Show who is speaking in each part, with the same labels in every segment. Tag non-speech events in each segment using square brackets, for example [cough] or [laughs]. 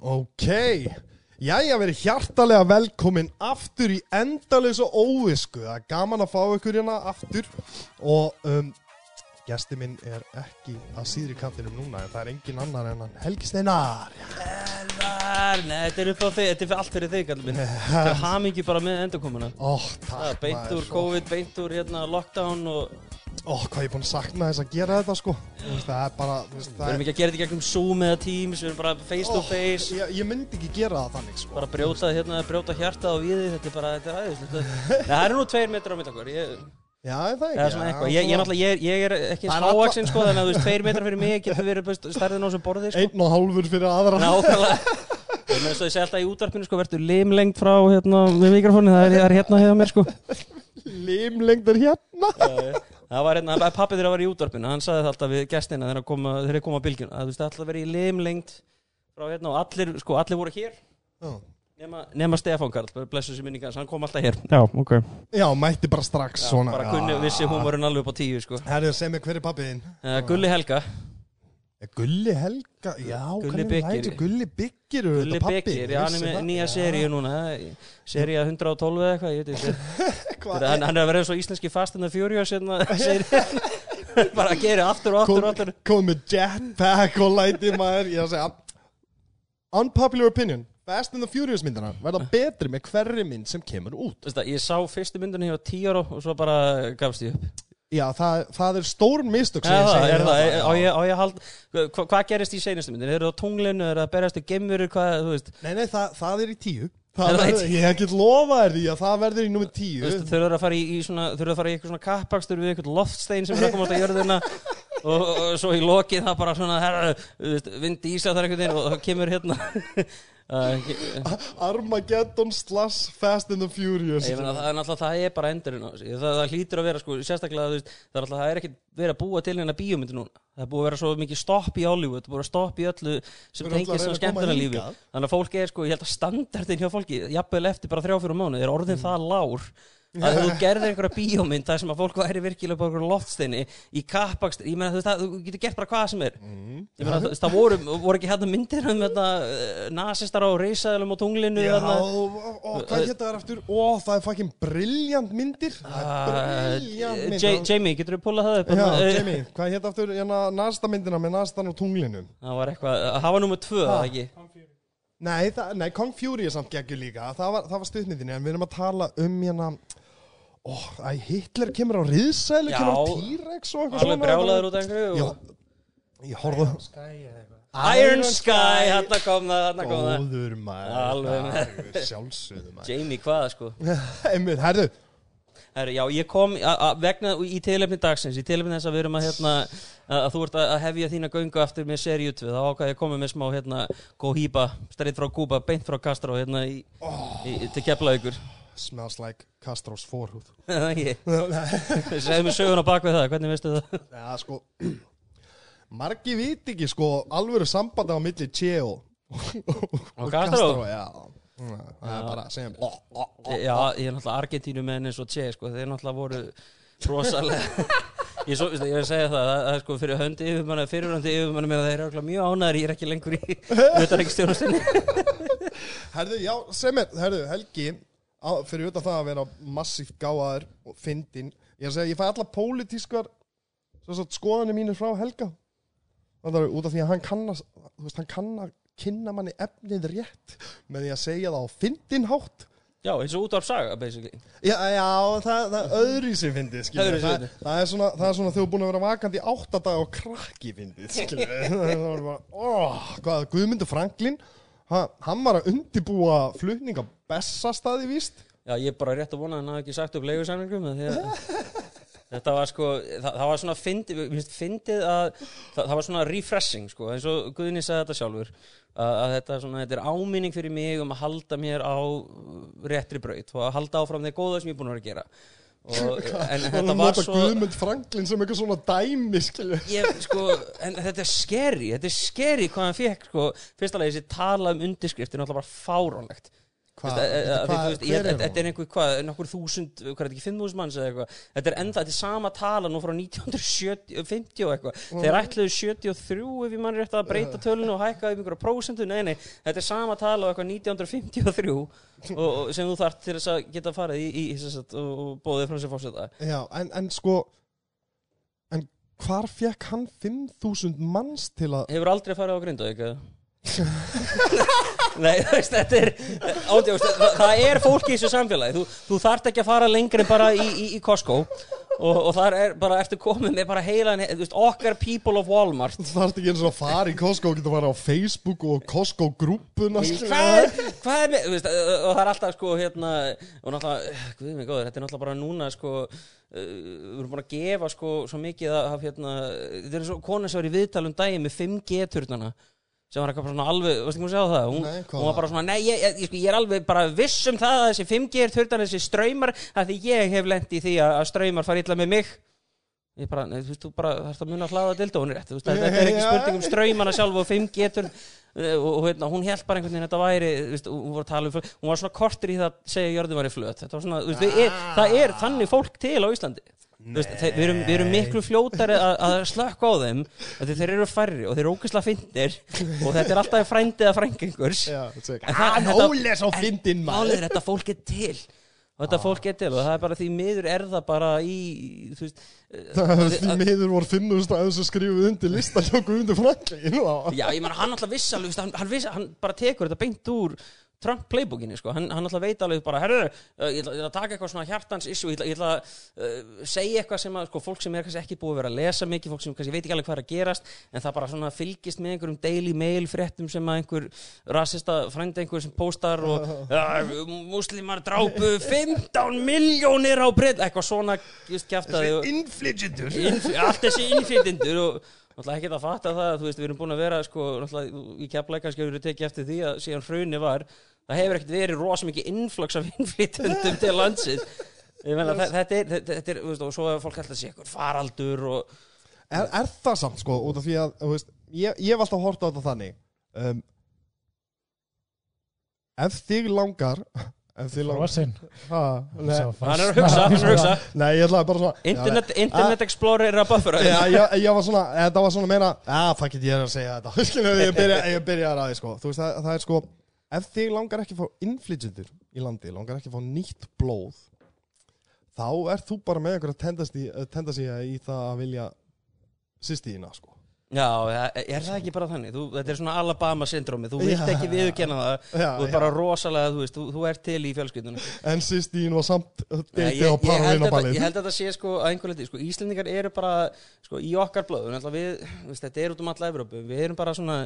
Speaker 1: Ok, jæja verið hjartalega velkomin aftur í endalösa óvisku. Það er gaman að fá ykkur hérna aftur. Og um, gesti minn er ekki að síðri kantinum núna En það er engin annar en hann Helgi Steinar
Speaker 2: Elvar, nei, þetta er upp á þig, þetta er allt fyrir þig, kallum minn. [laughs] Það er hamingi bara með endurkomuna.
Speaker 1: Ó,
Speaker 2: er
Speaker 1: takk
Speaker 2: beint úr. COVID, beint úr hérna lockdown og
Speaker 1: Ó, hvað ég er búin að sakna þess að gera þetta sko Það er bara þú veist,
Speaker 2: við
Speaker 1: það
Speaker 2: erum
Speaker 1: er,
Speaker 2: ekki að gera þetta í gegnum Zoom eða Teams, við erum bara face to face,
Speaker 1: ég, ég myndi ekki gera það þannig sko
Speaker 2: bara brjóta hérna, brjóta hjarta á viði, þetta er bara, þetta er aðeins, þetta Nei, það eru nú tveir metrar á mitt okkur, ég,
Speaker 1: Já, er það ekki
Speaker 2: það er ég, ég, ég, ég er ekki
Speaker 1: er
Speaker 2: hávaksinn sko, þannig að þú veist, tveir metrar fyrir mig getur verið stærðin á sem borðið [laughs] sko.
Speaker 1: Einn og hálfur fyrir aðra
Speaker 2: Nákvæmlega [laughs] Ég með þess að ég segi alltaf í útvarpinu sko, verður limlengt frá hérna við mikrofónu, það er, er hérna hefða mér sko.
Speaker 1: Limlengdur hérna.
Speaker 2: Það var hérna, pappi þeirra var í útvarpinu, hann sagði það alltaf við gestina þegar koma, þeir koma á bylgjuna, að þú veist, alltaf verið í limlengt frá hérna og allir, sko, allir voru hér.
Speaker 1: Já.
Speaker 2: nema, nema Stefán Karl, blessu sem minningar, hann kom alltaf hér. Já, ok.
Speaker 1: Já, mætti bara strax svona.
Speaker 2: Bara kunni, vissi hún voru alveg upp á tíu, sko.
Speaker 1: Herðu,
Speaker 2: Gulli Helga,
Speaker 1: Gulli Helga, já,
Speaker 2: Gulli Byggir.
Speaker 1: Gulli Byggir
Speaker 2: Gulli? Byggir, já, hann er með nýja seríu núna, seríu 112 eða eitthvað, ég veit ekki. [laughs] Hann, hann er að vera og íslenski Fast and the Furious hérna, seríu [laughs] bara að gera aftur og aftur og aftur.
Speaker 1: Kom með jetpack og læti maður Ég að segja Unpopular opinion Fast and the Furious myndina verða betri með hverri mynd sem kemur út.
Speaker 2: Það, ég sá fyrstu myndunni hjá 10 ára og svo bara gafst ég upp
Speaker 1: Já, það, það er stór mistök sem ég segi
Speaker 2: er það, á á ég hald hva, Hvað gerist í seinustu myndinni? Er það á tunglinu, er það að berast í geimurur, hvað, þú veist?
Speaker 1: Nei, nei, það, það er í tíu. Það
Speaker 2: það í
Speaker 1: verður? Ég get lofa þér því að það verður í nummer
Speaker 2: Þú
Speaker 1: tíu
Speaker 2: þau eru að fara í, í svona, þau eru að fara í eitthvað svona kappakstur við eitthvað loftstein sem er að komast að jörðina [laughs] og, og, svo í lokið það bara svona herra, þú veist, vindi ísa þar einhvern veginn og það kemur hérna
Speaker 1: Armageddon slash Fast and the Furious
Speaker 2: Ég meina það er náttúrulega, það er bara endurinn á þessu það, það hlýtur að vera, sko, sérstaklega þú veist, það er alltaf, það er ekkert verið að búa til hérna bíómyndi núna það er búið að vera svo mikið stopp í Hollywood það er búið að stopp í öllu sem
Speaker 1: Við erum
Speaker 2: tengist
Speaker 1: alltaf að
Speaker 2: svona
Speaker 1: reyna að koma
Speaker 2: skemmtuna lífi
Speaker 1: hingað.
Speaker 2: þannig að fólk er, sko, ég held að standardin hjá fólki jafnvel eftir bara þrjá fyrir mánu er orðin
Speaker 1: Mm.
Speaker 2: það lár að þú [laughs] gerðir einhverja bíómynd þar sem að fólk væri virkilega bara einhverjum loftsteini í kappakst, ég meina þú veist það, þú getur gert bara hvað sem er
Speaker 1: Mm.
Speaker 2: ég meina þú veist, það voru, voru ekki hérna myndir um þetta, uh, nasistar á reysaðilum og tunglinu
Speaker 1: Já,
Speaker 2: þarna.
Speaker 1: og, og hvað það er aftur? Ó, það er fucking brilljant myndir Það er brilljant
Speaker 2: Uh,
Speaker 1: mynd
Speaker 2: Ja- Jamie, getur þú púlað það upp?
Speaker 1: Já,
Speaker 2: Þarna, eh,
Speaker 1: Jamie, hvað hétt aftur hérna, næsta myndina með næstan og tunglinu?
Speaker 2: Það var eitthvað, það var nummer tvö,
Speaker 1: Ha.
Speaker 2: það ekki?
Speaker 1: Nei, það, nei, Kong Fury er samt geggjur líka Það var, það var stuðmyndinni, en við erum að tala um hérna Ó, æ, Hitler kemur á riðsælu, kemur á T-Rex og eitthvað
Speaker 2: Alveg brjálaður út af einhverju
Speaker 1: Já,
Speaker 2: og...
Speaker 1: ég horfðu
Speaker 2: Iron Sky, hérna kom það, hérna kom það.
Speaker 1: Góður maður.
Speaker 2: Alveg með.
Speaker 1: Alveg Sjálfsögðu maður.
Speaker 2: Jamie, hvað sko?
Speaker 1: Einmitt, herðu.
Speaker 2: Herri, já, ég kom vegna í tilefni dagsins, í tilefni þess að við erum að hérna, að, að þú ert að að hefja þína göngu aftur með seríu 2, þá ákvað ég að koma með smá hérna, Gohiba, streitt frá Kuba, beint frá Castro, hérna í, í, til kefla ykkur
Speaker 1: Smells like Castros forhúð [laughs]
Speaker 2: Það ekki, segðu mér sögun á bakvið það, hvernig veistu það? [laughs]
Speaker 1: Já, sko Margi viti ekki, sko, alvöru sambandi á milli Che og,
Speaker 2: Og Castro?
Speaker 1: Já, það er bara að segja ó, ó, ó.
Speaker 2: Já, ég er náttúrulega Argentínu með henni svo Che, sko, þeir náttúrulega voru rosalega [laughs] Ég, svo, ég vil segja það, það er sko fyrir höndi yfirmanna, fyrirhandi yfirmanna með þeir eru mjög ánæður, ég er ekki lengur í utanreikstjónustinni.
Speaker 1: Herðu, já, sem er, herðu, Helgi á, Fyrir utan það að vera massíft gáðar og fyndin Ég er að segja, ég fæ alla pólitískar skoðanir mínir frá Helga Það er út af því að hann kann að Þú veist, hann kann að kynna manni efnið rétt Með því að segja það á fyndin hátt
Speaker 2: Já, eins og útvarp saga, basically.
Speaker 1: Já, já, það, það er öðru sér fyndið.
Speaker 2: Öðruvísi
Speaker 1: Það, það, er svona, það er svona er búin að vera vakandi í áttadag og krakki fyndið, skiljið. [laughs] það var bara, óh, hvað, Guðmundur Franklin, ha, hann var að undibúa flutning á bestastaði, víst.
Speaker 2: Já, ég er bara rétt að vona að hann hafi ekki sagt upp leigusamlingum, [laughs] þetta var sko, það, það var svona fyndið, fyndið að, það, það var svona refreshing, sko, eins og Guðni sagði þetta sjálfur, að, að þetta, svona, þetta er áminning fyrir mig um að halda mér á réttri braut og að halda áfram þeir góða sem ég er búin að vera að gera. Og, en þetta var svo...
Speaker 1: Guðmund Franklin sem eitthvað svona dæmi,
Speaker 2: ég, sko, en þetta er skeri þetta er skeri hvað hann fekk sko, fyrst alveg þessi tala um undirskriftin er alltaf e- e- ég-
Speaker 1: er
Speaker 2: Þetta er einhver, hvað, nokkur þúsund, hvað er þetta ekki, 5.000 manns eða eitthvað? Þetta er enda, þetta er sama tala nú frá 1950 og eitthvað. Þeir ætluðu 73 ef ég mann rétt að breyta tölun og hækka um einhverja prósentu. Nei, nei, þetta er sama tala og eitthvað 1953 og, og sem þú þarft til þess að geta farið í, í, sagt, og, bóðið frá sér fórseta
Speaker 1: Já, en, en sko En hvar fekk hann 5.000 manns til að
Speaker 2: Hefur aldrei farið á grindu, ekki? Nei, þú veist, þetta er ádjóðst, það, það er fólk í þessu samfélagi. Þú, þú þarft ekki að fara lengri bara í, í, í Costco og, og þar er bara eftir komið með bara heila þú veist, okkar people of Walmart.
Speaker 1: Þú þarft ekki eins og að fara í Costco Getur að fara á Facebook og Costco grúppuna
Speaker 2: hvað er, hvað er þú veist, og það er alltaf sko hérna, og náttúrulega, guð mig góður, þetta er náttúrulega bara núna sko, uh, við erum búin að gefa sko svo mikið af hérna, þetta er svo kona sem var í viðtalum með 5G-turnana sem var eitthvað svona alveg, varstu ekki að sjá það? Hún,
Speaker 1: Nei,
Speaker 2: hún var bara svona, nei, ég, ég, ég, ég er alveg bara viss um það að þessi 5G-turnar þessi ströymar, að því ég hef lent í því að, að ströymar fara illa með mig. Ég bara, nei, þú veist, þú bara þarfst að muna að hlaða dildónu rétt, þú veist, þetta er ekki spurning um ströymana sjálf og 5G-turn og, og hérna, hún held bara einhvern veginn að þetta væri veist, hún var að tala um flöt, hún var svona kortur í það að segja að jörðin væri flöt. Þetta var svona, veist, við er, það er þannig fólk til á Íslandi veist, þeir, við, erum, við erum miklu fljótari að, að slökka á þeim þeir eru færri og þeir eru ógeðslega fyndnir og þetta er alltaf frændið að
Speaker 1: er
Speaker 2: En það-
Speaker 1: Hann óles á fyndin maður.
Speaker 2: er þetta fólk er til. Og þetta fólk er til og það er bara því miður er það bara í veist, [laughs]
Speaker 1: Það er því miður voru 5.000 aðeins að skrifa undir lista hjá Guðmundur Franklin
Speaker 2: Já, ég menn hann alltaf viss alveg, þú veist, hann, hann, hann bara tekur þetta beint úr Trump playbookinni, sko, hann, hann alltaf veit alveg bara, herru, uh, ég, ætla- að taka eitthvað svona hjartans issue, ég ætla, að uh, segja eitthvað sem að, sko, fólk sem er kannski ekki búið að vera að lesa mikið, fólk sem kannski veit ekki alveg hvað er að gerast, en það bara svona fylgist með einhverjum daily mail fréttum sem að einhver rasista frændi einhver sem postar og [laughs] uh, muslimar drápu 15 miljónir á breytt, eitthvað svona, just kjaftaði og
Speaker 1: Infligitur
Speaker 2: Innf- allt þessi innflytjendur og náttúrulega ekki að fatta það þú veist, við erum búin að vera sko, í keflæk kannski hefur við tekið eftir því að síðan hruni var það hefur ekkert verið rosa mikið innflux af innflytjendum til landsins. Ég meina þe- þetta er, þetta er og svo er fólk alltaf að sé eitthvað faraldur og
Speaker 1: er, er það samt sko, út af því að þú veist, ég, ég hef alltaf hort á þetta þannig um, Ef þig langar Ef þig langar
Speaker 3: Frosin
Speaker 1: ha, nei,
Speaker 2: hann er að hugsa, hann er að hugsa.
Speaker 1: Nei, ég ætlaði bara svona
Speaker 2: Internet, Internet Explorer er að buffera
Speaker 1: Já, ég, ég var svona, þetta var svona meina að það get ég að segja þetta. [laughs] Ég byrja, ég byrja að ræði sko. Þú veist, það, það er sko Ef þig langar ekki að fá innflytjendur í landi Langar ekki að fá nýtt blóð Þá ert þú bara með einhverja tendasí- tendasía í það að vilja Sýstíðina sko
Speaker 2: Já, er er það ekki bara þannig? Þú, þetta er svona Alabama syndrómi, þú vilt
Speaker 1: Já.
Speaker 2: ekki viðurkenna það.
Speaker 1: Já,
Speaker 2: þú er bara rosalega, þú veist, þú, þú ert til í fjölskyldunum.
Speaker 1: En sýstíðin var samt Deiti á
Speaker 2: ég, ég, held að,
Speaker 1: paralínaballið
Speaker 2: ég held að þetta sé sko að einhver leiti, sko, Íslendingar eru bara sko, í okkar blöðu, við, veist, þetta er út um alla Evrópu, við erum bara svona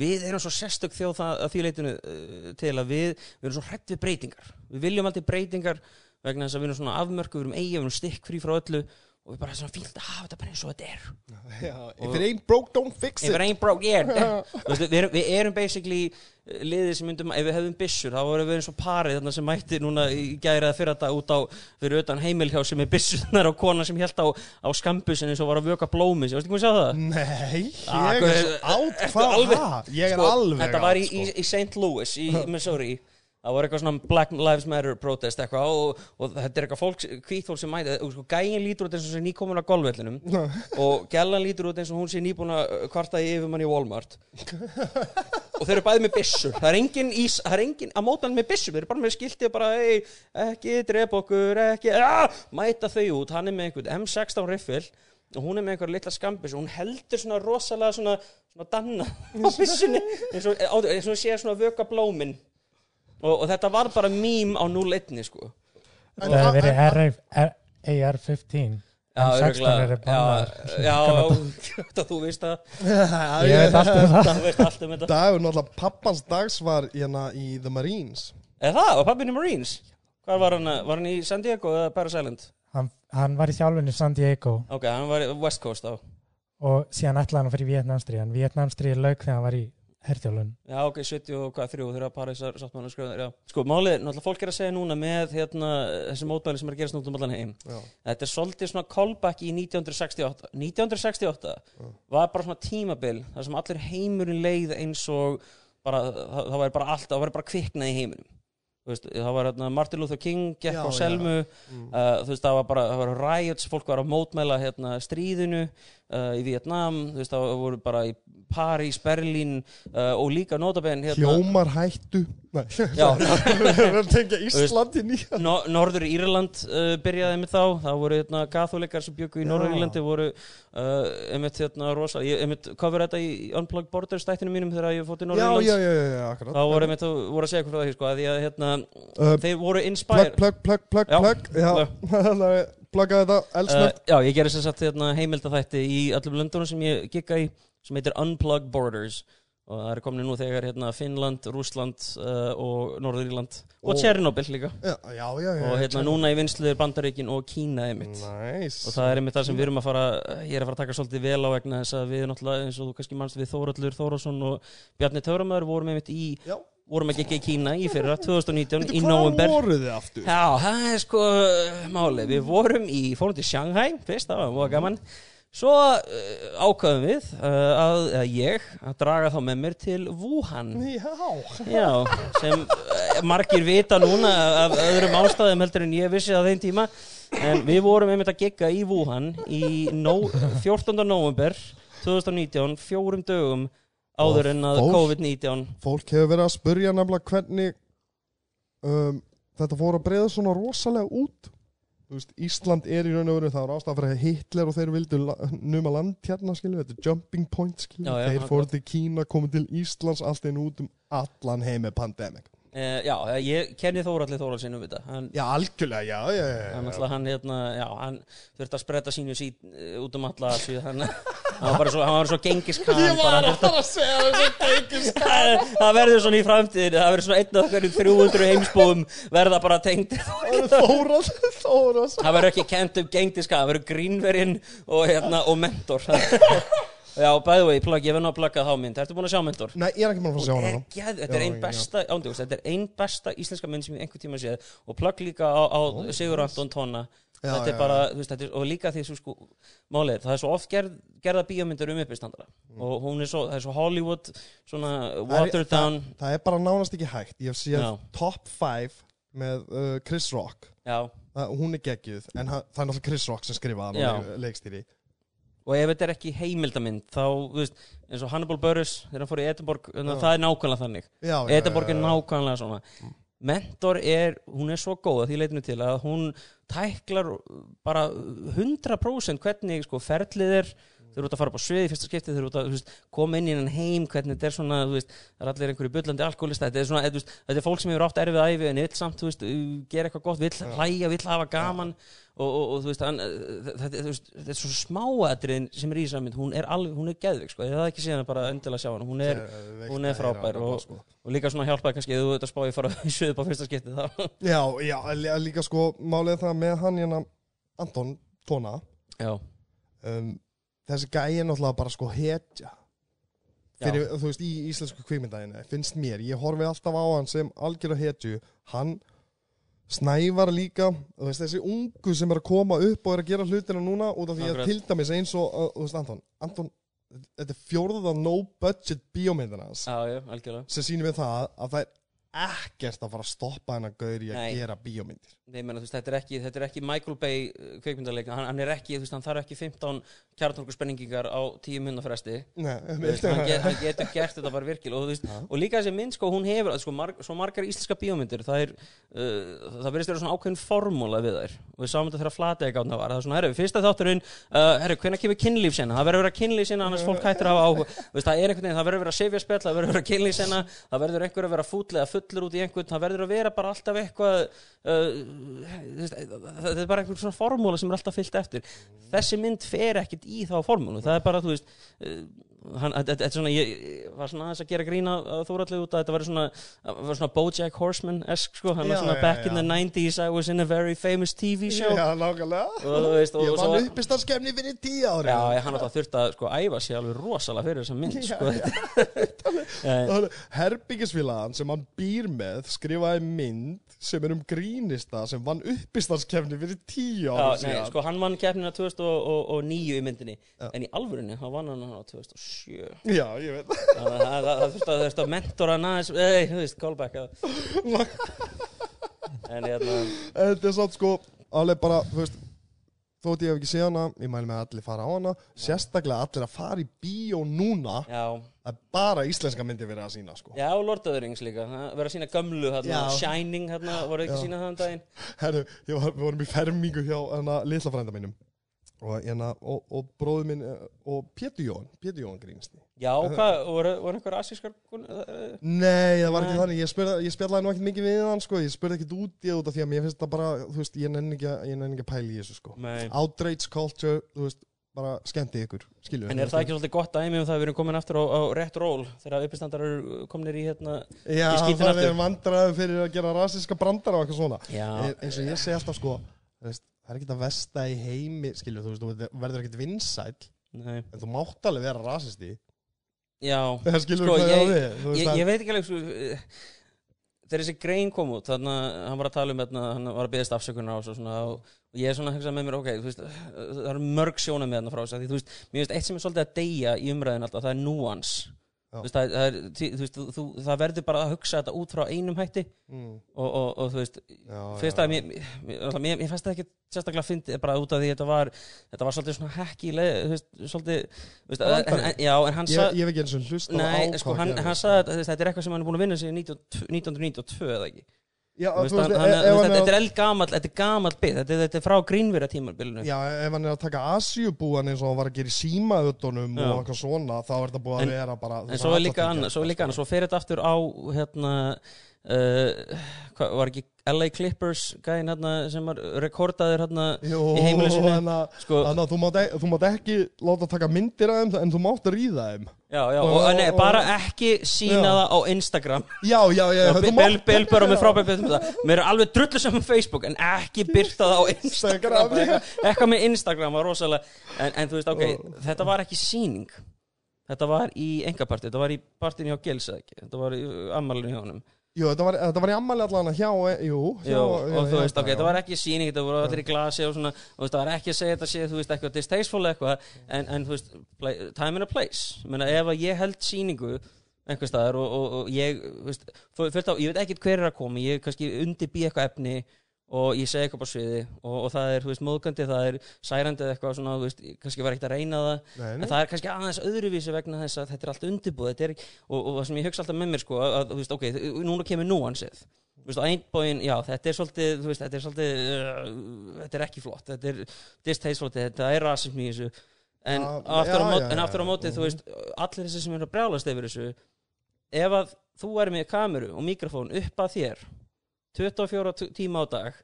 Speaker 2: við erum svo sérstök þjóð það, að því leitinu uh, til að við, við erum svo hrætt við breytingar, við viljum aldrei breytingar vegna þess að við erum svona afmörku, við erum eigi, við erum stikk frí frá öllu og við bara svona fílt að hafa þetta bara eins og þetta er [laughs]
Speaker 1: Já, If it ain't broke, don't fix
Speaker 2: If
Speaker 1: it
Speaker 2: it ain't broke, yeah [laughs] Þú veist, við, erum, við erum basically uh, liðið sem myndum, ef við hefðum byssur þá vorum við eins og parið þarna sem mætti núna í gæriða fyrir þetta út á fyrir utan heimilhjá sem er byssunar og kona sem held á, á skambusin eins og var að vöka blómi Þú veist ekki maður sjá það?
Speaker 1: Nei,
Speaker 2: Ah,
Speaker 1: ég er
Speaker 2: hvað-
Speaker 1: svo átt hvað ha? Ég er
Speaker 2: Sko,
Speaker 1: alveg
Speaker 2: Þetta var
Speaker 1: átt,
Speaker 2: í,
Speaker 1: sko.
Speaker 2: í St. Louis í [laughs] Missouri Það var eitthvað svona Black Lives Matter protest eitthvað og, og þetta er eitthvað fólk, hvít fólk sem mæti og sko, gæin lítur út eins og sé nýkomin á golfvellinum og gælan lítur út eins og hún sé nýbúin að kvarta í yfirmann í Walmart. Og þeir eru bæði með byssur það er engin, ís, það er engin að móta hann með byssur þeir eru bara með skiltið bara hey, ekki drep okkur, ekki ah! mæta þau út, hann er með einhvern M16 riffil og hún er með einhver litla skambis og hún heldur svona rosalega svona, svona danna á byssunni eins og, sé svona vöka blómin og, og þetta var bara mím á 0-1 sko.
Speaker 3: Það hefur verið RF AR-15
Speaker 2: Já,
Speaker 3: En 16
Speaker 2: örugglega.
Speaker 3: eru bannaðar.
Speaker 2: Já, já, þetta [laughs] þú veist það. [laughs]
Speaker 3: Ég veit allt um það.
Speaker 2: Þú veist allt um þetta.
Speaker 1: Dagur, náttúrulega pappans dags var hérna í The Marines.
Speaker 2: Eða það, var pappin í Marines? Hvað var hann, var hann í San Diego eða Paris Island?
Speaker 3: hann, hann var í þjálfunni San Diego.
Speaker 2: Ok, hann var í West Coast þá.
Speaker 3: Og síðan ætlaði hann að fyrir Vietnamstri en Vietnamstri lauk þegar hann var í herþjálfun
Speaker 2: Já, ok, 70 og hvað, þrjú þegar Parísar sáttmála skrifaði, já. Sko, málið, er, náttúrulega fólk er að segja núna með hérna, þessi mótmæli sem er að gerast nút um allan heim.
Speaker 1: Já.
Speaker 2: Þetta er svolítið svona callback í 1968. 1968 var bara svona tímabil þar sem allir heimurinn leið eins og bara, það, það var bara allt, það var bara kviknað í heiminum. Þú veist, það var hérna, Martin Luther King gekk
Speaker 1: Já,
Speaker 2: á
Speaker 1: já.
Speaker 2: Selmu
Speaker 1: Mm.
Speaker 2: uh, þú veist, það var bara það var riots, fólk var að mótmæla hérna, stríðinu uh, í Vietnam þú veist, það voru bara í París, Berlín uh, og líka notabenn hérna,
Speaker 1: Hljómar hættu Nei,
Speaker 2: Já. [laughs]
Speaker 1: við erum að tengja Ísland í nýja.
Speaker 2: No, Norður Írland uh, byrjaði með þá. Það voru hérna, katholikar sem byggu í
Speaker 1: Já.
Speaker 2: Norður Írlandi voru uh, einmitt hérna rosa ég einmitt cover þetta í Unplugged Borders stættinu mínum þegar ég fótt í
Speaker 1: Já,
Speaker 2: Norður
Speaker 1: já,
Speaker 2: Írland
Speaker 1: já, já, já, akkurat.
Speaker 2: Þá voru einmitt að voru að segja hvað frá því sko, að því að hérna,
Speaker 1: Uh,
Speaker 2: þeir voru
Speaker 1: Plug,
Speaker 2: inspired
Speaker 1: plug, plug, plug,
Speaker 2: Já.
Speaker 1: plug. Já, [laughs] plugga þetta,
Speaker 2: uh,
Speaker 1: eldsnögt
Speaker 2: já, ég gerði sem sagt hérna, heimildaþætti í öllum löndunum sem ég gigga í sem heitir Unplugged Borders. Og það er komin nú þegar hérna, Finnland, Rússland uh, og Norður Írland og
Speaker 1: Og-
Speaker 2: Tjernobyl líka.
Speaker 1: Já, já, já,
Speaker 2: og hérna núna í vinslu er Bandaríkin og Kína einmitt.
Speaker 1: Næs
Speaker 2: og það er einmitt það sem við erum að fara ég er að fara að taka svolítið vel á vegna þess að við náttúrulega eins og þú kannski mannst við Þórallur Þórásson og Bjarni Töframöður vorum einmitt í
Speaker 1: Já,
Speaker 2: vorum að gegja í Kína í fyrra 2019
Speaker 1: Veitu,
Speaker 2: í
Speaker 1: hvað
Speaker 2: november
Speaker 1: voruð þið aftur?
Speaker 2: Já, það er sko málið. Við vorum í, fórum til Shanghai fyrst, það var mjög gaman. Svo uh, ákvaðum við uh, að, að ég að draga þá með mér til Wuhan.
Speaker 1: Já,
Speaker 2: Já, sem uh, margir vita núna af öðrum ástæðum heldur en ég vissi á þeim tíma. En við vorum einmitt að gegga í Wuhan í no, 14. november 2019, fjórum dögum áður en að
Speaker 1: fólk-
Speaker 2: COVID-19
Speaker 1: fólk hefur verið að spurja nefnilega hvernig um, þetta fór að breyða svona rosalega út. Veist, Ísland er í raun og veru það fyrir að Hitler og þeir vildu numa land hérna skilju, þetta er jumping point skilju þeir fóru til Kína, komið til Íslands allt einn út um allan heim með pandemic
Speaker 2: uh, Já, ég kenni Þóralli Þóraldsinn um þetta. Hann,
Speaker 1: Já, algjörlega, já, já, já,
Speaker 2: hann, náttúrulega hann, hérna, já, hann þurfti að spretta sínu sít uh, út um alla Asíu, hann, [laughs] hann var bara svo, svo gengiskan
Speaker 1: Ég var að fara að segja þessu tengis [laughs]
Speaker 2: það það verður svona í framtíðin það verður svona einn af hverjum 300 heimsbúum verða bara tengd
Speaker 1: Þórað, Þórað
Speaker 2: það verður ekki kent um gengdiska það verður grínverinn og, hérna, og mentor [laughs] já, bæðu vegi, plugg, ég verður að plugga þá mynd. Ertu búin að sjá mentor?
Speaker 1: Nei, ég er ekki maður að sjá hana
Speaker 2: geð, þetta er einn besta ándjóks, þetta er einn besta íslenska mynd sem ég einhvern tíma séð. Og plugg líka á, á Sigur Anton Tóna
Speaker 1: Já,
Speaker 2: þetta er bara, þú veist, þetta er, og líka því sko, málið, það er svo oft gerð, gerða bíómyndir um uppistandara og hún er svo, það er svo Hollywood svona watered down
Speaker 1: það, það er bara nánast ekki hægt. Ég hef séð
Speaker 2: Já.
Speaker 1: top 5 með uh, Chris Rock.
Speaker 2: Já,
Speaker 1: það, Hún er geggjuð En hann, það er náttúrulega Chris Rock sem skrifaði hann og leikstýri
Speaker 2: og ef þetta er ekki heimildamind þá, þú veist, eins og Hannibal Buress þegar hann fór í Edinborg, það er nákvæmlega þannig.
Speaker 1: Já, já,
Speaker 2: Edinborg er
Speaker 1: já, já.
Speaker 2: nákvæmlega svona. Mentor er, hún er svo góð að því leitinu til að hún tæklar bara 100% hvernig sko ferlið er. Þau eru út að fara upp á svið í fyrsta skipti þau eru út að veist, koma inn í hennan heim hvernig þetta er svona veist, það er allir einhverju bullandi alkoholista þetta er, svona, þú veist, þetta er fólk sem hefur átt erfið æfi en vill samt, veist, gera eitthvað gott vill hlæja, vill hafa gaman og, og, og þú veist, hann, þetta, þú veist, þetta er svo smáatriðin sem er í þessari mynd hún er alveg, hún er geðvik, sko, ég hafði ekki séð hana bara endilega sjá hana, hún er,
Speaker 1: Geðveikt
Speaker 2: hún er
Speaker 1: að
Speaker 2: frábær
Speaker 1: hana,
Speaker 2: og,
Speaker 1: sko.
Speaker 2: og líka svona hjálpaði kannski þú veit að spá ég fara í suðu på fyrsta skipti þá.
Speaker 1: Já, já, lí- líka sko Málið er það með hann hérna Anton Tóna um, Þessi gæi er náttúrulega bara sko hetja. Fyrir, þú veist, í íslensku kvikmyndæðinu Finnst mér, ég horfi alltaf á hann sem algjör að hetju. Hann Snævar líka, veist, þessi ungu sem er að koma upp og er að gera hlutina núna út af því að til dæmis eins og, uh, þú veist, Anton Anton, þetta er fjórða no budget bíómyndina hans.
Speaker 2: Já, já, algjörlega.
Speaker 1: Sem sýnir við það að það er ekkert að fara að stoppa hennar gaur í að
Speaker 2: Nei.
Speaker 1: gera bíómyndir.
Speaker 2: Nei, menna, þú veist, þetta, er ekki, þetta er ekki Michael Bay kveikmyndarleik, hann, hann er ekki, þú veist, hann þarf ekki 15 kjarnorku spenningingar á 10 minna fresti
Speaker 1: Nei,
Speaker 2: Þú veist, hann, get, hann getur gert þetta bara virkil og, veist, og líka þessi mynd sko, hún hefur sko, marg, svo margar íslenska bíómyndir það er, uh, það verðist vera svona ákveðin formúla við þær. Og við sáum þetta þegar flatega gáðna var það er svona, herru, fyrsta þátturinn uh, herru, hvenær kemur kynlífsina, það verður að vera kynlífsina einhvern fullur út í einhvern það verður að vera bara alltaf eitthvað uh, það er bara einhver svona formúla sem er alltaf fyllt eftir. Þessi mynd fer ekkit í þá formúlu það er bara, þú veist uh, þetta er svona, ég var svona aðeins að gera grína þórallega út að þetta var svona, var svona Bojack Horseman-esk sko, hann var
Speaker 1: Já,
Speaker 2: svona
Speaker 1: já,
Speaker 2: back in
Speaker 1: já.
Speaker 2: the 90s I was in a very famous TV show.
Speaker 1: Já, nákvæmlega. Ég
Speaker 2: og
Speaker 1: vann
Speaker 2: svo
Speaker 1: uppistarskefni fyrir tíu ári
Speaker 2: Já, ég hann alltaf þurft að sko æfa sig alveg rosalega fyrir þessa mynd sko. [laughs] Eh,
Speaker 1: Herbyggisfélagan sem hann býr með skrifaði mynd sem er um grínista sem vann uppistarskefni fyrir tíu
Speaker 2: Já,
Speaker 1: ári
Speaker 2: nei,
Speaker 1: síðan.
Speaker 2: sko hann vann keppnina 2009 í myndinni. En í alvörunni, hann vann hann á 2007
Speaker 1: Já, ég veit.
Speaker 2: Þannig að það- það það þurfti að, að mentora næs, ei, þú veist, callback [laughs] en hérna
Speaker 1: Þetta er satt sko alveg bara, þú veist þótt ég hef ekki séð hana, ég mæli með að allir fara á hana sérstaklega allir að fara í bíó núna
Speaker 2: já,
Speaker 1: að bara íslenska myndi verið að sína sko.
Speaker 2: Já, Lord of the Rings líka það verður að sína gömlu hérna. Shining hérna, voru ekki að sína það um daginn?
Speaker 1: Herru, ég var, við vorum í fermingu hjá hana litla frænda mínum og, hana, og, og bróður minn eh, og Pétur Jón, Pétur Jón grínst
Speaker 2: já, og hvað, voru, voru einhver eh,
Speaker 1: Nei, það var ekki
Speaker 2: Nei.
Speaker 1: þannig, ég, spurði, ég spjallaði nú ekkert mikið við hann sko, ég spurði ekkert út í af því að mér finnst það bara, þú veist, ég nenni ekki, að- pæla í þessu sko. Outrage culture, þú veist, bara skemmti ykkur, skilju
Speaker 2: En er það ekki svolítið gott dæmi um það að við erum komin aftur á, á rétt ról þegar uppistandar eru kominir í hérna
Speaker 1: Já,
Speaker 2: í
Speaker 1: það
Speaker 2: aftur?
Speaker 1: er vandraði fyrir að gera rasiska brandara og eitthvað svona.
Speaker 2: Já,
Speaker 1: e, eins og ég segi alltaf sko veist, það er ekkert að vesta í heimi skilju, þú veist, þú verður ekkert vinsæll
Speaker 2: nei,
Speaker 1: en þú mátt alveg vera rasisti.
Speaker 2: Já. [laughs]
Speaker 1: Það skilur
Speaker 2: Sko,
Speaker 1: hvað ég
Speaker 2: ég-
Speaker 1: veist,
Speaker 2: ég,
Speaker 1: það-
Speaker 2: ég veit ekki alveg sko, þegar þessi grein kom út þannig að hann var að tala um hérna, hann var að byggðast afsökunar á svo svona og, og ég er svona að hugsa með mér, ok, veist það eru mörg sjóna með hérna frá þess að því, þú veist, mér veist eitt sem er svolítið að deyja í umræðin alltaf, það er núans. Þú veist, það, er, þú veist, þú, það verður bara að hugsa þetta út frá einum hætti.
Speaker 1: Mm,
Speaker 2: og, og, og þú veist,
Speaker 1: já,
Speaker 2: fyrst
Speaker 1: já.
Speaker 2: að mér, mér, mér, mér fannst það ekki sérstaklega fyndið bara út af því þetta var þetta var svolítið svona hekki þú veist, svolítið, veist, en, en, já, en hann
Speaker 1: ég,
Speaker 2: sa,
Speaker 1: ég hef ekki eins og hlusta
Speaker 2: nei, sko, hann, hann sagði að þetta er eitthvað sem hann er búin að vinna sig 1992 eða ekki
Speaker 1: já,
Speaker 2: veist,
Speaker 1: veist,
Speaker 2: hann, hann,
Speaker 1: ef
Speaker 2: þú veist,
Speaker 1: hann
Speaker 2: þetta
Speaker 1: er
Speaker 2: eldgamall þetta er gamall bit, þetta, þetta er frá grínvera tímarbilinu
Speaker 1: Já, ef hann er að taka Asjubúan eins og hann var að gera í símaötunum
Speaker 2: Já.
Speaker 1: og eitthvað svona, þá er þetta búið
Speaker 2: En-
Speaker 1: að vera bara
Speaker 2: en svo er líka annað, svo er líka annað, svo fer þetta aftur á hérna uh, hvað, var ekki LA Clippers gæðin hérna sem var rekordaður hérna í heimili sínu.
Speaker 1: en að,
Speaker 2: sko,
Speaker 1: þannig að þú mátt, e- þú mátt ekki láta taka myndir af þeim en þú mátt ríða þeim.
Speaker 2: Já, já,
Speaker 1: og-
Speaker 2: og, nei,
Speaker 1: og-
Speaker 2: bara ekki sína
Speaker 1: Já.
Speaker 2: það á Instagram.
Speaker 1: Já, já, já,
Speaker 2: Bill bara með frábæð betur það Mér er alveg drullu sem á Facebook En ekki byrta það á Instagram. Eitthvað. Með Instagram var rosalega en, en þú veist, ok, þetta var ekki sýning. Þetta var í engaparti Þetta var í partinu hjá Gils ekki? Þetta var í ammalinu hjá honum
Speaker 1: Jú, þetta var, þetta var í ammali allan hjá, e- jú hjá,
Speaker 2: Jó, og þú veist, ok, þetta var ekki sýning Þetta voru allir í glasi og svona og Það var ekki að segja þetta sé, þú veist, eitthvað distasteful eitthvað en, en þú veist, play, time and a place. Ég meina, ef að ég held sýningu einhver staðar og, og, og ég þú veist, fullt á, ég veit ekkert hver er að koma ég kannski undirbý eitthvað efni og ég segi eitthvað á sviði og, og það er, þú veist, móðgandi, það er særandi eða eitthvað svona, þú veist, kannski var ekkert að reyna það
Speaker 1: Nei, nei.
Speaker 2: en það er kannski aðeins öðruvísi vegna þess að þetta er allt undirbúð þetta er, ekki- og, og það sem ég hugsa alltaf með mér sko, að, þú veist, ok, núna kemur núansið Þú veist, á einn bóin, já, þetta er svolítið, þú veist, þetta er svolítið, uh, þetta er ekki flott, þetta er distasteful, þetta er rasism í þessu, en,
Speaker 1: Já,
Speaker 2: aftur, á
Speaker 1: já,
Speaker 2: móti,
Speaker 1: já,
Speaker 2: en aftur á
Speaker 1: já.
Speaker 2: móti, þú veist, allir þessi sem eru að brjálast yfir þessu, ef að þú er með kameru og mikrofón upp að þér, 24 tí- tíma á dag,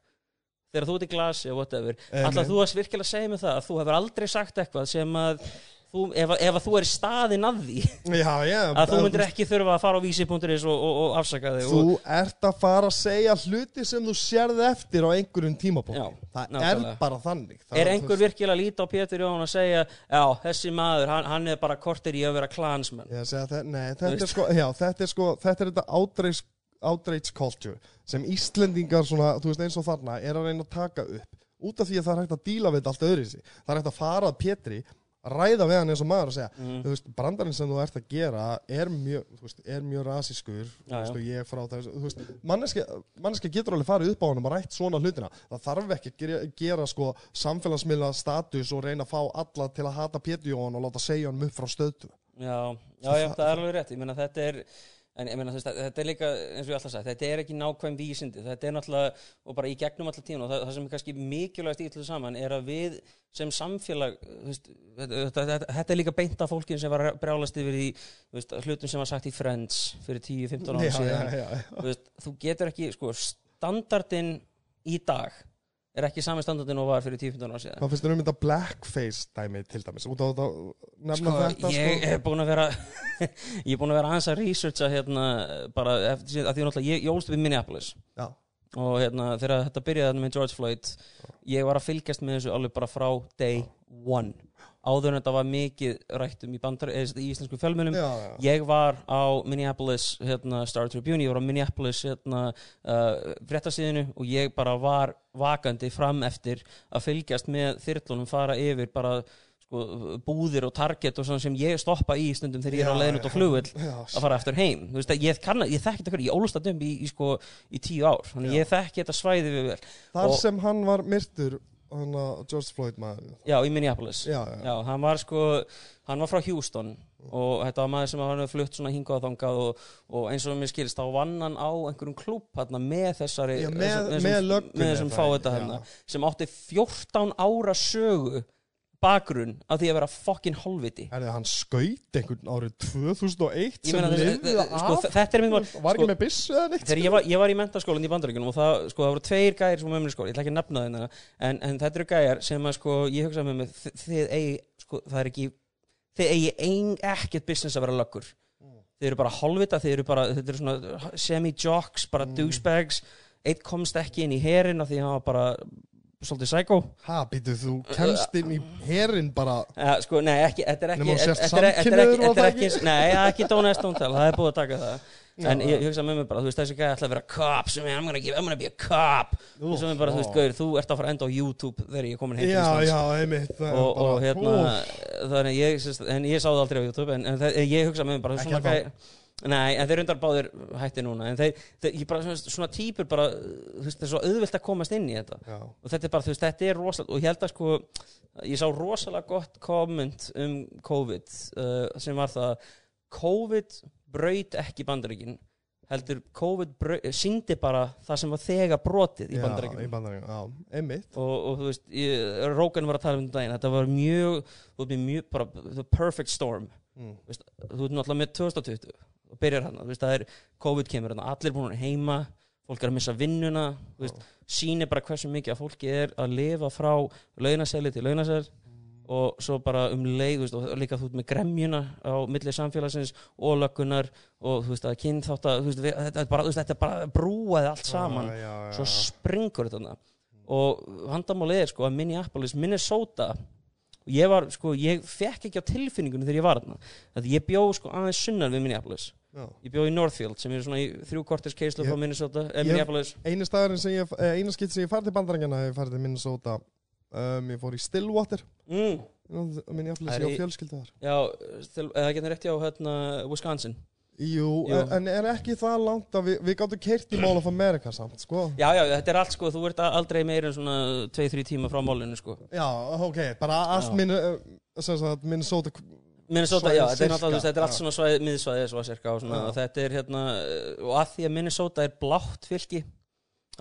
Speaker 2: þegar þú ert í glasi og whatever, ætlar þú að virkilega segja mig það að þú hefur aldrei sagt eitthvað sem að þú, ef, að- ef að þú er í staðinn að því?
Speaker 1: Já, já. [laughs]
Speaker 2: Að þú myndir ekki þurfa að fara á vísi.is og, og, og afsaka þig og,
Speaker 1: Þú ert að fara að segja hluti sem þú sérð eftir á einhverjum
Speaker 2: Já,
Speaker 1: Það er bara þannig. Það,
Speaker 2: er einhver virkilega að líta á Pétur Jón og segja já, þessi maður, hann, hann er bara kortir í að vera klansmenn?
Speaker 1: Að þetta er sko, þetta er sko, þetta er þetta outrage, outrage culture sem Íslendingar svona, þú veist eins og þarna, er að reyna að taka upp út af því að það er hægt að díla við þetta allt öðru sig. Það er hægt að fara að Pétri, ræða við hann eins og maður og segja,
Speaker 2: Mhm.
Speaker 1: þú veist, brandarinn sem þú ert að gera er mjög, er mjög rasískur, þú
Speaker 2: Já,
Speaker 1: veist, og ég frá þessu, þú veist, manneski, manneski getur alveg farið upp á hann og rætt svona hlutina. Það þarf ekki að gera, gera sko samfélagsmiðla status og reyna að fá alla til að hata Pétur Jón og láta segja hann upp frá stöðtu.
Speaker 2: já, já, já, það er alveg rétt ég meina þetta er En ég meina, þú veist, þetta er líka, eins og ég alltaf sagði, þetta er ekki nákvæm vísindi, þetta er náttúrulega, og bara í gegnum alltaf tíma, og það, það sem er kannski mikilvægast í þessu saman er að við sem samfélag, veist, þetta, þetta, þetta, er líka beint af fólkin sem var að brjálast yfir í, veist, hlutum sem var sagt í Friends fyrir 10-15 ára síðan,
Speaker 1: já, já, já.
Speaker 2: veist, þú getur ekki, sko, standardin í dag er ekki sami standardin og var fyrir 10-15 ára síðan.
Speaker 1: Hvað finnst þér um þetta blackface dæmi til dæmis? Út á þetta, nefna
Speaker 2: Sko,
Speaker 1: þetta
Speaker 2: ég
Speaker 1: sko?
Speaker 2: er búin að vera [laughs] ég er búin að vera aðeins að researcha hérna bara eftir að því náttúrulega ég, ég ólst upp í Minneapolis
Speaker 1: Já,
Speaker 2: og hérna þegar þetta byrjaði með George Floyd ég var að fylgjast með þessu alveg bara frá day one áður en þetta var mikið rættum í, bandar, eða, í íslensku fjölmjölum
Speaker 1: já, já.
Speaker 2: Ég var á Minneapolis hérna, Star Tribune, ég var á Minneapolis hérna, uh, fréttasíðinu og ég bara var vakandi fram eftir að fylgjast með þyrlunum fara yfir bara sko, búðir og target og svona sem ég stoppa í stundum þegar ég er
Speaker 1: Já,
Speaker 2: á leiðin út á
Speaker 1: já.
Speaker 2: flugvill
Speaker 1: Já,
Speaker 2: að fara eftir heim þú veist, að ég, ég þekki þetta hverju, ég ólust að döm í, í, sko, í tíu ár, þannig
Speaker 1: Já.
Speaker 2: ég þekki þetta svæði við vel,
Speaker 1: Þar
Speaker 2: Og-
Speaker 1: sem hann var myrtur hann að George Floyd maður
Speaker 2: já, í Minneapolis.
Speaker 1: Já, já,
Speaker 2: Já, hann var sko, hann var frá Houston og þetta var maður sem hefði flutt hingað og þangað og, og eins og mér skilist þá vann hann á einhverjum klúb hérna með þessari
Speaker 1: með-
Speaker 2: þessum,
Speaker 1: með
Speaker 2: með þessum fá
Speaker 1: það,
Speaker 2: þetta hérna sem átti 14 ára sögu bakgrunn af því að vera fokkin holviti
Speaker 1: Er það hann skaut einhvern árið 2001
Speaker 2: Ég
Speaker 1: sem
Speaker 2: þessi-
Speaker 1: lifði
Speaker 2: sko,
Speaker 1: af?
Speaker 2: þetta er minn
Speaker 1: Var
Speaker 2: sko,
Speaker 1: ekki með byssu eða neitt?
Speaker 2: Ég var, ég var í mentaskólan í bandaríkunum og það, sko, það voru tveir gæjar sem var með mér í skóla, ég ætla ekki að nefna þeirna en, en þetta eru gæjar sem að sko, ég hugsaði með mig, þi- þið eigi, sko, það er ekki, þið eigi ein, ekkert business að vera löggur. Þið eru bara hálfvita, þið eru bara, þið eru svona semi-jocks, bara douchebags, eitt komst ekki inn í herin af því hann var bara svolítið psycho.
Speaker 1: Ha, býtu, þú kemst inn í herin bara
Speaker 2: Ja, sko, nei, ekki, þetta er ekki,
Speaker 1: þú
Speaker 2: þetta er- ekki, ekki, nei, ekki don't tell, það er búið að taka það. En
Speaker 1: Já.
Speaker 2: ég, ég hugsa með mig bara, þú veist, þessi gæði ætla að vera cop, sem ég, gonna, give, I'm gonna be a cop.
Speaker 1: Ú,
Speaker 2: sem er bara, þú veist, gauður, þú ert að fara enda á YouTube þegar ég er komin heim til
Speaker 1: Já,
Speaker 2: Íslands.
Speaker 1: já, einmitt það er
Speaker 2: Og, og
Speaker 1: bara-
Speaker 2: hérna, þannig ég, en ég sá það aldrei á YouTube, en, ég hugsa með mig bara,
Speaker 1: Ekki
Speaker 2: svona
Speaker 1: ennþá.
Speaker 2: gæði, nei, en þeir undar báðir hætti núna, en þeir, þeir ég bara, svona, svona típur bara, þú veist, það er svo auðvilt að komast inn í þetta.
Speaker 1: Já,
Speaker 2: og þetta er bara, þú veist, þetta er rosalega og ég held að sko, ég sá rosalega gott komment um COVID uh, sem var það COVID braut ekki bandaríkin heldur COVID braut, síndi bara það sem var þegar brotið í
Speaker 1: já,
Speaker 2: bandaríkin
Speaker 1: í bandaríkjum, já, einmitt.
Speaker 2: Og, og þú veist, Rógan var að tala um þetta daginn, þetta var mjög þú veist, mjög, bara, the perfect storm
Speaker 1: mm.
Speaker 2: Veist, þú veist náttúrulega með 2020 og byrjar hann, veist, það er COVID kemur hann, allir búin að heima fólk er að missa vinnuna veist, sýnir bara hversu mikið að fólki er að lifa frá launaseli til launasel og svo bara um leið veist, og líka þú veist með gremjuna á milli samfélagsins og löggunar og þú veist að kynnt þátt að veist, þetta, bara, þetta bara brúaði allt saman.
Speaker 1: Já, já, já,
Speaker 2: svo springur þetta og vandamálið er sko að Minneapolis, Minnesota og ég var sko, ég fekk ekki á tilfinningunum þegar ég var þarna. Að ég bjó sko aðeins sunnar við Minneapolis.
Speaker 1: Já.
Speaker 2: ég bjó í Northfield sem er svona í þrjú korters keislu frá Minnesota, eh,
Speaker 1: ég-
Speaker 2: Minneapolis.
Speaker 1: Einu staðurinn sem ég, eh, eina skitt sem ég bandarækjana hef ég farið til Minnesota. Um, Ég fór í Stillwater.
Speaker 2: Mm,
Speaker 1: Minneapolis,
Speaker 2: Það
Speaker 1: ég á
Speaker 2: í-
Speaker 1: fjölskyldu þar.
Speaker 2: Já, eða getur rétt hjá hérna, Wisconsin
Speaker 1: Jú,
Speaker 2: Jú.
Speaker 1: En, en er ekki það langt að við, við gáttum keirt í Mall of America samt, sko
Speaker 2: já, já, þetta er allt sko, þú ert aldrei meira en svona 2-3 tíma frá málinu sko
Speaker 1: Já, ok, bara allt
Speaker 2: Já.
Speaker 1: minn, uh, sem sagt, Minnesota
Speaker 2: Minnesota,
Speaker 1: Svæðið
Speaker 2: já, þetta er náttúrulega, þetta er allt
Speaker 1: já.
Speaker 2: svona svæði, miðsvæði svo að cirka og svona,
Speaker 1: Já.
Speaker 2: og þetta er hérna, eh, og að því að Minnesota er blátt fylki,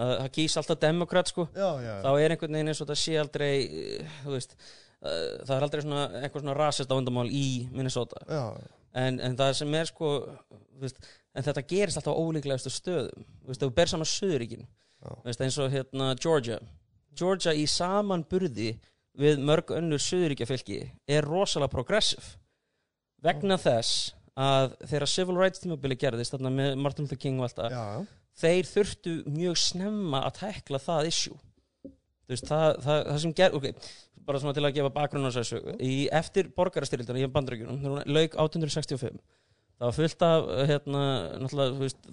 Speaker 2: að það kýs alltaf demokrat, sko,
Speaker 1: Já, já,
Speaker 2: þá er einhvern veginn eins og þetta sé aldrei, eh, þú veist, eh, það er aldrei svona, einhver svona rasist vandamál í Minnesota,
Speaker 1: já,
Speaker 2: en, en það sem er sko, veist, en þetta gerist alltaf á ólíklegastu stöðum, veist, þú ber saman Suðuríkin,
Speaker 1: Já.
Speaker 2: eins og hérna Georgia, Georgia í saman burði við mörg önnur Suðuríkja fylki er rosalega progressive. Vegna þess að þegar civil rights tímabili gerðist þarna með Martin Luther King og allt það
Speaker 1: já,
Speaker 2: þeir þurftu mjög snemma að tekla það issue. Veist, það, það, það sem ger ok, bara svona til að gefa bakgrunn á þessu í eftir borgarastyrildina í hún lauk 1865 það var fullt af hérna,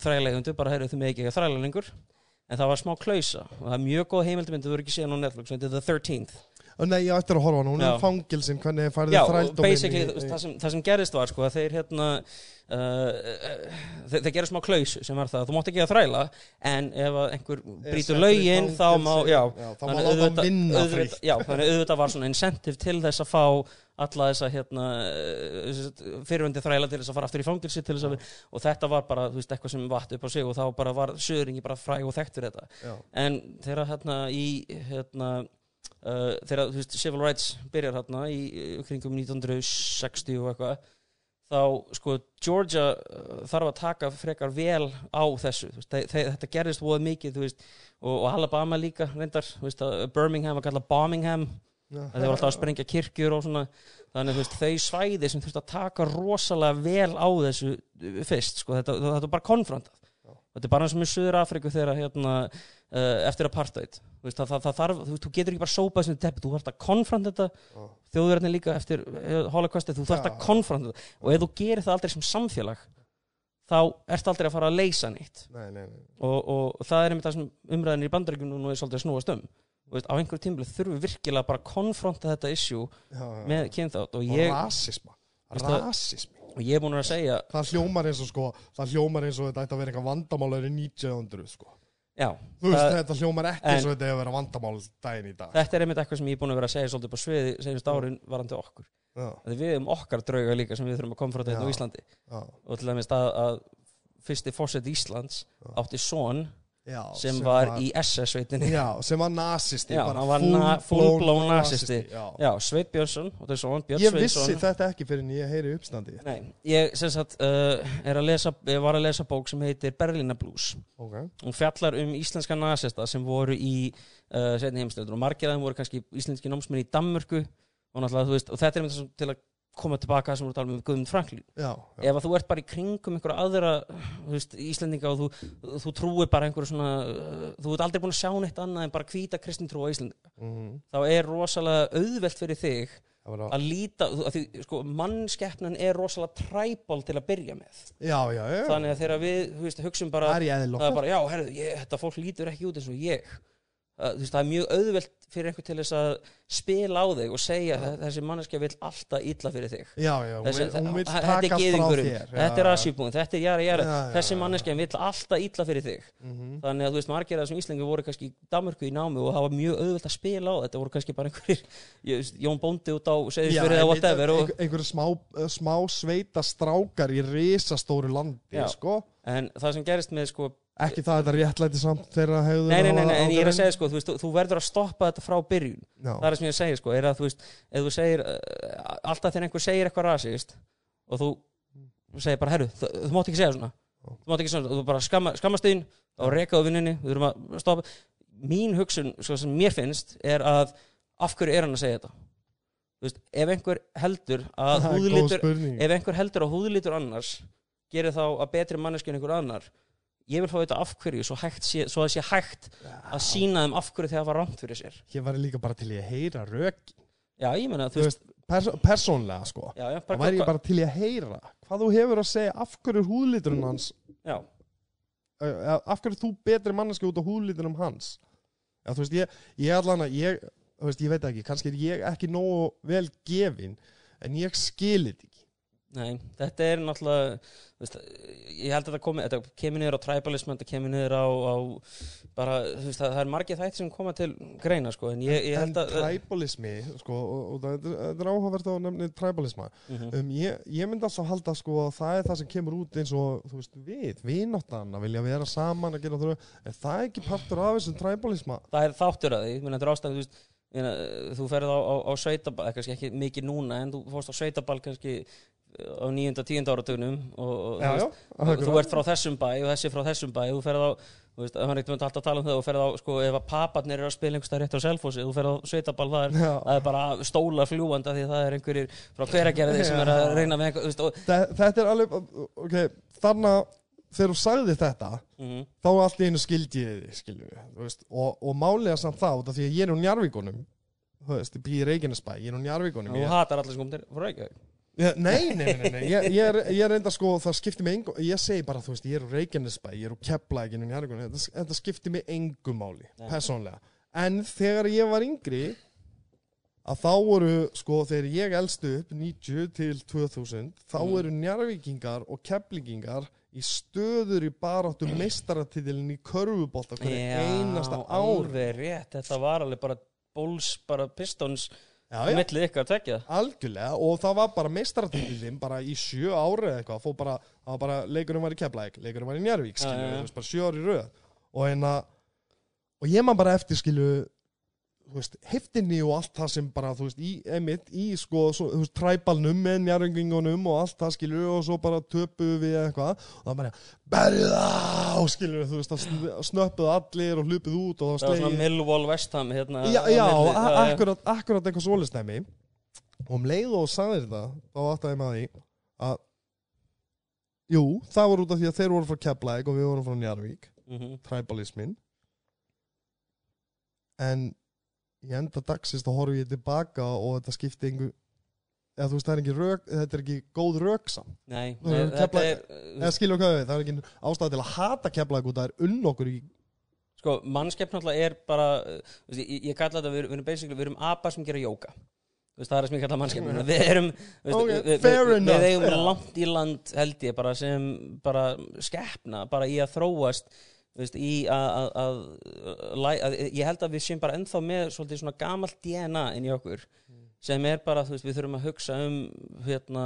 Speaker 2: þræleigundu bara heyrðu þau með ekki þræla lengur. En það var smá klausa og það er mjög góð heimildmynd þú eru ekki séð á Netflix, þetta er The 13th
Speaker 1: Og Nei, ég ættir að horfa hún
Speaker 2: Já.
Speaker 1: er fangilsin, hvernig
Speaker 2: Já,
Speaker 1: þið
Speaker 2: og
Speaker 1: þrældóminn
Speaker 2: basically,
Speaker 1: í-
Speaker 2: þú veist, það, sem, það sem gerist var sko að þeir hérna uh, þeir, gerðu smá klaus sem var það, þú mátt ekki að þræla en ef að einhver
Speaker 1: Er í
Speaker 2: lögin þá má, já,
Speaker 1: já, þá má hann
Speaker 2: auðvitað-
Speaker 1: vinna frítt.
Speaker 2: já, þannig auðvitað var svona incentive til þess að fá alla þessa hérna fyrirhundi þræla til þess að fara aftur í fangilsi til þess að, og þetta var bara, þú veist, eitthvað sem vatt upp á sig og þá bara var söðringi bara fræg og þekkt fyrir þetta.
Speaker 1: Já,
Speaker 2: en þegar hérna í hérna uh, þegar þú veist civil rights byrjar hérna í kringum 1960 og eitthvað þá sko Georgia uh, þarf að taka frekar vel á þessu veist, þe- þe- þetta gerðist voða mikið veist, og, og Alabama líka reyndar veist, að Birmingham var kallað Bombingham að þeir voru alltaf að sprengja kirkjur og svona þannig veist, þau svæði sem þurfti að taka rosalega vel á þessu uh, fyrst, sko, þetta, þetta var bara konfrontað þetta er bara eins og með Suður Afriku þegar hérna, uh, eftir apartheid. Veist, það, það, það þarf, þú, þú getur ekki bara sópað sem teppi, þú þarf að konfront þetta.
Speaker 1: Já.
Speaker 2: þjóðverðin líka eftir uh, holocaustið, þú þarf
Speaker 1: Já.
Speaker 2: að konfront þetta. Og ef þú gerir það aldrei sem samfélag þá ertu aldrei að fara að leysa neitt.
Speaker 1: Nei, nei, nei.
Speaker 2: Og, og, það er einmitt það sem umræðin í bandaríkjum nú er svolítið að snúast um. Og veist, á einhverjum tímbil þurfum við virkilega bara að konfronta þetta issue
Speaker 1: Já, já.
Speaker 2: með kynþátt og
Speaker 1: og
Speaker 2: ég,
Speaker 1: rasisma. Rasismi
Speaker 2: og ég er búin að segja
Speaker 1: það hljómar eins og sko það hljómar eins og þetta ætti að vera eitthvað vandamál árið 1900 sko.
Speaker 2: Já,
Speaker 1: þú veist
Speaker 2: það-
Speaker 1: þetta hljómar ekki eins og þetta hefur verið vandamál daginn í dag.
Speaker 2: Þetta er einmitt eitthvað sem ég er búin að vera að segja svolítið á sviði senast árin varandi okkur. Því við um okkar drauga líka sem við þurfum að konfronta hérna á. Íslandi.
Speaker 1: Já,
Speaker 2: og til dæmis að, að fyrsti fórsett Íslands
Speaker 1: Já.
Speaker 2: átti son
Speaker 1: já,
Speaker 2: sem, var, í SS-sveitinni
Speaker 1: já, sem var nazisti
Speaker 2: Já,
Speaker 1: bara
Speaker 2: hann var na- full-blown nasisti.
Speaker 1: já.
Speaker 2: Já, Sveit Björnsson
Speaker 1: ég vissi þetta ekki fyrir en ég heyri uppstandi
Speaker 2: Nei, ég sem sagt uh, að lesa, var að lesa bók sem heitir Berlina Blues.
Speaker 1: Ok,
Speaker 2: hún fjallar um íslenska nasista sem voru í uh, setni heimstöður og margir af þeim voru kannski íslenski námsmenn í Danmörku og, veist, og þetta er svo til að koma tilbaka sem voru að tala um Guðmund Franklín
Speaker 1: já, já.
Speaker 2: ef að þú ert bara í kringum einhverja aðra veist, Íslendinga og þú, þú trúir bara einhverju svona þú ert aldrei búin að sjá neitt annað en bara hvíta kristin trú á Íslendinga
Speaker 1: Mhm.
Speaker 2: þá er rosalega auðvelt fyrir þig
Speaker 1: að-
Speaker 2: að líta, að því, sko, mannskeppnan er rosalega træból til að byrja með.
Speaker 1: Já, já, já,
Speaker 2: þannig að þegar við, veist, hugsum bara
Speaker 1: er
Speaker 2: bara, já, herru, ég, þetta fólk lítur ekki út eins og ég þú veist, það er mjög auðvelt fyrir einhver til þess að spila á þig og segja að þessi manneskja vill alltaf illa fyrir þig
Speaker 1: já, já,
Speaker 2: þessi,
Speaker 1: hún vil taka frá
Speaker 2: gyðingurinn,
Speaker 1: þér
Speaker 2: þetta er asjúbúin þetta er
Speaker 1: Já, já,
Speaker 2: þessi
Speaker 1: já.
Speaker 2: manneskja vill alltaf illa fyrir þig
Speaker 1: Mhm.
Speaker 2: þannig að þú veist, margir af þessum Íslengi voru kannski í Danmörku í námi og það var mjög auðvelt að spila á þetta voru kannski bara einhverjir veist, Jón Bóndi út á segðisverið eða whatever og,
Speaker 1: einhver, einhverju smá, smá sveita strákar í risastóru landi
Speaker 2: Já.
Speaker 1: sko.
Speaker 2: en það sem gerist með sko
Speaker 1: ekki það að þetta réttlæti samt þeirra hefðu
Speaker 2: nei, nei, nei, nei, en ég er að segja sko, þú, veist, þú, verður að stoppa þetta frá byrjun.
Speaker 1: Já,
Speaker 2: það er það sem ég er að segja sko, er að þú veist ef þú segir, uh, alltaf þegar einhver segir eitthvað rasist og þú segir bara, herru, þú, þú mátt ekki segja svona. Þú mátt ekki segja svona, þú bara skamma, skammast þín og rekaðu vinninni, við þurfum að stoppa. Mín hugsun, sko, sem mér finnst er að af hverju er hann að segja þetta? Þú veist, ef einhver heldur að
Speaker 1: það er spurning.
Speaker 2: ef einhver heldur að húðlitur annars gerir þá að betri manneski en einhver annar ég vil fá þetta af hverju svo, svo að sé hægt að sína þeim af hverju þegar það var rámt fyrir sér.
Speaker 1: Ég var líka bara til í að heyra rök
Speaker 2: já, ég menna,
Speaker 1: þú
Speaker 2: veist
Speaker 1: veist, pers persónlega sko.
Speaker 2: Já, já,
Speaker 1: þá
Speaker 2: bara,
Speaker 1: væri ég bara til í að heyra hvað þú hefur að segja af hverju er húðliturinn hans
Speaker 2: já,
Speaker 1: af hverju er þú betri manneski út á húðlitunum hans. Já, veist, ég, ég allan að ég, veist, ég veit ekki, kannski er ég ekki nógu vel gefin en ég skilit ekki
Speaker 2: nei, þetta er náttúrulega veist, ég held að þetta komi þetta kemur niður á tribalism, þetta kemur niður á, á bara, þú veist, það, það er margir þætti sem koma til greina, sko, en ég, ég
Speaker 1: en
Speaker 2: held að
Speaker 1: tribalismi sko, og, og það þetta er áhugavert á nefni tribalisma
Speaker 2: Mhm.
Speaker 1: um, ég, ég myndi alltaf halda sko að það er það sem kemur út eins og þú veist, við, vináttan að vilja vera saman að gera þrjá, en það er ekki partur af þessum tribalisma
Speaker 2: það er þáttur að því, menn þetta er ástæðan þú, veist, þú ferð á, á, á sveitaball eða kannski ekki mikið núna en þú fórst á sveitaball kannski á nýjunda, tíunda áratugnum og, og þú, veist, og þú ert frá þessum bæ og þessi frá þessum bæ og þú ferð á þú veist, það er ekkert alltaf að tala um það og ferð á, sko, ef að paparnir eru að spila einhverstað rétt á selfossi, þú ferð á sveitaball það er,
Speaker 1: Já.
Speaker 2: það er bara stóla fljúanda því það er einhverjir frá hveragerði sem er að reyna með þú veist, og,
Speaker 1: Þe- þetta er alveg ok, þannig að þegar þú sagði þetta
Speaker 2: mm,
Speaker 1: þá er allt í einu skildi ég þið skilju við, og, málega samt þá af því að ég er úr Njarvíkunum þú veist, ég býr í Reykjanesbæ, ég er úr Njarvíkunum
Speaker 2: þú hatar allir sem komið til frá Reykjavík
Speaker 1: ég, nei, nei, nei, nei, ég, ég, er, ég er enda sko það skiptir mig engu, ég segi bara þú veist, ég er úr Reykjanesbæ, ég er úr Keflæk ég úr Njarvíkunum, þetta, þetta skiptir mig engu máli
Speaker 2: Nei.
Speaker 1: persónlega, en þegar ég var yngri að þá voru, sko, þegar ég elstu upp 90 til 2000 þá
Speaker 2: Mm.
Speaker 1: eru njarvíkingar og keflingingar í stöður [clears throat] í baráttu meistaratitilin í körfubólta hverju einasta ár
Speaker 2: alveg rétt, þetta var alveg bara bóls, bara pistons millið ykkar tekja
Speaker 1: algjörlega og það var bara meistaratitilin bara í sjö ári eða eitthvað fór bara, það var bara, leikurinn var í Keflæk leikurinn var í Njarvík,
Speaker 2: Já,
Speaker 1: skilju, þú veist, bara sjö ári röð. Og hérna og ég man bara eftir, skilju veist, heftinni og allt það sem bara, þú veist, í, emitt, í sko, svo, þú veist, træbalnum með njarvingingunum og allt það, skilju, og svo bara töpuðu við eitthvað, og það bara berið á, skilju, þú veist, það sn- snöppuðu allir og hlupuðu út og
Speaker 2: það
Speaker 1: það
Speaker 2: var svona
Speaker 1: slegið
Speaker 2: Millwall Vestham hérna,
Speaker 1: Já, já, akkurat, akkurat eitthvað svoleiðsnæmi og um leið og sagðir þetta þá áttaði maður því að jú, það var út af því að þeir voru frá Keflæk og við vorum frá Njarvík
Speaker 2: Mhm.
Speaker 1: tribalismin en í enda dagsins þá horfi ég tilbaka og þetta skipti einhver eða þú veist það er ekki rök, þetta er ekki góð röksam
Speaker 2: Nei, nei
Speaker 1: Keflavík-
Speaker 2: er
Speaker 1: eða skilja hvað við, það er ekki ástæða til að hata Keflæk og það er unn okkur í
Speaker 2: sko, mannskepn náttúrulega er bara veist, ég, ég kalla þetta, við, við erum basically við erum apa sem gera jóka veist, það er sem ég kalla mannskepn við erum, veist,
Speaker 1: Ok,
Speaker 2: við, við, við, eigum
Speaker 1: já.
Speaker 2: langt í land held ég bara sem bara skeppna, bara í að þróast veist, að, að, að, ég held að við séum bara ennþá með svolítið svona gamalt DNA inn í okkur sem er bara, þú veist, við þurfum að hugsa um hérna,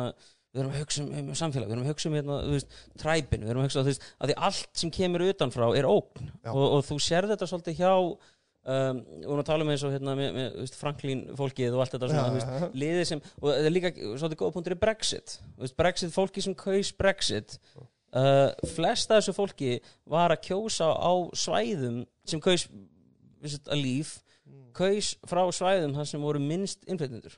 Speaker 2: við þurfum að hugsa um, um samfélag, við þurfum að hugsa um hérna, veist, træpin, við þurfum að hugsa, þú veist, að því allt sem kemur utanfrá er ógn. Og, og þú sér þetta svolítið hjá um, og nú talum við eins og hérna með, með veist, Franklín fólkið og allt þetta svona, veist,
Speaker 1: já.
Speaker 2: liðið sem, og það er líka svolítið góða punktur í Brexit, Brexit, fólki sem kaus Brexit uh, flest af þessu fólki var að kjósa á svæðum sem kaus veist, að líf kaus frá svæðum þar sem voru minnst innflytjendur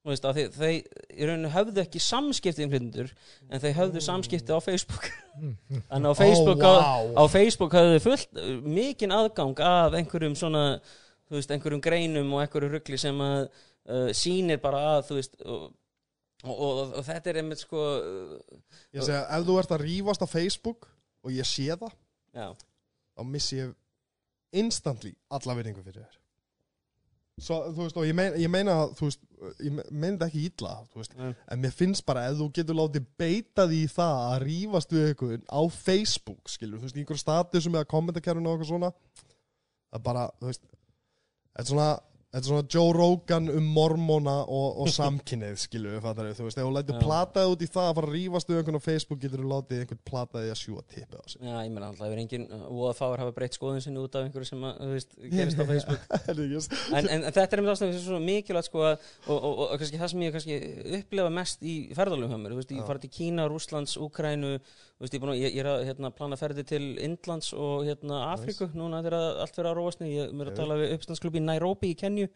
Speaker 2: Þú veist, að þeir, í rauninu höfðu ekki samskipti innflytjendur en þeir höfðu samskipti á Facebook [laughs] þannig á Facebook
Speaker 1: Ó,
Speaker 2: á,
Speaker 1: vá.
Speaker 2: á Facebook höfðu fullt mikinn aðgang af einhverjum svona veist, einhverjum greinum og einhverju ruggli sem að uh, sýnir bara að þú veist og, og, og, og þetta er einmitt sko uh,
Speaker 1: Ég segja, ef þú ert að rífast á Facebook og ég sé það,
Speaker 2: já,
Speaker 1: þá missi ég instantly alla virðingu fyrir þér Svo, þú veist, og ég meina, ég meina þú veist, ég me- meina þetta ekki
Speaker 2: Nei.
Speaker 1: en mér finnst bara ef þú getur látið beita því í það að rífast við einhvern á Facebook, skilur, þú veist, í einhverju statusum eða kommentarkerfinu og eitthvað svona það er bara, þú veist þetta er svona, þetta er svona Joe Rogan um mormóna og, og [laughs] samkynnið skilur við, fattar við, þú veist, ef lætur
Speaker 2: Já.
Speaker 1: plataði út í það að fara að rífast við einhvern á Facebook getur þú látið einhvern plataði að sjúa tippið á sig?
Speaker 2: Já, ég meina alltaf, hefur engin voða fáir hafa breytt skoðun sinni út af einhverju sem að, þú veist, [laughs] gerist á Facebook. [laughs]
Speaker 1: Er það
Speaker 2: en, en þetta er einmitt ástæðan sem er svo mikilvægt sko að, og, og, og, og kannski það sem ég kannski upplefa mest í ferðalum hjá mér, þú veist, ég fara til Kína, Rússlands, Úkrænu, þú veist, ég, ég, ég er að hérna, plana ferði til Indlands og hérna Afríku, núna þegar allt fyrir að róast ég er að tala við uppstandsklub í Nairobi í Kenju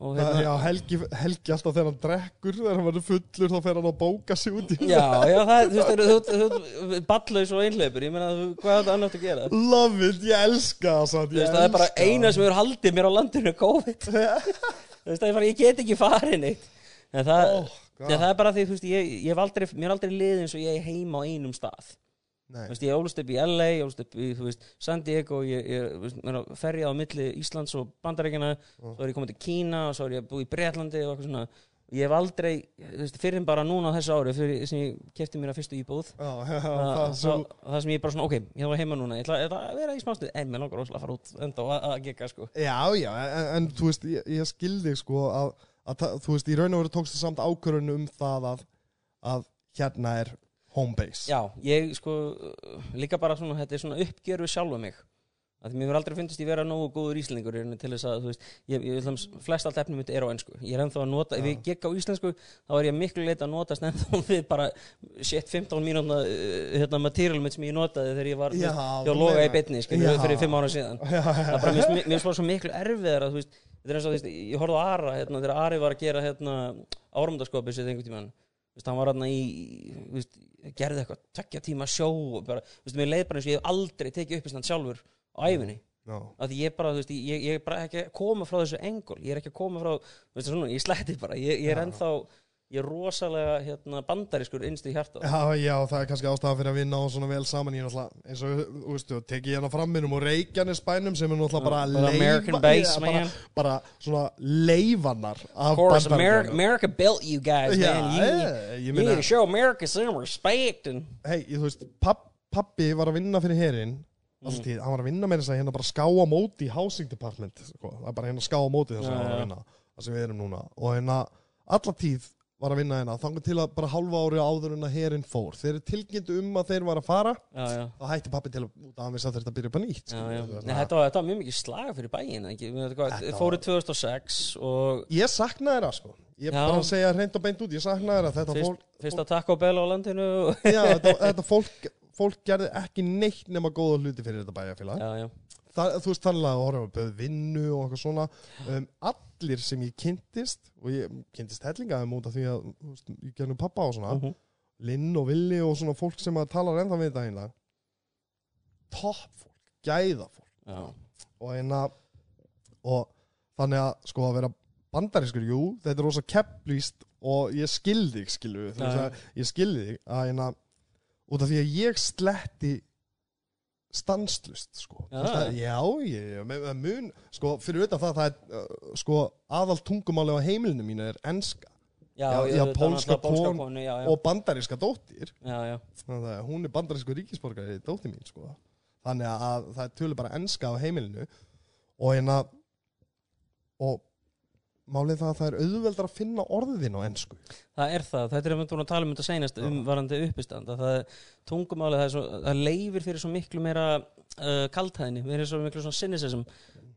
Speaker 2: og hérna
Speaker 1: já, Helgi, Helgi alltaf þegar hann drekkur þegar hann verður fullur þá fer hann að bóka sig út í
Speaker 2: Já, já, það, þú veist, þú, þú, þú ballaus og einhleipur, ég meina, þú- hvað er þetta annars að gera?
Speaker 1: Love it, ég elska það ég
Speaker 2: það er bara
Speaker 1: elska
Speaker 2: eina sem hefur haldið mér á landinu COVID. [laughs] Þú veist, það er bara, ég get ekki farið neitt. En það,
Speaker 1: Oh,
Speaker 2: það er bara því, þú veist, ég, ég hef aldrei, mér er aldrei liðið eins og ég er heima á einum stað.
Speaker 1: Nei,
Speaker 2: Þú veist, ég ólust upp í LA, ég ólust upp í, þú veist, San Diego, ég, er að ferja á milli Íslands og Bandaríkjana,
Speaker 1: Mm.
Speaker 2: svo er ég komið til Kína og svo er ég búið í Breitlandi og eitthvað svona. Ég hef aldrei, þú veist, fyrir en bara núna á þessu ári, fyrir sem ég kefti mér að fyrstu íbúð.
Speaker 1: já, [laughs] já,
Speaker 2: Það,
Speaker 1: það
Speaker 2: það,
Speaker 1: sem
Speaker 2: það sem ég bara svona, ok, ég var heima núna, ég ætla, að vera í smástuð, en mér langar rosalega að fara út enda og að, að geka, sko.
Speaker 1: Já, já, en, en þú veist, ég, ég skildi sko að, að þú veist, í raun og veru tókstu samt ákvörðun um það að, að hérna er home base.
Speaker 2: Já, ég sko líka bara svona, þetta er svona uppgjör við sjálfa mig. Að því mér verður aldrei fundist ég vera nógu góður íslendingur til þess að, þú veist, ég, ég vil flest allt efnum mitt er á ennsku, ég er ennþá að nota ef ég gekk á íslensku, þá er ég miklu leita að notast ennþá [laughs] við bara shit 15 mínúna uh, hérna, material mitt sem ég notaði þegar ég var, hjá loga í skilur,
Speaker 1: Já.
Speaker 2: fyrir fimm ára síðan.
Speaker 1: Já,
Speaker 2: það er bara, mér finnst- svo miklu erfiðar að, þú veist, þetta er eins og, þú veist, ég horfði á Ara hérna, þegar Ari var að gera hérna áramdaskopið sér Þú veist, hann var hérna í, veist, gerði eitthvað tvekja tíma sjó og bara, veist, mér leið bara eins og ég hef aldrei tekið uppistand sjálfur á æfinni, af því ég bara, þú veist, ég, ég er bara ekki að koma frá þessu engul, ég er ekki að koma frá, þú veist, svona, ég slætti bara, ég, ég er
Speaker 1: Já.
Speaker 2: ennþá, ég er rosalega, hérna, bandarískur innst í hjarta.
Speaker 1: Já, já, það er kannski ástæða fyrir að vinna á svona vel saman Ég er náttúrulega, eins og, þú veist, þú tekið hérna framminnum og Reykjanes bænum sem er náttúrulega bara
Speaker 2: Bara American base,
Speaker 1: já, bara, bara svona leifannar af
Speaker 2: Of course, America. America built you guys,
Speaker 1: Já,
Speaker 2: man. You,
Speaker 1: ég
Speaker 2: you need to show America some respect and
Speaker 1: hei, þú veist, papp, pappi var að vinna fyrir herin alltaf tíð, hann var að vinna með þess að hérna bara ská á móti í housing department, sko, það er bara hérna ská á móti þess að hann var að vinna það sem við erum núna, og hérna alla tíð var að vinna hérna, þannig til að bara hálfa ári áður en að herin fór. Þeir eru tilkynntu um að þeir var að fara.
Speaker 2: Já, já.
Speaker 1: þá hætti pappi til að, út að hann vissi að þetta byrja upp að nýtt
Speaker 2: Já,
Speaker 1: skilur
Speaker 2: já.
Speaker 1: við,
Speaker 2: Nei,
Speaker 1: það-
Speaker 2: þetta, var, þetta var mjög mikið slag fyrir bæin? Við
Speaker 1: var-
Speaker 2: fóru 2006 og
Speaker 1: ég saknaði þeirra sko. Ég bara að segja hreint og beint út, ég saknaði þeirra þetta
Speaker 2: fyrst,
Speaker 1: fólk,
Speaker 2: fyrsta Taco Bell á landinu og-
Speaker 1: já, þetta, þetta fólk fólk gerði ekki neitt nema góða hluti fyrir þetta
Speaker 2: já,
Speaker 1: það, þú veist þannig að horfa bauð vinnu og eitthvað svona. Um, allir sem ég kynntist og ég kynntist hellingaðum út af því að veist, ég gerði pappa og svona.
Speaker 2: Mhm.
Speaker 1: Linn og Villi og svona fólk sem að tala ennþá við þetta hérna topp fólk, gæða fólk.
Speaker 2: Já,
Speaker 1: og hérna og þannig að sko að vera bandarískur, jú, þetta er rosa kepplýst og ég skildi þig,
Speaker 2: já.
Speaker 1: ég skildi þig að hérna út af því að ég sletti stanslust sko.
Speaker 2: Já.
Speaker 1: það, já, ég, með, með mun sko, fyrir utan það, það er uh, sko, aðal tungumáli á heimilinu mínu er enska
Speaker 2: Já,
Speaker 1: Já, já, pólska
Speaker 2: já,
Speaker 1: og bandaríska dóttir þannig að hún er bandarísku ríkisborgari dóttir mín sko. þannig að það er tölur bara enska á heimilinu og hérna og málið það að það er auðveldar að finna orðin á ensku.
Speaker 2: Það er það, þetta er að við búin að tala um þetta seinast um varandi uppistand að það er tungumálið, það, er svo, það leifir fyrir svo miklu meira uh, kaltæðinni, við erum svo miklu svona cynicism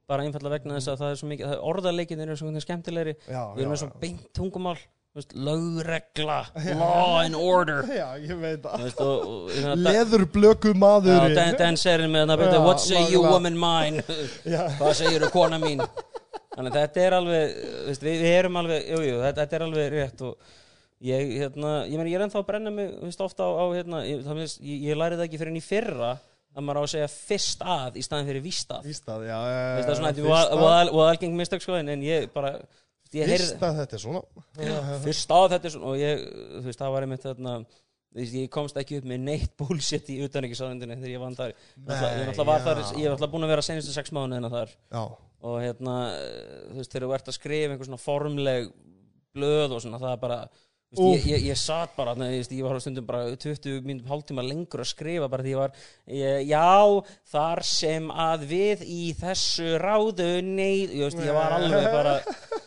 Speaker 2: bara einfallega vegna þess að það er svo mikið það- orðarleikin eru svo mikið skemmtilegri
Speaker 1: já,
Speaker 2: við erum með svo beint tungumál þú lögregla, law and order. [laughs]
Speaker 1: Já, ég veit
Speaker 2: þú
Speaker 1: að
Speaker 2: veist, og, og, hérna,
Speaker 1: leðurblöku maður
Speaker 2: Dan, Dan Serin með þarna,
Speaker 1: Já,
Speaker 2: what say you woman mine? [laughs] hvað segir kona mín [laughs] þannig þetta er alveg veist, við, við erum alveg, jú, jú, þetta, þetta er alveg rétt og ég, hérna, ég meni, ég er ennþá að brenna mig, veist, ofta á, á hérna, ég, það, ég, ég lærið það ekki fyrir enn í fyrra að maður á að segja fyrst að í staðin fyrir víst að
Speaker 1: Víst að, já,
Speaker 2: Veist, það er svona, þetta
Speaker 1: fyrst
Speaker 2: er
Speaker 1: að-
Speaker 2: voða- voða algeng mistök sko, en ég bara ég heyrði,
Speaker 1: Fyrst að þetta er svona.
Speaker 2: Fyrst að þetta er svona og ég, þú veist, það var einmitt þarna þú ég komst ekki upp með neitt [laughs] bullshit í utanrikiðsáðundinu þegar ég vann þar. Ég ég var náttúrulega búin að vera senustu sex mánuðina þar.
Speaker 1: Já,
Speaker 2: og hérna, þú veist, þegar þú ert að skrifa einhver svona formleg blöð og svona, það er bara ég, ég, ég satt bara, veist, ég var á stundum bara 20 mínútum hálftíma lengur að skrifa bara því ég var, ég, já þar sem að við í þessu ráðu nei, ég ég var alveg bara [laughs]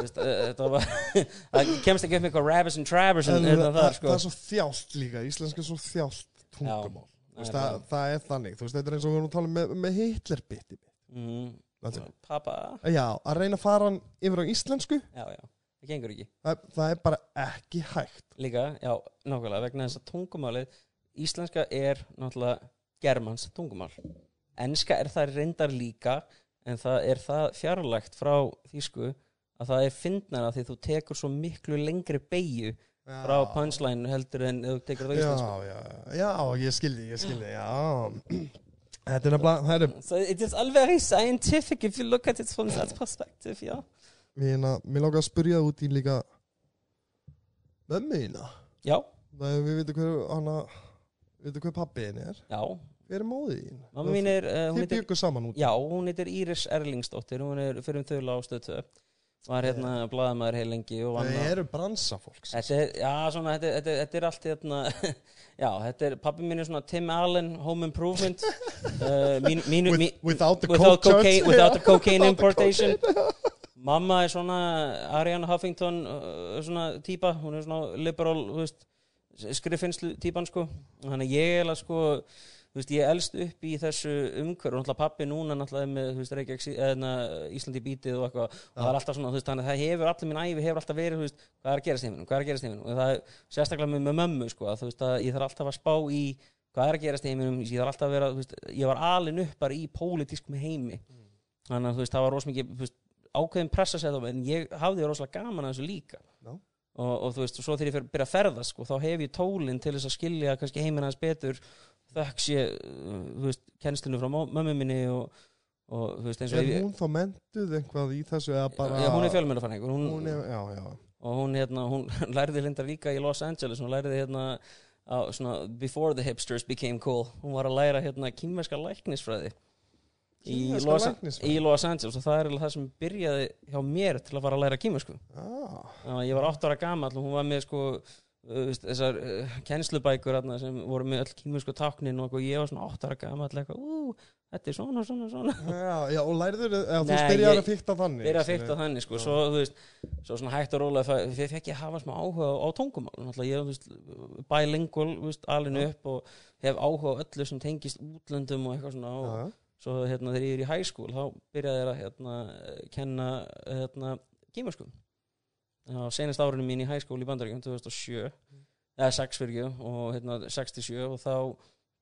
Speaker 2: [laughs] það kemst ekki upp með eitthvað rabbis and trabbers en,
Speaker 1: en það,
Speaker 2: það,
Speaker 1: það,
Speaker 2: sko.
Speaker 1: er svo þjált líka Íslenska er svo þjált tungumál.
Speaker 2: Það
Speaker 1: það, er þannig, þú veist, þetta er eins og við erum að tala um með, með Hitler-biti
Speaker 2: mm, pappa,
Speaker 1: Já, að reyna að fara hann yfir á íslensku?
Speaker 2: Já, já, það gengur ekki.
Speaker 1: Það, það er bara ekki hægt.
Speaker 2: Líka, já, nákvæmlega vegna þess að tungumálið, íslenska er náttúrulega germans tungumál. Enska er það reyndar líka en það er það fjarlægt frá þýsku að það er fyndnara því þú tekur svo miklu lengri beigju frá punchline heldur en þú tekur það á
Speaker 1: Já,
Speaker 2: íslensku.
Speaker 1: já, já, ég skildi, ég skildi, já. Þetta er nefnilega,
Speaker 2: so it is very scientific if you look at it from that perspective, já
Speaker 1: Mér, mér langar að spyrja út í líka mömmuðina
Speaker 2: já,
Speaker 1: Það er, við veitum hver hana Við veitum hver pappiðin er.
Speaker 2: Já,
Speaker 1: Hver er móðið þín?
Speaker 2: mamma mín er uh,
Speaker 1: Þið byggur saman út
Speaker 2: já, hún heitir Íris Erlingsdóttir hún er fyrir um þau 2 var hérna blaðamaður heil lengi á
Speaker 1: eru bransafólks
Speaker 2: Þetta er, já, svona, þetta, þetta, þetta er allt hérna, [laughs] já, þetta er, pappi mín er svona Tim Allen, Home Improvement. Uh, [laughs] mín, mínu,
Speaker 1: With,
Speaker 2: mí,
Speaker 1: Without the
Speaker 2: without,
Speaker 1: coke
Speaker 2: cocaine, without the cocaine importation. Mamma er svona Ariana Huffington uh, svona típa, hún er svona liberal, skriffinnslu típan sko, þannig ég er alveg sko þú veist, ég elst upp í þessu umhverf og náttúrulega pappi núna náttúrulega með, þú veist, Reykjavík, eðna, Íslandi bítið og eitthvað og það er alltaf svona, þú veist, þannig að það hefur allir minn æfi hefur alltaf verið, þú veist, hvað er að gerast í heiminum, hvað er að gerast í heiminum? Og það er sérstaklega með, með mömmu, sko, að, þú veist, að ég þarf alltaf að spá í hvað er að gerast í heiminum, ég þarf alltaf að vera, þú veist, ég var alin upp bara í pólitískum heimi. Þannig að, þú veist, það var rosamikið, þú veist, ákveðin pressa sér þá, en ég hafði rosalega gaman að þessu líka.
Speaker 1: Já.
Speaker 2: og, og þú veist, og svo þegar ég fyrir að byrja að ferðast sko, þá hef ég tólinn til þess að skilja kannski heiminn hans betur þökks ég, uh, þú veist, kennslinu frá mömmu minni og, og þú veist, eins og
Speaker 1: Er
Speaker 2: ég,
Speaker 1: hún þá mentuð eitthvað í þessu eða bara
Speaker 2: já, hún er fjölmjölafæringur hún,
Speaker 1: Hún er, já, já.
Speaker 2: Og hún, hérna, hún [laughs] lærði lindar líka í Los Angeles, hún lærði hérna á, svona, before the hipsters became cool. Hún var að læra hérna kýmverska læknisfræði í Los, í Los Angeles. Og það er það sem byrjaði hjá mér til að fara að læra kýmversku
Speaker 1: ah,
Speaker 2: Já, ég var 8 ára gamall og hún var með sko veist, þessar uh, kennslubækur þarna, sem voru með öll kýmversku táknin og ég var svona 8 ára gamall eitthvað, ú, þetta er svona, svona, svona. [laughs]
Speaker 1: Já, já, og lærður eða þú
Speaker 2: Nei,
Speaker 1: styrjar
Speaker 2: ég-
Speaker 1: að fykta þannig
Speaker 2: byrja að fykta þannig sko, svo þú veist svo svona hægt og rólega fe- fekk ég að hafa smá áhuga á, á tungumál, ég er þú veist, bilingual, þú veist, alin upp og hef áhuga á öllu sem tengist útlöndum og eitthvað svona og
Speaker 1: já.
Speaker 2: svo hérna þegar ég er í school þá byrjaði ég að hérna kenna hérna kýmursku á senast árinu mín í school í Bandaríkjum 2007 eða 6 fyrir ekki og hérna 67 og þá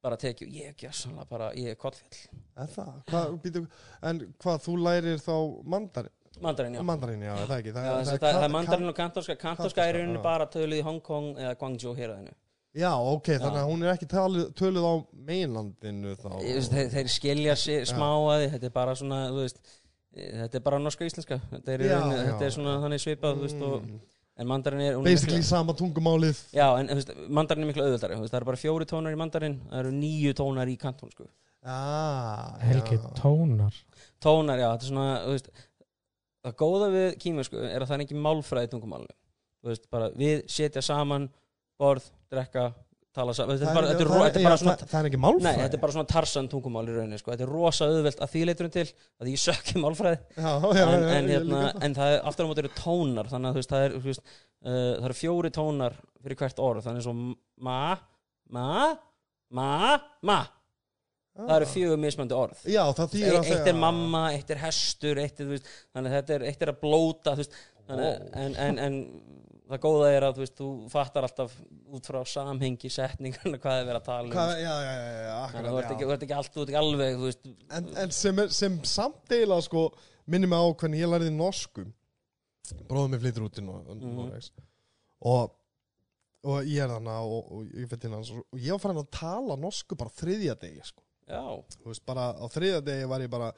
Speaker 2: bara tekið, ég ekki sannlega bara, ég er kollfjall
Speaker 1: Er það? Hvað, býtu, en hvað, þú lærir þá mandarin?
Speaker 2: Mandarín, já
Speaker 1: Mandarin, já, er það ekki
Speaker 2: Já, það, það, það, er mandarin og kantorska Kantorska er
Speaker 1: já.
Speaker 2: bara töluð í Hong Kong eða Guangzhou héræðinu
Speaker 1: Já, ok, þannig
Speaker 2: Já.
Speaker 1: að hún er ekki talið, töluð á mainlandinu þá
Speaker 2: Ég þeir, þeir skilja smá að þetta er bara svona, þú veist þetta er bara norska íslenska þetta er, í
Speaker 1: Já,
Speaker 2: rauninni,
Speaker 1: já.
Speaker 2: þetta er svona þannig svipað, veist, og,
Speaker 1: Mm.
Speaker 2: en mandarin er hún er
Speaker 1: Basically sama tungumálið
Speaker 2: Já, en veist, mandarin er miklu auðvöldari það eru bara fjóri tónar í mandarin það eru níu tónar í kantón sko.
Speaker 1: ah,
Speaker 3: Helgi
Speaker 1: já.
Speaker 3: tónar
Speaker 2: tónar, já, þetta er svona veist, það góða við kýmversku er að það er ekki málfræði tungumálinu þú veist, bara við setja saman borð, drekka, tala saman þetta er bara, þetta er, ro- þetta er
Speaker 1: já,
Speaker 2: bara svona
Speaker 1: það, það er ekki málfræði.
Speaker 2: Nei, þetta er bara svona tarsan tungumál í rauninni sko. Þetta er rosa auðvelt að því leiturum til að ég sökki málfræði.
Speaker 1: Já, já,
Speaker 2: en,
Speaker 1: já,
Speaker 2: en, hérna, en það er aftur á móti eru tónar þannig að veist, það, er, þú veist, uh, eru fjóri tónar fyrir hvert orð þannig svo ma, ma, ma, ma. Það eru fjögur mismöndi orð. E eitt er mamma, eitt er hestur eitt er, veist, þannig að þetta er, eitt er að blóta þannig, en, en, en það góða er að þú, veist, þú fattar alltaf út frá samhengi setningarna hvað er verið að tala um.
Speaker 1: Hvað, já, já, já, já,
Speaker 2: að þú ert
Speaker 1: akkurat,
Speaker 2: ekki, ekki allt, þú ert ekki alveg, veist.
Speaker 1: En, en sem, er, sem samt eiginlega sko minnir mig á hvernig ég lærði norsku. Bróðum mig flyttur út í Nor
Speaker 2: Mhm.
Speaker 1: Noregs. Og, og ég er þannig og, og ég til hans og ég var farin að tala norsku bara þriðja degi sko.
Speaker 2: Já,
Speaker 1: þú veist bara á þriðja degi var ég bara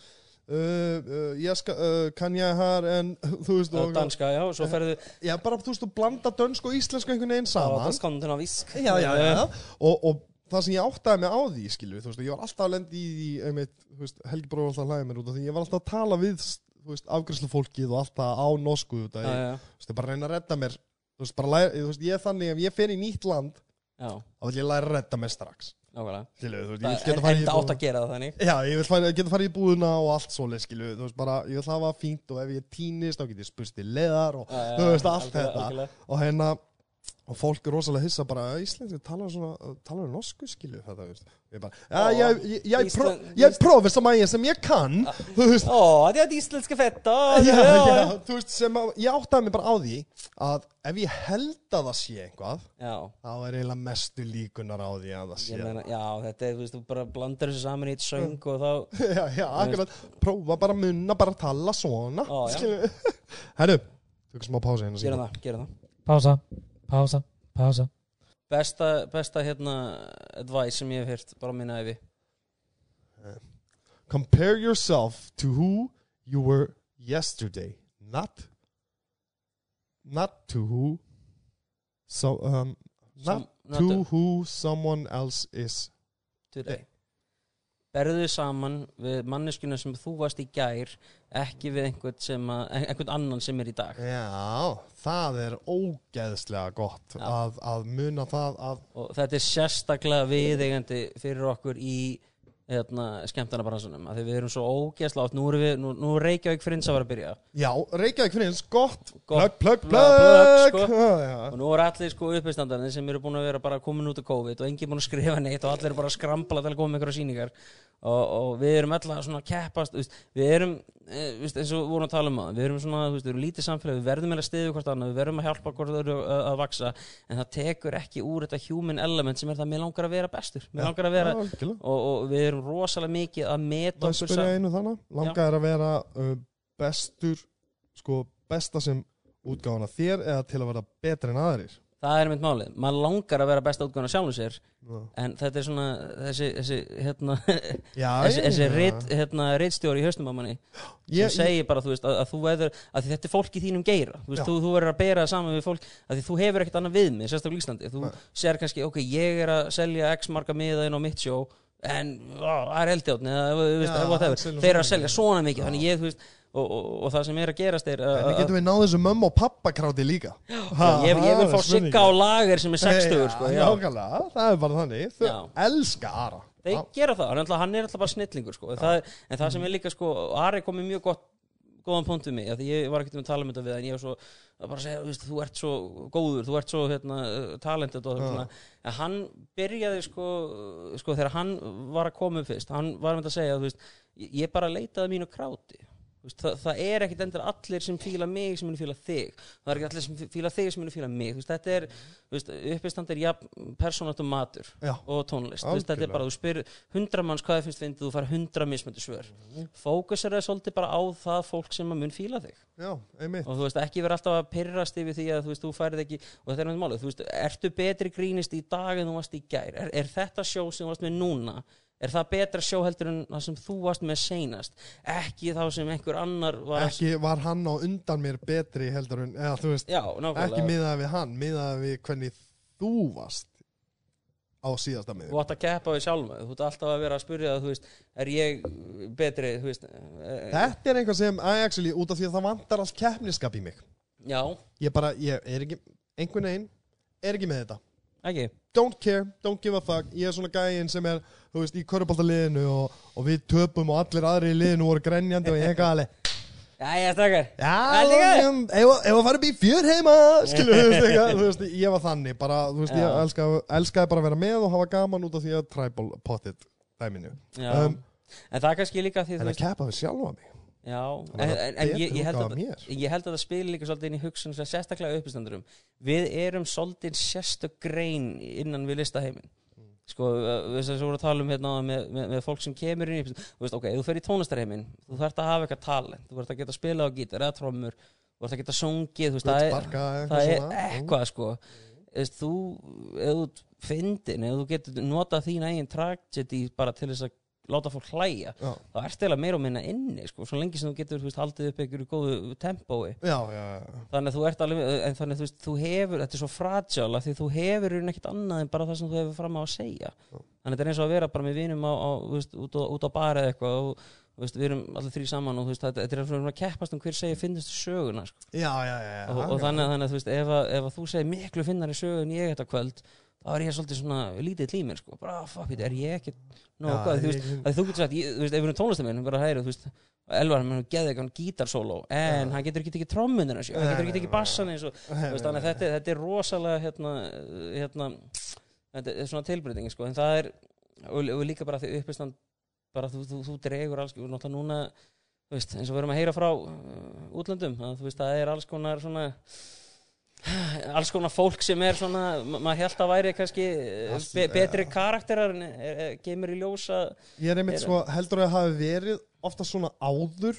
Speaker 1: uh, uh, ég skal, uh, kann ég har en [laughs] þú veist
Speaker 2: og danska, já, svo ferðu
Speaker 1: já bara þú veist og blanda dönsk og íslensku einhvern veginn saman. já, já, já. Og, og það sem ég áttaði mig á því skilju, þú veist, ég var alltaf að lendi í einmitt, þú veist, Helgi bróður alltaf að hlæða mér út af því ég var alltaf að tala við þú veist, afgræslu fólkið og alltaf á norsku þú
Speaker 2: já,
Speaker 1: þú veist, ég bara reyna að redda mér þú veist, bara læra, þú veist, ég er þannig ef ég fer í nýtt land,
Speaker 2: já,
Speaker 1: þá vil ég læra að redda mér strax þú veist,
Speaker 2: Það er enda átt að gera það þannig.
Speaker 1: Já, ég vil fara, geta farið í búðuna og allt svoleið, skilju, þú veist, bara, ég vil hafa fínt og ef ég týnist, þá get ég spurst í leðar og, þú veist, allt þetta. og hérna og fólk er rosalega hissa bara Íslenski talar svona, talar um norsku skilju þetta, veist. Ég bara, já,
Speaker 2: Já,
Speaker 1: ég, ég, ég, pró,
Speaker 2: Ísland-
Speaker 1: ég prófi sem að ég sem ég kann þú veist,
Speaker 2: Ó, þetta er íslenska fetta [laughs]
Speaker 1: já, já, þú veist sem að, ég áttaði mig bara á því að ef ég held að það sé eitthvað
Speaker 2: Já,
Speaker 1: þá er eiginlega mestu líkunar á því að það sé
Speaker 2: ég meina, já, þetta er, þú veist, þú bara blandar þessu saman í eitt söng og þá [laughs]
Speaker 1: já, já, akkurat, prófa bara að munna bara að tala svona skilju [laughs] herru, tökum smá pási hérna
Speaker 2: gera það, gera það
Speaker 3: Pása, pása,
Speaker 2: Besta, besta hérna advice sem ég hef heyrt bara á minna efi
Speaker 1: compare yourself to who you were yesterday, not not to who so um not
Speaker 2: Some-
Speaker 1: to who someone else is.
Speaker 2: today Berðu saman við manneskuna sem þú varst í gær ekki við einhvern, sem að, einhvern annan sem er í dag.
Speaker 1: Já, það er ógeðslega gott að, að muna það að
Speaker 2: og þetta er sérstaklega viðeigandi fyrir okkur í hérna, skemmtana bransunum af því við erum svo ógeðslega átt nú er, nú, nú er Reykjavík Frins að vera að byrja.
Speaker 1: Já, Reykjavík finnst gott. Plögg, plögg,
Speaker 2: Plögg, og nú er allir sko uppistandarnir sem eru búin að vera bara komin út af COVID og enginn búin að skrifa neitt og allir eru bara að skrambla til að koma með einhverja sýningar. Og, og við erum alltaf svona að keppast veist, við erum, e, veist, eins og vorum að tala um það við erum svona, veist, við erum lítið samfélag við verðum að stiðja hvort annað, við verðum að hjálpa hvort öðru að, að vaksa, en það tekur ekki úr þetta human element sem er það mér langar að vera bestur mér langar að vera, og, og við erum rosalega mikið að meta
Speaker 1: Það
Speaker 2: okkur
Speaker 1: spyrja
Speaker 2: sa-
Speaker 1: einu þannig Langar að vera uh, bestur Sko, besta sem útgáfana þér Eða til að vera betri en aðrir?
Speaker 2: Það er mitt málið, maður langar að vera besta útgáðan sjálfum sér,
Speaker 1: Já,
Speaker 2: en þetta er svona þessi, þessi, hérna
Speaker 1: já, [laughs]
Speaker 2: þessi, þessi
Speaker 1: já.
Speaker 2: rit, hérna, ritstjóri í haustum á manni [gasps]
Speaker 1: Ég-
Speaker 2: sem segir bara þú veist, að, að þú veður að þetta er fólk í þínum geira. Þú, veist, þú, þú verður að bera það saman við fólk að því þú hefur ekkert annað við mig, sérstaklega í Íslandi. Þú
Speaker 1: Nei.
Speaker 2: sér kannski, ok, ég er að selja x marga miða inn á mitt sjó en það er eldjátt eða þú veist,
Speaker 1: Já,
Speaker 2: whatever.
Speaker 1: hann selur
Speaker 2: þeir eru að selja svona mikið þannig ég, þú veist, og, og, og það sem er að gerast er að,
Speaker 1: En getum við náð þessu mömmu og pappa kráti líka?
Speaker 2: Já, ég, ég vil fá sigga á lager sem er 60 sko,
Speaker 1: það er bara þannig. Þau
Speaker 2: Já.
Speaker 1: elska Ara.
Speaker 2: Þeir gera það, hann er alltaf- bara snillingur sko. það, en það sem er líka sko, Ari kom með mjög gott góðan punkt við mig, því ég var ekkert um að tala um þetta við en ég var svo, að bara segja, þú ert svo góður, þú ert svo hérna, talented og
Speaker 1: Já.
Speaker 2: svona, en hann byrjaði sko, sko, þegar hann var að koma upp fyrst, hann var með að segja, veist, ég bara leitaði mínu kráti það, það er ekkit endur allir sem fíla mig sem munu fíla þig. Það er ekki allir sem fíla þig sem munu fíla mig. Veist, þetta er, uppistand er ja, persónat og matur
Speaker 1: Já.
Speaker 2: og tónlist. Veist, þetta er bara, þú spyr hundra manns hvað þið finnst fyndið, þú fær hundra mismöndi svör. Fókusar er svolítið bara á það fólk sem mun fíla þig.
Speaker 1: Já,
Speaker 2: og þú veist, ekki vera alltaf að pyrrast yfir því að þú veist, þú færið ekki, og þetta er náttúrulega málið þú veist, ertu betri grínist í dag en þú varst í gær? Er, er þetta sjó sem þú varst með núna er það betra sjó heldur en það sem þú varst með seinast? Ekki þá sem einhver annar var að-
Speaker 1: Ekki var hann á undan mér betri heldur en Eða veist,
Speaker 2: já,
Speaker 1: ekki miðað við hann Miðað við hvernig þú varst á síðasta miðjum
Speaker 2: þú átt að keppa við sjálf þú ert alltaf að vera að spyrja þú veist, er ég betri, veist eh,
Speaker 1: Þetta er eitthvað sem, I actually, út af því að það vantar alls keppniskap í mig.
Speaker 2: Já,
Speaker 1: Ég bara, ég er ekki, einhvern veginn er ekki með þetta.
Speaker 2: Ekki
Speaker 1: Don't care, don't give a fuck. Ég er svona gæinn sem er, þú veist, í körubáltaliðinu og, og við töpum og allir aðri í liðinu voru grenjandi og ég [laughs]
Speaker 2: Það er líka.
Speaker 1: um, ef að fara upp í fjör heima Skilu, þú veist, eitthvað, þú veist, ég var þannig bara, þú veist, ég elskaði, elskaði bara að vera með og hafa gaman út af því að tribal potted dæminu Um,
Speaker 2: en það er kannski líka því,
Speaker 1: En að keppa við sjálfa mig
Speaker 2: já, en, en, en ég, ég, held að, ég held að það spili líka svolítið inn í hugsun sem sérstaklega uppistandurum við erum svolítið sérstök grein innan við listaheimin sko, uh, við sem vorum að tala um hérna með, með, með fólk sem kemur inn í þú veist, ok, þú fer í tónlistarheimin þú þarft að hafa eitthvað talent, þú þarft að geta spila á gítar eða trommur, þú þarft að geta sungið þú veist, það er, það er eitthvað sko. Þú veist, þú, ef þú fyndin, ef þú getur notað þín eigin tragedy bara til þess að láta fólk hlæja
Speaker 1: Já,
Speaker 2: þá ertu eiginlega meira og minna inni sko, svo lengi sem þú getur veist, haldið upp einhverju góðu tempói
Speaker 1: já, já, já.
Speaker 2: þannig að þú ert alveg en þannig að þú, veist, þú hefur, þetta er svo fragile því þú hefur í raun ekkert annað en bara það sem þú hefur fram á að segja þannig að þetta er eins og að vera bara með vinum á, á, veist, út, á, út á bara eða eitthvað og veist, við erum allir þrý saman og veist, þetta, er að keppast um hver segir finnstu söguna sko.
Speaker 1: Já, já, já, já.
Speaker 2: og, og þannig, að- þannig að veist, ef, að, ef að þú segir miklu finnari sögu en ég þetta kvöld þá er ég svolítið svona lítið límir sko. bara, "Ah, fuck it, er ég ekki
Speaker 1: Já,
Speaker 2: hvað, þú,
Speaker 1: ég-
Speaker 2: veist, að þú getur sagt, ég, þú veist, ef við erum tónlistaminn bara hægri, þú veist, Elvar, hann geði eitthvað gítarsóló, en
Speaker 1: Já.
Speaker 2: hann getur ekki tekið trommunir hans, hann getur ekki
Speaker 1: nei,
Speaker 2: bassan eins og, þú veist, þannig að þetta, þetta er rosalega, hérna, hérna, þetta er svona tilbreyting, sko, en það er, og, og líka bara því uppistand, bara þú, þú, þú dregur alls, og náttúrulega núna, þú veist, eins og við erum að heyra frá uh, útlöndum, að þú veist, það er alls konar svona, alls konar fólk sem er svona, ma- maður held að væri kannski eh,
Speaker 1: Allt-
Speaker 2: be betri karakterar en er, er, kemur í ljósa
Speaker 1: Ég er einmitt sko, heldur að það hafi verið ofta svona áður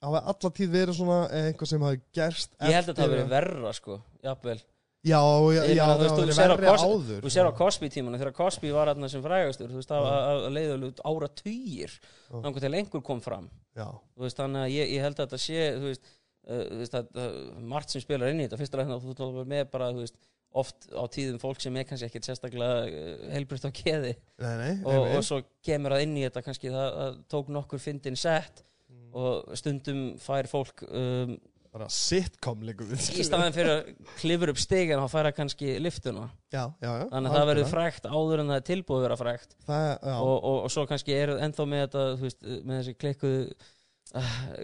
Speaker 1: hafi alla tíð verið svona eitthvað sem hafi gerst
Speaker 2: ég held að það hafi verið verra sko, jafnvel.
Speaker 1: Já, já, já, það hafi verið verri áður.
Speaker 2: þú sér á Cosby tímanu þegar Cosby var aðna sem frægastur þú veist, það að, að leiða alveg ára týjir þannig til einhver kom fram.
Speaker 1: Já,
Speaker 2: þú veist, þannig að ég, ég held að þetta sé þú veist, þú veist að, uh, margt sem spilar inn í þetta, fyrst og ræðin að þú talar með bara þú veist, oft á tíðum fólk sem er kannski ekkert sérstaklega uh, heilbritt á keði
Speaker 1: nei, nei,
Speaker 2: og, og svo kemur það inn í þetta kannski það, það tók nokkur fyndin sett
Speaker 1: Mm.
Speaker 2: og stundum fær fólk um,
Speaker 1: bara sitcom líka
Speaker 2: í staðin fyrir að klifur upp stigin þá fær það kannski liftuna
Speaker 1: Já, já, já
Speaker 2: þannig að það verður frækt áður en það er tilbúið að vera frækt
Speaker 1: Það,
Speaker 2: og, og, og svo kannski er ennþá með þetta veist, með þessi klikkuðu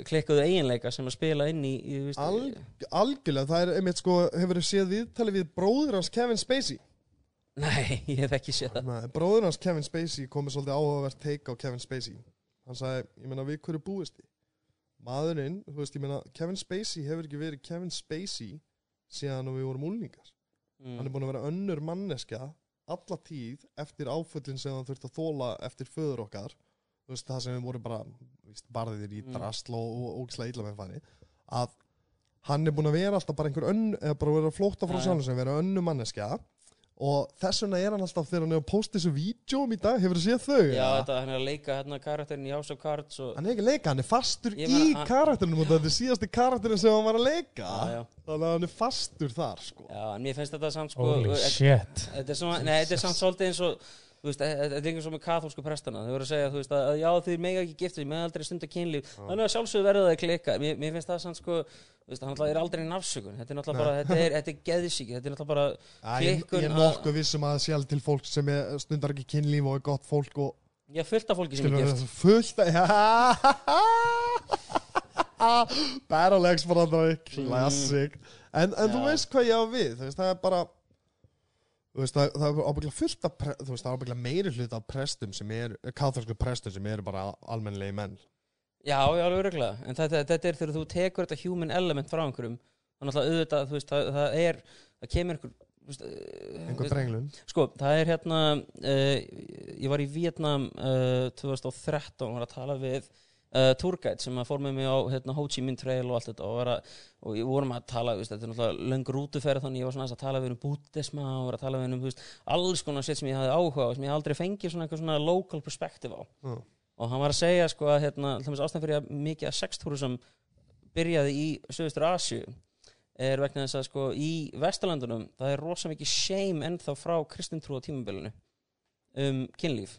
Speaker 2: klikkuðu eiginleika sem að spila inn í, í
Speaker 1: Alg- algjörlega, það er einmitt sko, hefur þið séð viðtali við bróður hans Kevin Spacey?
Speaker 2: Nei, [laughs] ég hef ekki séð það.
Speaker 1: Bróður hans Kevin Spacey komið svolítið áhugavert teik á Kevin Spacey. Hann sagði, ég meina við hverju búist þið? Maðurinn, þú veist, ég meina Kevin Spacey hefur ekki verið Kevin Spacey síðan við vorum úlningar hann er
Speaker 2: mm.
Speaker 1: búin að vera önnur manneskja alla tíð eftir áföllin sem hann þurfti að þóla eftir föður okkar þú veist, það sem við vorum bara víst, barðir í
Speaker 2: Mm.
Speaker 1: drasl og, og illa með fanni að hann er búin að vera alltaf bara einhver önn eða bara vera flótta frá
Speaker 2: Já, já.
Speaker 1: sjálfum sem vera önnu manneskja og þess vegna er hann alltaf þegar hann er að posta þessu vídjóm í dag, hefur þú séð þau?
Speaker 2: já, þetta hann er að leika hérna karakterin í House of Cards og,
Speaker 1: hann er ekki að leika, hann er fastur í
Speaker 2: hann-
Speaker 1: karakterinum og þetta er síðasti karakterin sem hann var að leika
Speaker 2: já, já,
Speaker 1: þannig að hann er fastur þar sko.
Speaker 2: já, en mér finnst þetta samt sko
Speaker 3: Holy
Speaker 2: þetta-
Speaker 3: shit
Speaker 2: er, þetta er samt svolítið eins og þú veist, þetta þetta er einhvern svo með kathólsku prestana. Þau voru að segja, þú veist, að já, þau mega ekki giftið þau mega aldrei stunda kynlíf, þannig að sjálfsögðu verða að klikka, mér, mér finnst það samt sko þú veist, það er aldrei nafsökun. Þetta er náttúrulega bara, þetta er, þetta er geðsíki þetta er náttúrulega bara
Speaker 1: Æ, ég, ég er
Speaker 2: að-
Speaker 1: nokkuð vissum að alveg til fólk sem er, stundar ekki kynlíf og er gott fólk og
Speaker 2: ég er fullt af fólki sem er gift.
Speaker 1: Fullt að [laughs] Battle X brandari classic. En, en þú
Speaker 2: Já.
Speaker 1: veist hvað ég á við? Þú veist, það er bara veist, það, það er ábygglega fullt af þú veist, það er ábygglega meiri hlut af prestum sem er, katholsku prestum sem eru bara almennilegi menn.
Speaker 2: Já, já, alveg öruglega, en þetta, þetta er þegar þú tekur þetta human element frá einhverjum þannig að auðvitað, þú veist, það, það er það kemur einhver eh,
Speaker 1: einhver drenglun.
Speaker 2: Sko, það er hérna uh, ég var í Vietnam uh, 2013 og var að tala við uh, tourguide sem fór með mig á hérna, Ho Chi Minh Trail og allt þetta og, að, og vorum að tala, veist, þetta er náttúrulega löng rútuferð þannig ég var svona að tala við um búddisma og að tala við um veist, alls konar sétt sem ég hafði áhuga á sem ég aldrei fengið svona eitthvað svona local perspective á
Speaker 1: Já.
Speaker 2: og hann var að segja sko að hérna, ástæðan fyrir að mikið að sextúrism byrjaði í Suðustur Asju er vegna þess að sko í Vesturlandunum það er rosa mikið shame ennþá frá kristintrú á tímabilinu um kynlíf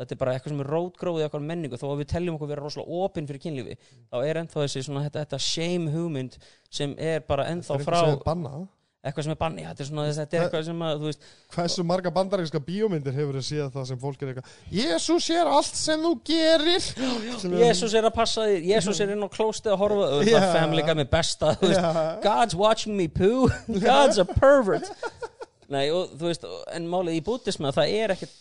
Speaker 2: þetta er bara eitthvað sem er rótgróðið eitthvað menningu. Þó að við teljum okkur vera rosalega opinn fyrir kynlífi þá er ennþá þessi svona þetta, þetta shame hugmynd sem er bara ennþá
Speaker 1: er
Speaker 2: frá
Speaker 1: er
Speaker 2: eitthvað sem er banni, þetta er svona þetta er eitthvað sem að veist,
Speaker 1: Hversu marga bandaríska bíómyndir hefur þið séð það sem fólk er eitthvað Jésús sér allt sem þú gerir. Er-
Speaker 2: Jésús er að passa þér Jésús er inn á klósti að horfa það er family guy með besta
Speaker 1: Já.
Speaker 2: God's watching me poo. [laughs] God's a pervert. Nei, og veist, en málið í bútisma það er ekkert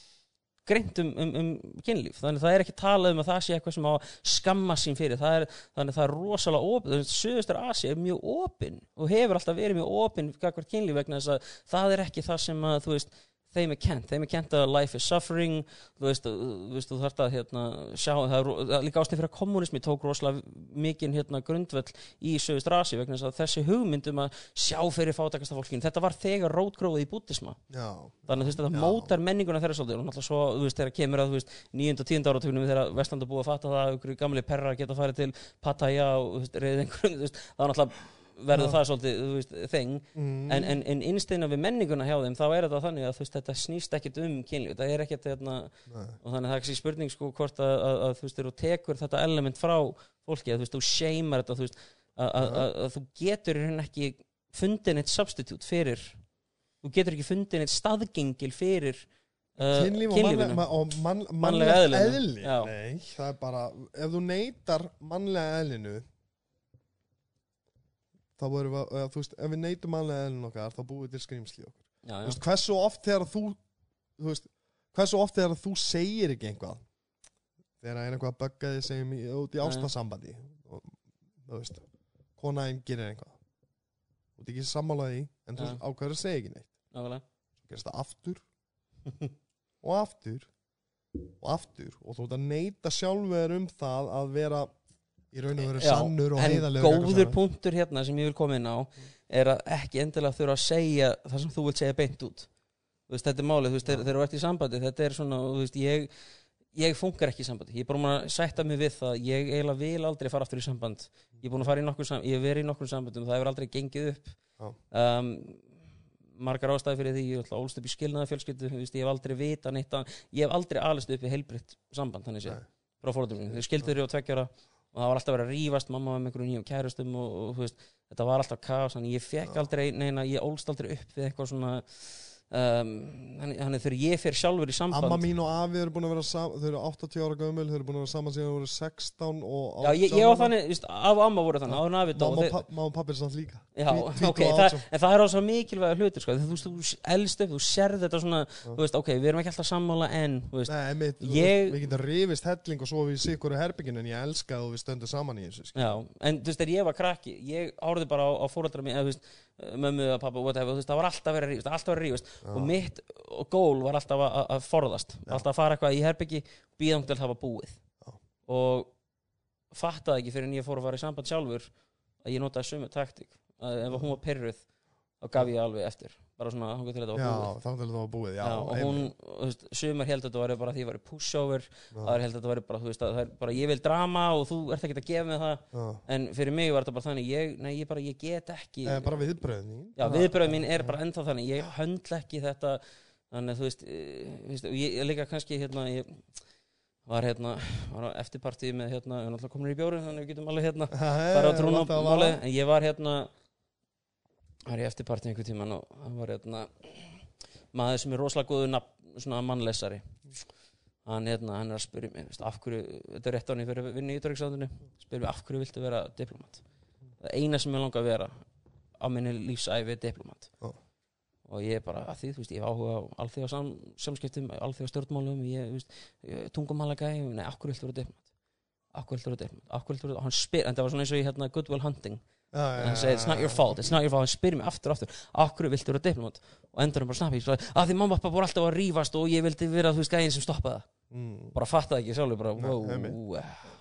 Speaker 2: greint um, um, um kynlíf, þannig að það er ekki talað um að það sé eitthvað sem á skamma sín fyrir. Það er, þannig að það er rosalega opið. Suðustur Asi er mjög opinn og hefur alltaf verið mjög opinn gagvart kynlíf vegna þess að það er ekki það sem að þú veist, þeim er kent, þeim er kent að life is suffering þú veist, þú, veist, þú þarft að hérna, sjá, það er, það er líka ástæð fyrir að kommunismi tók rosalega mikinn hérna, grundvöll í Suðustur Asi vegna þessi hugmynd um að sjá fyrir fátakasta fólkinu, þetta var þegar rótgróðið í bútisma
Speaker 1: Já,
Speaker 2: þannig að veist, þetta
Speaker 1: Já.
Speaker 2: mótar menninguna þeirra svolítið og náttúrulega svo, þú veist, þegar kemur að 9. og 10. áratugnum þegar Vestland er búið að fatta það gamli perrar geta farið til Pattaya og reyðið einhverjum, veist, þá náttúrulega verður það svolítið, veist, þeng.
Speaker 1: Mm.
Speaker 2: en, en, en innsteina við menninguna hjá þeim þá er þetta þannig að veist, þetta snýst ekkit um kynlíf, þetta er ekkit hérna, og þannig að það er ekki spurning sko hvort að, að, að þú veist, þú tekur þetta element frá fólki, að þú veist, þú shamear þetta, þú veist, að, að, þú getur rauninni ekki fundin eitt substitute fyrir, þú getur ekki fundin eitt staðgengil fyrir uh,
Speaker 1: Kynlíf og, mannlega,
Speaker 2: eðlinu.
Speaker 1: eðli.
Speaker 2: Já.
Speaker 1: Nei, það er bara Ef þú neytar mannlega eðlinu þá vorum við, eða, þú veist, ef við neytum mannlega eðlinu okkar þá búum við til skrýmsli okkur.
Speaker 2: Já,
Speaker 1: Þú
Speaker 2: já,
Speaker 1: veist, hversu oft þegar þú þú veist, hversu oft þegar þú segir ekki einhvað þegar er einhvað að bögga þig segjum í, út í og þú veist kona einn gerir einhvað þú ert ekki sammálaði en þú ákveður að segja ekki neitt.
Speaker 2: Nákvæmlega.
Speaker 1: Svo gerist það aftur. [laughs] Og aftur. Og aftur. Og þú ert að neyta sjálfur um það að vera í raun og veru sannur og
Speaker 2: en
Speaker 1: heiðalegur gagnvart
Speaker 2: góður punktur hérna sem ég vil koma inn á er að ekki endilega þurfa að segja það sem þú vilt segja beint út. Veist, þetta er málið, þegar þú ert í sambandi þetta er svona, veist, ég ég funkar ekki í sambandi, ég er bara að sætta mig við það, ég eiginlega vil aldrei fara aftur í samband. Ég er búin að fara í nokkur samband, ég hef verið í nokkur sambandum það hefur aldrei gengið upp. Um, margar ástæði fyrir því ég ætla ólst upp í skilnaða fjölskyldu ég hef aldrei vita neitt að, ég hef aldrei alist upp í heilbritt samband, þannig sé
Speaker 1: Nei.
Speaker 2: frá fórhaldum þau skildu þér á tveggjara og það var alltaf verið að rífast mamma var með einhverjum nýjum kærustum og, og veist, þetta var alltaf kaos þannig ég fekk aldrei neina, ég ólst aldrei upp við eitthvað svona um, þannig, þegar ég fer sjálfur í samband
Speaker 1: Amma mín og afi eru búin að vera saman þau eru 80 ára gömul, þau eru búin að vera saman síðan þau voru 16 og
Speaker 2: Já, ég,
Speaker 1: 18
Speaker 2: ég
Speaker 1: ára.
Speaker 2: þannig, víst, af og amma voru þannig en afi dó,
Speaker 1: Mamma og og pappi er samt líka
Speaker 2: Já,
Speaker 1: Tví-
Speaker 2: ok,
Speaker 1: og
Speaker 2: það, en það er ásvað mikilvæga hlutur sko, þú veist, þú elst upp, þú sérð þetta svona,
Speaker 1: Já.
Speaker 2: þú veist, ok, við erum ekki alltaf sammála en, þú veist,
Speaker 1: Nei, mitt,
Speaker 2: Ég-
Speaker 1: við getum rifist helling og svo við sikkur í herbygginu en ég elska að við stöndum saman í þessu skilur.
Speaker 2: Já, en þú veist, þegar ég var krakki ég horfði bara á, á fóreldra mín eða, þú veist, mömmu pappa, whatever, þú veist, það var alltaf verið að rífast, alltaf verið að rífast
Speaker 1: Já.
Speaker 2: og mitt gól var alltaf að, að forðast
Speaker 1: Já.
Speaker 2: alltaf að fara eitthvað í herbyggi býðan til það var búið
Speaker 1: Já.
Speaker 2: og fattaði ekki fyrir en ég fór að fara í samband sjálfur að ég notaði sömu taktík að ef hún var perruð þá gaf ég alveg eftir bara svona, hann til þetta var
Speaker 1: Já,
Speaker 2: búið.
Speaker 1: þá til þetta var búið Já,
Speaker 2: Já, og hún, þú veist, sumar held að þetta var bara því að ég var pushover, aðra held að þetta var bara, þú veist, að það er bara ég vil drama og þú ert ekki að gefa mig það.
Speaker 1: Já,
Speaker 2: en fyrir mig var þetta bara þannig ég, nei, ég bara, ég get ekki.
Speaker 1: Eða bara viðbröðin
Speaker 2: já, viðbröð mín er bara ennþá þannig ég höndla ekki þetta þannig þú veist, e, veist og ég, líka kannski hérna ég var hérna, var á eftirpartíð með hérna, við erum alltaf komin í bjóru þannig við getum alveg hérna [laughs] bara á trúna máli en ég var hérna var í eftirpartíð einhver tíman og hann var hérna maður sem er rosalega góðu mannlesari hann hérna, hann er að spyrja mig af hverju, þetta er rétt á hann fyrir vinni í Ídryggslandinu spyrja mig af hverju viltu vera diplomat? Það eina sem ég langa að vera á minni lífsæfi er diplomat.
Speaker 1: Já.
Speaker 2: og ég er bara að því, þú veist, ég áhuga á alþjóða sam, samskiptum, alþjóða stjórnmálum ég, þú veist, tungumálega nei, af hverju viltu vera diplomat? Af hverju viltu vera diplomat? Af hverju viltu vera, hann spyr, en það var svona eins og í hérna Goodwill Hunting hann segi it's not your fault, it's not your fault. Hann spyr mig aftur og aftur, af hverju viltu vera diplomat? Og endur hann bara snappi, að því mamma pappa voru alltaf að rífast og ég vildi vera, þú veist, gæðin sem stoppaði. Það
Speaker 1: mm.
Speaker 2: bara fattaði ekki sjálfur, bara, wow,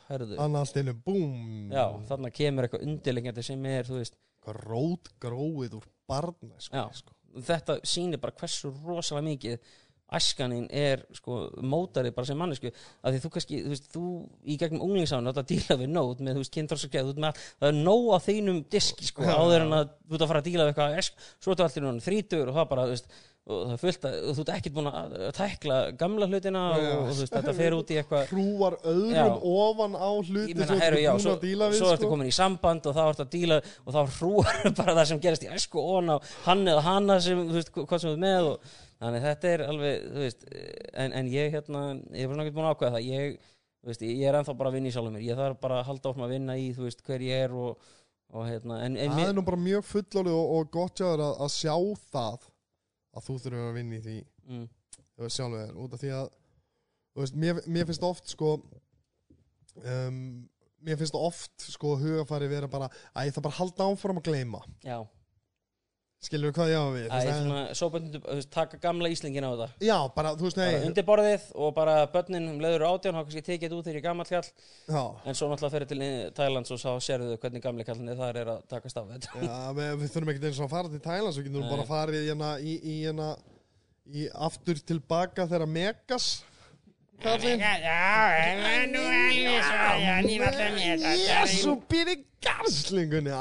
Speaker 2: herðu,
Speaker 1: Annað allt einu, búm
Speaker 2: já, þarna kemur eitthvað undirlengjandi sem er, þú veist,
Speaker 1: Hvað rót gróið úr barna sko,
Speaker 2: Já.
Speaker 1: sko.
Speaker 2: þetta sýnir bara hversu rosalega mikið æskanin er sko mótari bara sem mannesku að því þú kannski, þú veist, þú í gegnum unglingsánu átt að díla við nót með, þú veist, kynþrósakæð það er nóg á þínum diski sko áður en að þú ert að fara að díla við eitthvað esk, svo ertu allir núna þrítur og það bara, þú veist og það er fullt að þú ert ekkert búin að að tækla gamla hlutina og,
Speaker 1: Já.
Speaker 2: og þú veist, þetta fer út í eitthvað
Speaker 1: hrúar öðrum
Speaker 2: Já.
Speaker 1: ofan á hluti
Speaker 2: meina,
Speaker 1: sem þú
Speaker 2: herru,
Speaker 1: ert
Speaker 2: já,
Speaker 1: búin
Speaker 2: svo,
Speaker 1: að díla við
Speaker 2: svo ertu
Speaker 1: sko.
Speaker 2: komin í samband og þá ertu að díla og þá hrúar [laughs] bara það sem gerist í æsku og hann eða hana sem, þú veist, hvað sem þú ert með og þannig þetta er alveg, þú veist en, en ég hérna, ég er bara náttúrulega búin að ákveða það. Ég, þú veist, ég er ennþá bara að vinna í sjálfum mér. Ég þarf bara að halda áfram að vinna í, þú veist, hver ég er og, og hérna, en, en
Speaker 1: það er nú bara mjög fullorðið og, og gott að, að sjá það að þú þurfum að vinna í því.
Speaker 2: Mm,
Speaker 1: sjálfur þér út af því að þú veist, mér, mér finnst oft sko um, mér finnst oft sko hugafari vera bara að ég þarf bara að halda áfram að gleyma.
Speaker 2: Já,
Speaker 1: skilur hvað ég á við? Þú veist,
Speaker 2: svona, sóböndum, þú veist, taka gamla íslingin á þetta.
Speaker 1: Já, bara, þú veist,
Speaker 2: bara
Speaker 1: nei.
Speaker 2: Undir borðið og bara börnin um leiður átján, þá kannski tekið þetta út þegar ég er gamall kall
Speaker 1: já,
Speaker 2: en svo náttúrulega fyrir til Thailands og sá sérðu hvernig gamli kallinni þar er að takast á þetta.
Speaker 1: Já við, þurfum ekkert eins og að fara til Thailands við getum bara farið hérna í, í, hérna, í aftur tilbaka þegar Megas kallinn Jésu, býri garslingunni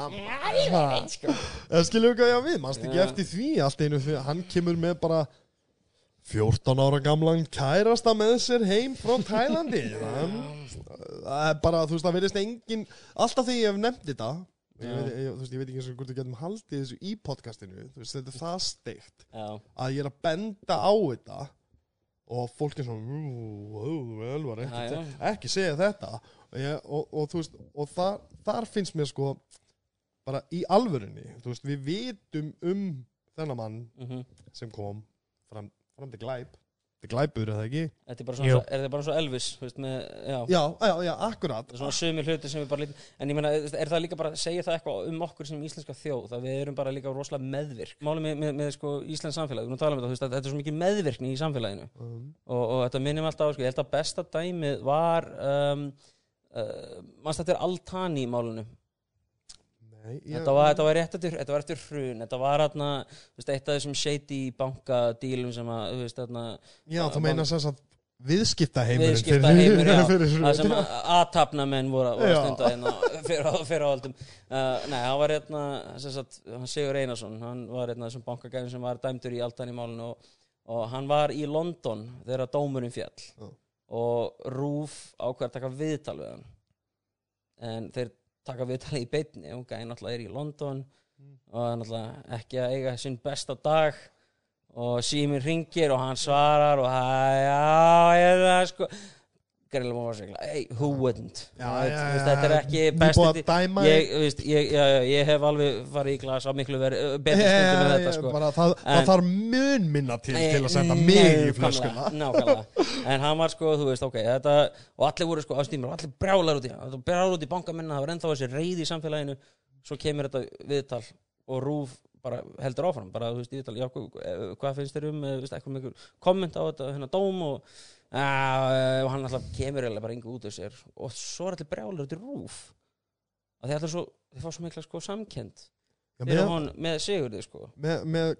Speaker 1: við hvað ég á við Manst ekki eftir því allt einu því Hann kemur með bara 14 ára gamlan kærasta með sér heim frá Tælandi [laughs] Það er bara, þú veist, það verðist engin Alltaf þegar ég hef nefnt þetta ég veit, ég, þú veist, ég veit ekki eins og hvort við getum haldið þessu í podcastinu þú veist, þetta er það steikt að ég er að benda á þetta og fólk er svona "Ú, ó, vel var ekki,
Speaker 2: Já, já.
Speaker 1: ekki segja þetta. Ég, og, og veist og þar, þar finnst mér sko bara í alvörunni veist, við vitum um þennan mann
Speaker 2: mhm.
Speaker 1: sem kom fram, fram til glæp til glæpur, er það ekki?
Speaker 2: Þetta er bara svona, er þetta bara svo Elvis, þú veist, með, já,
Speaker 1: Já, já, já, akkurat.
Speaker 2: Það er svona sumir hluti sem við bara lítum, en ég meina, þú veist, er það líka bara segja það eitthvað um okkur sem íslenska þjóð, að við erum bara líka rosalega meðvirk. Málið með, með, með sko Íslands samfélag, við erum að tala um þetta, þú veist, þetta er svo mikið meðvirkni í samfélaginu.
Speaker 1: Um,
Speaker 2: og, og þetta minnum alltaf á, sko, ég held að besta dæmið var, um, uh, mannst þetta er Altani í málunum, þetta var, þetta var rétt eftir, þetta var eftir hrun, þetta var hérna, þú veist, eitt af þessum shady bankadílum sem að, þú veist, hérna,
Speaker 1: Já, þú meina sem sagt viðskiptaheimurinn
Speaker 2: Viðskiptaheimur, já. [laughs] það sem að aðtapnamenn voru, að stunda hérna fyrir, fyrir áhaldum uh, nei, hann var hérna sem sagt, hann Sigur Einarsson hann var hérna þessum bankagæðin sem var dæmdur í altan í málinu og, og hann var í London þegar dómurinn fjall
Speaker 1: Já.
Speaker 2: og Rúf að taka viðtal við hann. En þeir taka viðtali í beinni. Og gæði náttúrulega er í London og er náttúrulega ekki að eiga sinn besta dag. Og síminn ringir og hann svarar og já, ég það sko Greiðlega má var segla, hey, who wouldn't?
Speaker 1: Já,
Speaker 2: Þú
Speaker 1: já, já,
Speaker 2: Þetta er ekki besti ég, ég, já, ég hef alveg farið í glas á miklu veri, betri stundum með þetta sko.
Speaker 1: bara, það, það
Speaker 2: En-
Speaker 1: þarf mun minna til til að senda
Speaker 2: Nei,
Speaker 1: mig í flöskuna.
Speaker 2: nákvæmlega. en hann var sko, þú veist, ok þetta, og allir voru sko á stímur allir brjálar út í hann, brjálar út í bankamenn það var ennþá þessi reyði í samfélaginu. Svo kemur þetta viðtal og rúf bara heldur áfram bara, veist, í viðtal, já, hvað, finnst þér um eh, veist, komment á þetta hérna dóm og, uh, og hann alltaf kemur bara yngu út af sér og svo er allir brjálar út í rúf. Því allir svo, þið fá svo mikla sko samkend
Speaker 1: Já, með,
Speaker 2: hon með Sigurði sko.
Speaker 1: með, með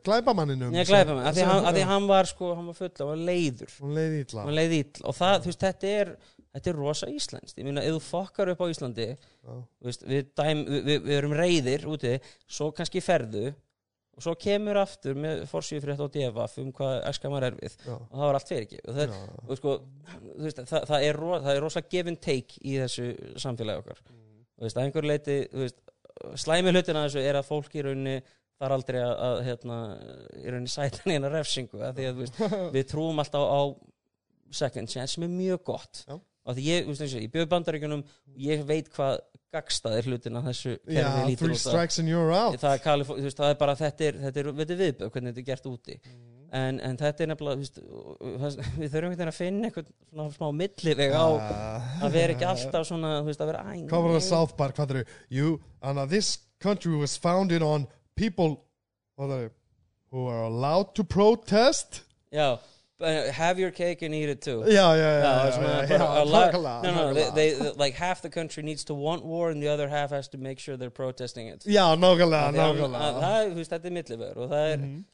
Speaker 2: mig, af því hann, hann var sko, hann var full, hann var leiður.
Speaker 1: Hún leiði ítla
Speaker 2: hann leið ill og það, veist, þetta er þetta er rosa íslenskt, ég meina, ef þú fokkar upp á Íslandi, þú veist, við, dæm, við, við erum reyðir úti svo kannski ferðu og svo kemur aftur með fyrir þetta á devaf um hvað æska maður er við.
Speaker 1: Já.
Speaker 2: og það var allt fyrir ekki. Og, það, og sko, veist, það, það, er, ro, það er rosa give and take í þessu samfélagi okkar. Þú veist, að einhver leiti veist, slæmi hlutina þessu er að fólk í rauninni þar aldrei að, að hérna, í rauninni sæta neina refsingu að því að veist, [laughs] við trúum alltaf á second chance sem er mjög gott.
Speaker 1: Já.
Speaker 2: og því ég, og ég bjöð bandaríkjunum ég veit hvað gagstaðir hlutina þessu
Speaker 1: Já,
Speaker 2: kerfi lítur
Speaker 1: three
Speaker 2: að
Speaker 1: strikes and you're out.
Speaker 2: Það er, veist, það er bara þetta er, þetta er, viðbjöð hvernig þetta er gert úti.
Speaker 1: Mm.
Speaker 2: en, en þetta er nefnilega veist, við þurfum veginn að finna eitthvað smá milliveg á að vera ekki alltaf svona veist, að vera æ,
Speaker 1: Hvað var það South Park, hvað er það? You, and uh, this country was founded on people who are allowed to protest?
Speaker 2: Já, uh, have your cake and eat it too
Speaker 1: já, Já, já,
Speaker 2: svona
Speaker 1: já,
Speaker 2: bara
Speaker 1: já,
Speaker 2: a lot- no, no, they,
Speaker 1: nákvæmlega.
Speaker 2: they, like half the country needs to want war and the other half has to make sure they're protesting it
Speaker 1: Já, nákvæmlega, nákvæmlega
Speaker 2: það, er, þú veist, þetta er millivegur og það er,
Speaker 1: Mhm.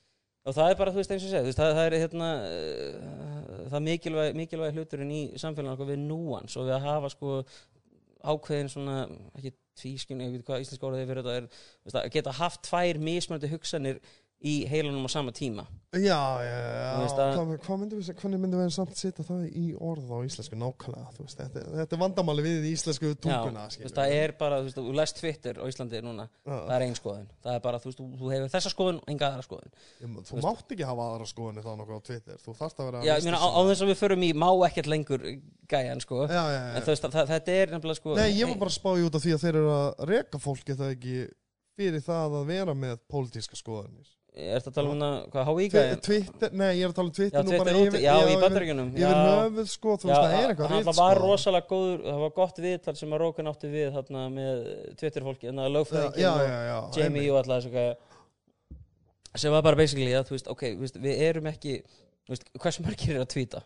Speaker 2: og það er bara, þú veist, eins og veist, það, það er hérna, uh, það mikilvæg, mikilvæg hluturinn í samfélaginu okkur við núans og við að hafa sko ákveðin svona, ekki tvískinn, ég veit hvað íslenska orðið er fyrir þetta er, að geta haft tvær mismöndi hugsanir í heilanum á sama tíma.
Speaker 1: Já, já,
Speaker 2: veist
Speaker 1: já,
Speaker 2: að-
Speaker 1: hvað, myndum við, hvernig myndum við samt setja það í orð á íslensku? Nákvæmlega, þú veist, þetta, þetta er vandamáli við íslensku tunguna,
Speaker 2: Já, þú veist, það er bara, þú veist, þú lest Twitter á Íslandi núna, það er ein skoðun. Það er bara, þú veist, þú, hefur þessa skoðun og enga aðra skoðun.
Speaker 1: Ég- Þú mátt ekki hafa aðra skoðunni þá nokkuð á Twitter, þú þarft að vera
Speaker 2: Já, ég meina, á, á
Speaker 1: sinnaður.
Speaker 2: þess að við förum í má ekkert lengur gæjan, sko.
Speaker 1: Já, já,
Speaker 2: en
Speaker 1: já.
Speaker 2: veist, það, þetta er nefnilega, sko
Speaker 1: Nei, í fyrir það að vera með pólitíska skoðanir.
Speaker 2: Er þetta að tala um það, hvað, gæjan?
Speaker 1: Twitter, nei, ég er að tala um
Speaker 2: Já,
Speaker 1: Twitter nú
Speaker 2: Twitter
Speaker 1: bara
Speaker 2: úti, já, í
Speaker 1: yfir-
Speaker 2: bandaríkjunum.
Speaker 1: Yfir höfuð, sko, þú veist, það er eitthvað
Speaker 2: hann
Speaker 1: rit,
Speaker 2: það var
Speaker 1: sko.
Speaker 2: rosalega góður, það var gott viðtal sem að Rókan átti við þarna með Twitter fólki, en það
Speaker 1: Já,
Speaker 2: lögfræðingin
Speaker 1: já,
Speaker 2: og
Speaker 1: já, já.
Speaker 2: Jamie og alltaf þessu gæja. Sem var bara basically að, þú veist, ok, þú veist, við erum ekki þú veist, hversu margir er að tvíta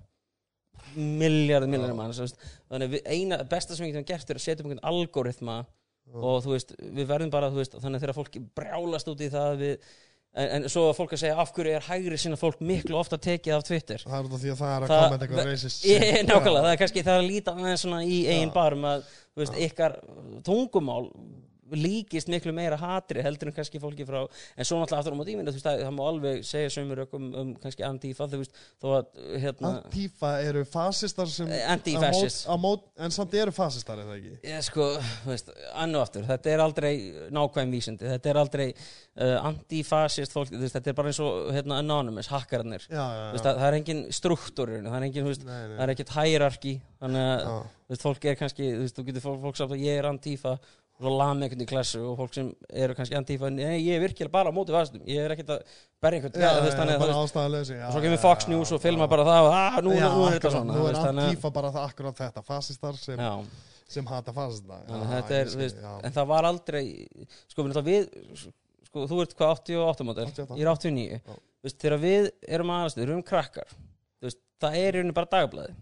Speaker 2: miljardur, miljardur mann veist, þannig við, eina, besta sem við getum gert er að setja um einhvern algoritma og þú veist, við verðum bara, þú veist, þannig að þegar fólk brjálast út í það við, en, en svo að fólk að segja af hverju er hægri sinna fólk miklu ofta tekið af Twitter?
Speaker 1: Það er af því að það er að koma eitthvað racist
Speaker 2: nákvæmlega, það er kannski það er að líta aðeins svona í
Speaker 1: Já.
Speaker 2: barm að þú veist, ykkar tungumál líkist miklu meira hatri heldur en kannski fólki frá en svo náttúrulega aftur á ímynda, þú veist, það, má alveg segja sömur um, um kannski að hérna,
Speaker 1: Antifa eru fasistar sem
Speaker 2: Eh, anti-fascist.
Speaker 1: mót- mót- En samt eru fasistar, það ekki?
Speaker 2: ég sko, þú veist, annu aftur þetta er aldrei nákvæm vísindi þetta er aldrei uh, antifasist fólk, þetta er bara eins og hérna, anonymous, hakkararnir
Speaker 1: Já, já,
Speaker 2: Þú veist,
Speaker 1: já.
Speaker 2: það, er engin struktúr í það er engin, veist,
Speaker 1: Nei, nei.
Speaker 2: það er ekkert hierarki þannig að
Speaker 1: Já.
Speaker 2: fólk er kannski þú getur fólk, fólk sagt að ég er antífa og lami einhvern í klassu og fólk sem eru kannski antífa, nei, ég er virkilega bara á móti fastum, ég er ekkert að berja einhvern veist,
Speaker 1: já,
Speaker 2: þannig að
Speaker 1: bara ástæðalösi
Speaker 2: og svo kemur Fox News og filma bara það og ah, nú, nú er þetta svona
Speaker 1: Nú er
Speaker 2: að-
Speaker 1: Antifa bara það akkurat þetta Fasistar sem, sem hata fasista
Speaker 2: að en það var aldrei sko, við, sko, þú ert hvað 88 model,
Speaker 1: 88.
Speaker 2: ég er 89
Speaker 1: Já.
Speaker 2: þú veist, þegar við erum aðast, við erum krakkar það er í rauninni bara dagblæði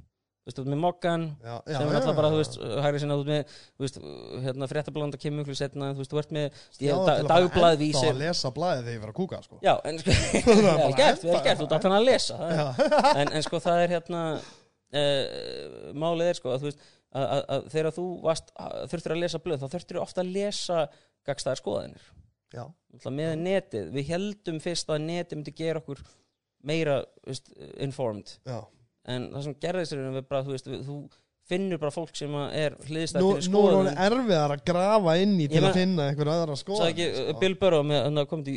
Speaker 2: þú veist, þú ert með mokkan
Speaker 1: Já, já,
Speaker 2: sem er
Speaker 1: já,
Speaker 2: alltaf bara,
Speaker 1: já,
Speaker 2: þú
Speaker 1: já.
Speaker 2: veist, hægri sinna út með, þú veist, hérna, fréttablanda kemur mjög setna, þú veist, þú ert með
Speaker 1: Já,
Speaker 2: ég,
Speaker 1: til
Speaker 2: da,
Speaker 1: að lesa blaðið þegar ég var að kúka sko.
Speaker 2: Já, en sko, [laughs] [laughs] vel gert, vel gert, þú ert alltaf að lesa það. [laughs] En, en sko, það er hérna uh, málið er sko, að þú veist að, að, að þegar þú varst, þurftir að lesa blöð þá þurftir ofta að lesa gagstæðar skoðanir.
Speaker 1: Já,
Speaker 2: með netið, við heldum fyrst að netið myndi gera okkur meira veist, informed.
Speaker 1: Já.
Speaker 2: En það sem gerðist er að við bara, þú veist, við, þú finnur bara fólk sem að er hliðstætt
Speaker 1: Nú,
Speaker 2: fyrir
Speaker 1: nú er
Speaker 2: skoðun.
Speaker 1: hún erfiðar að grafa inn í til að finna einhver aðra skoðan
Speaker 2: Sagði ekki uh, Bill Burrow með hann [laughs] að koma til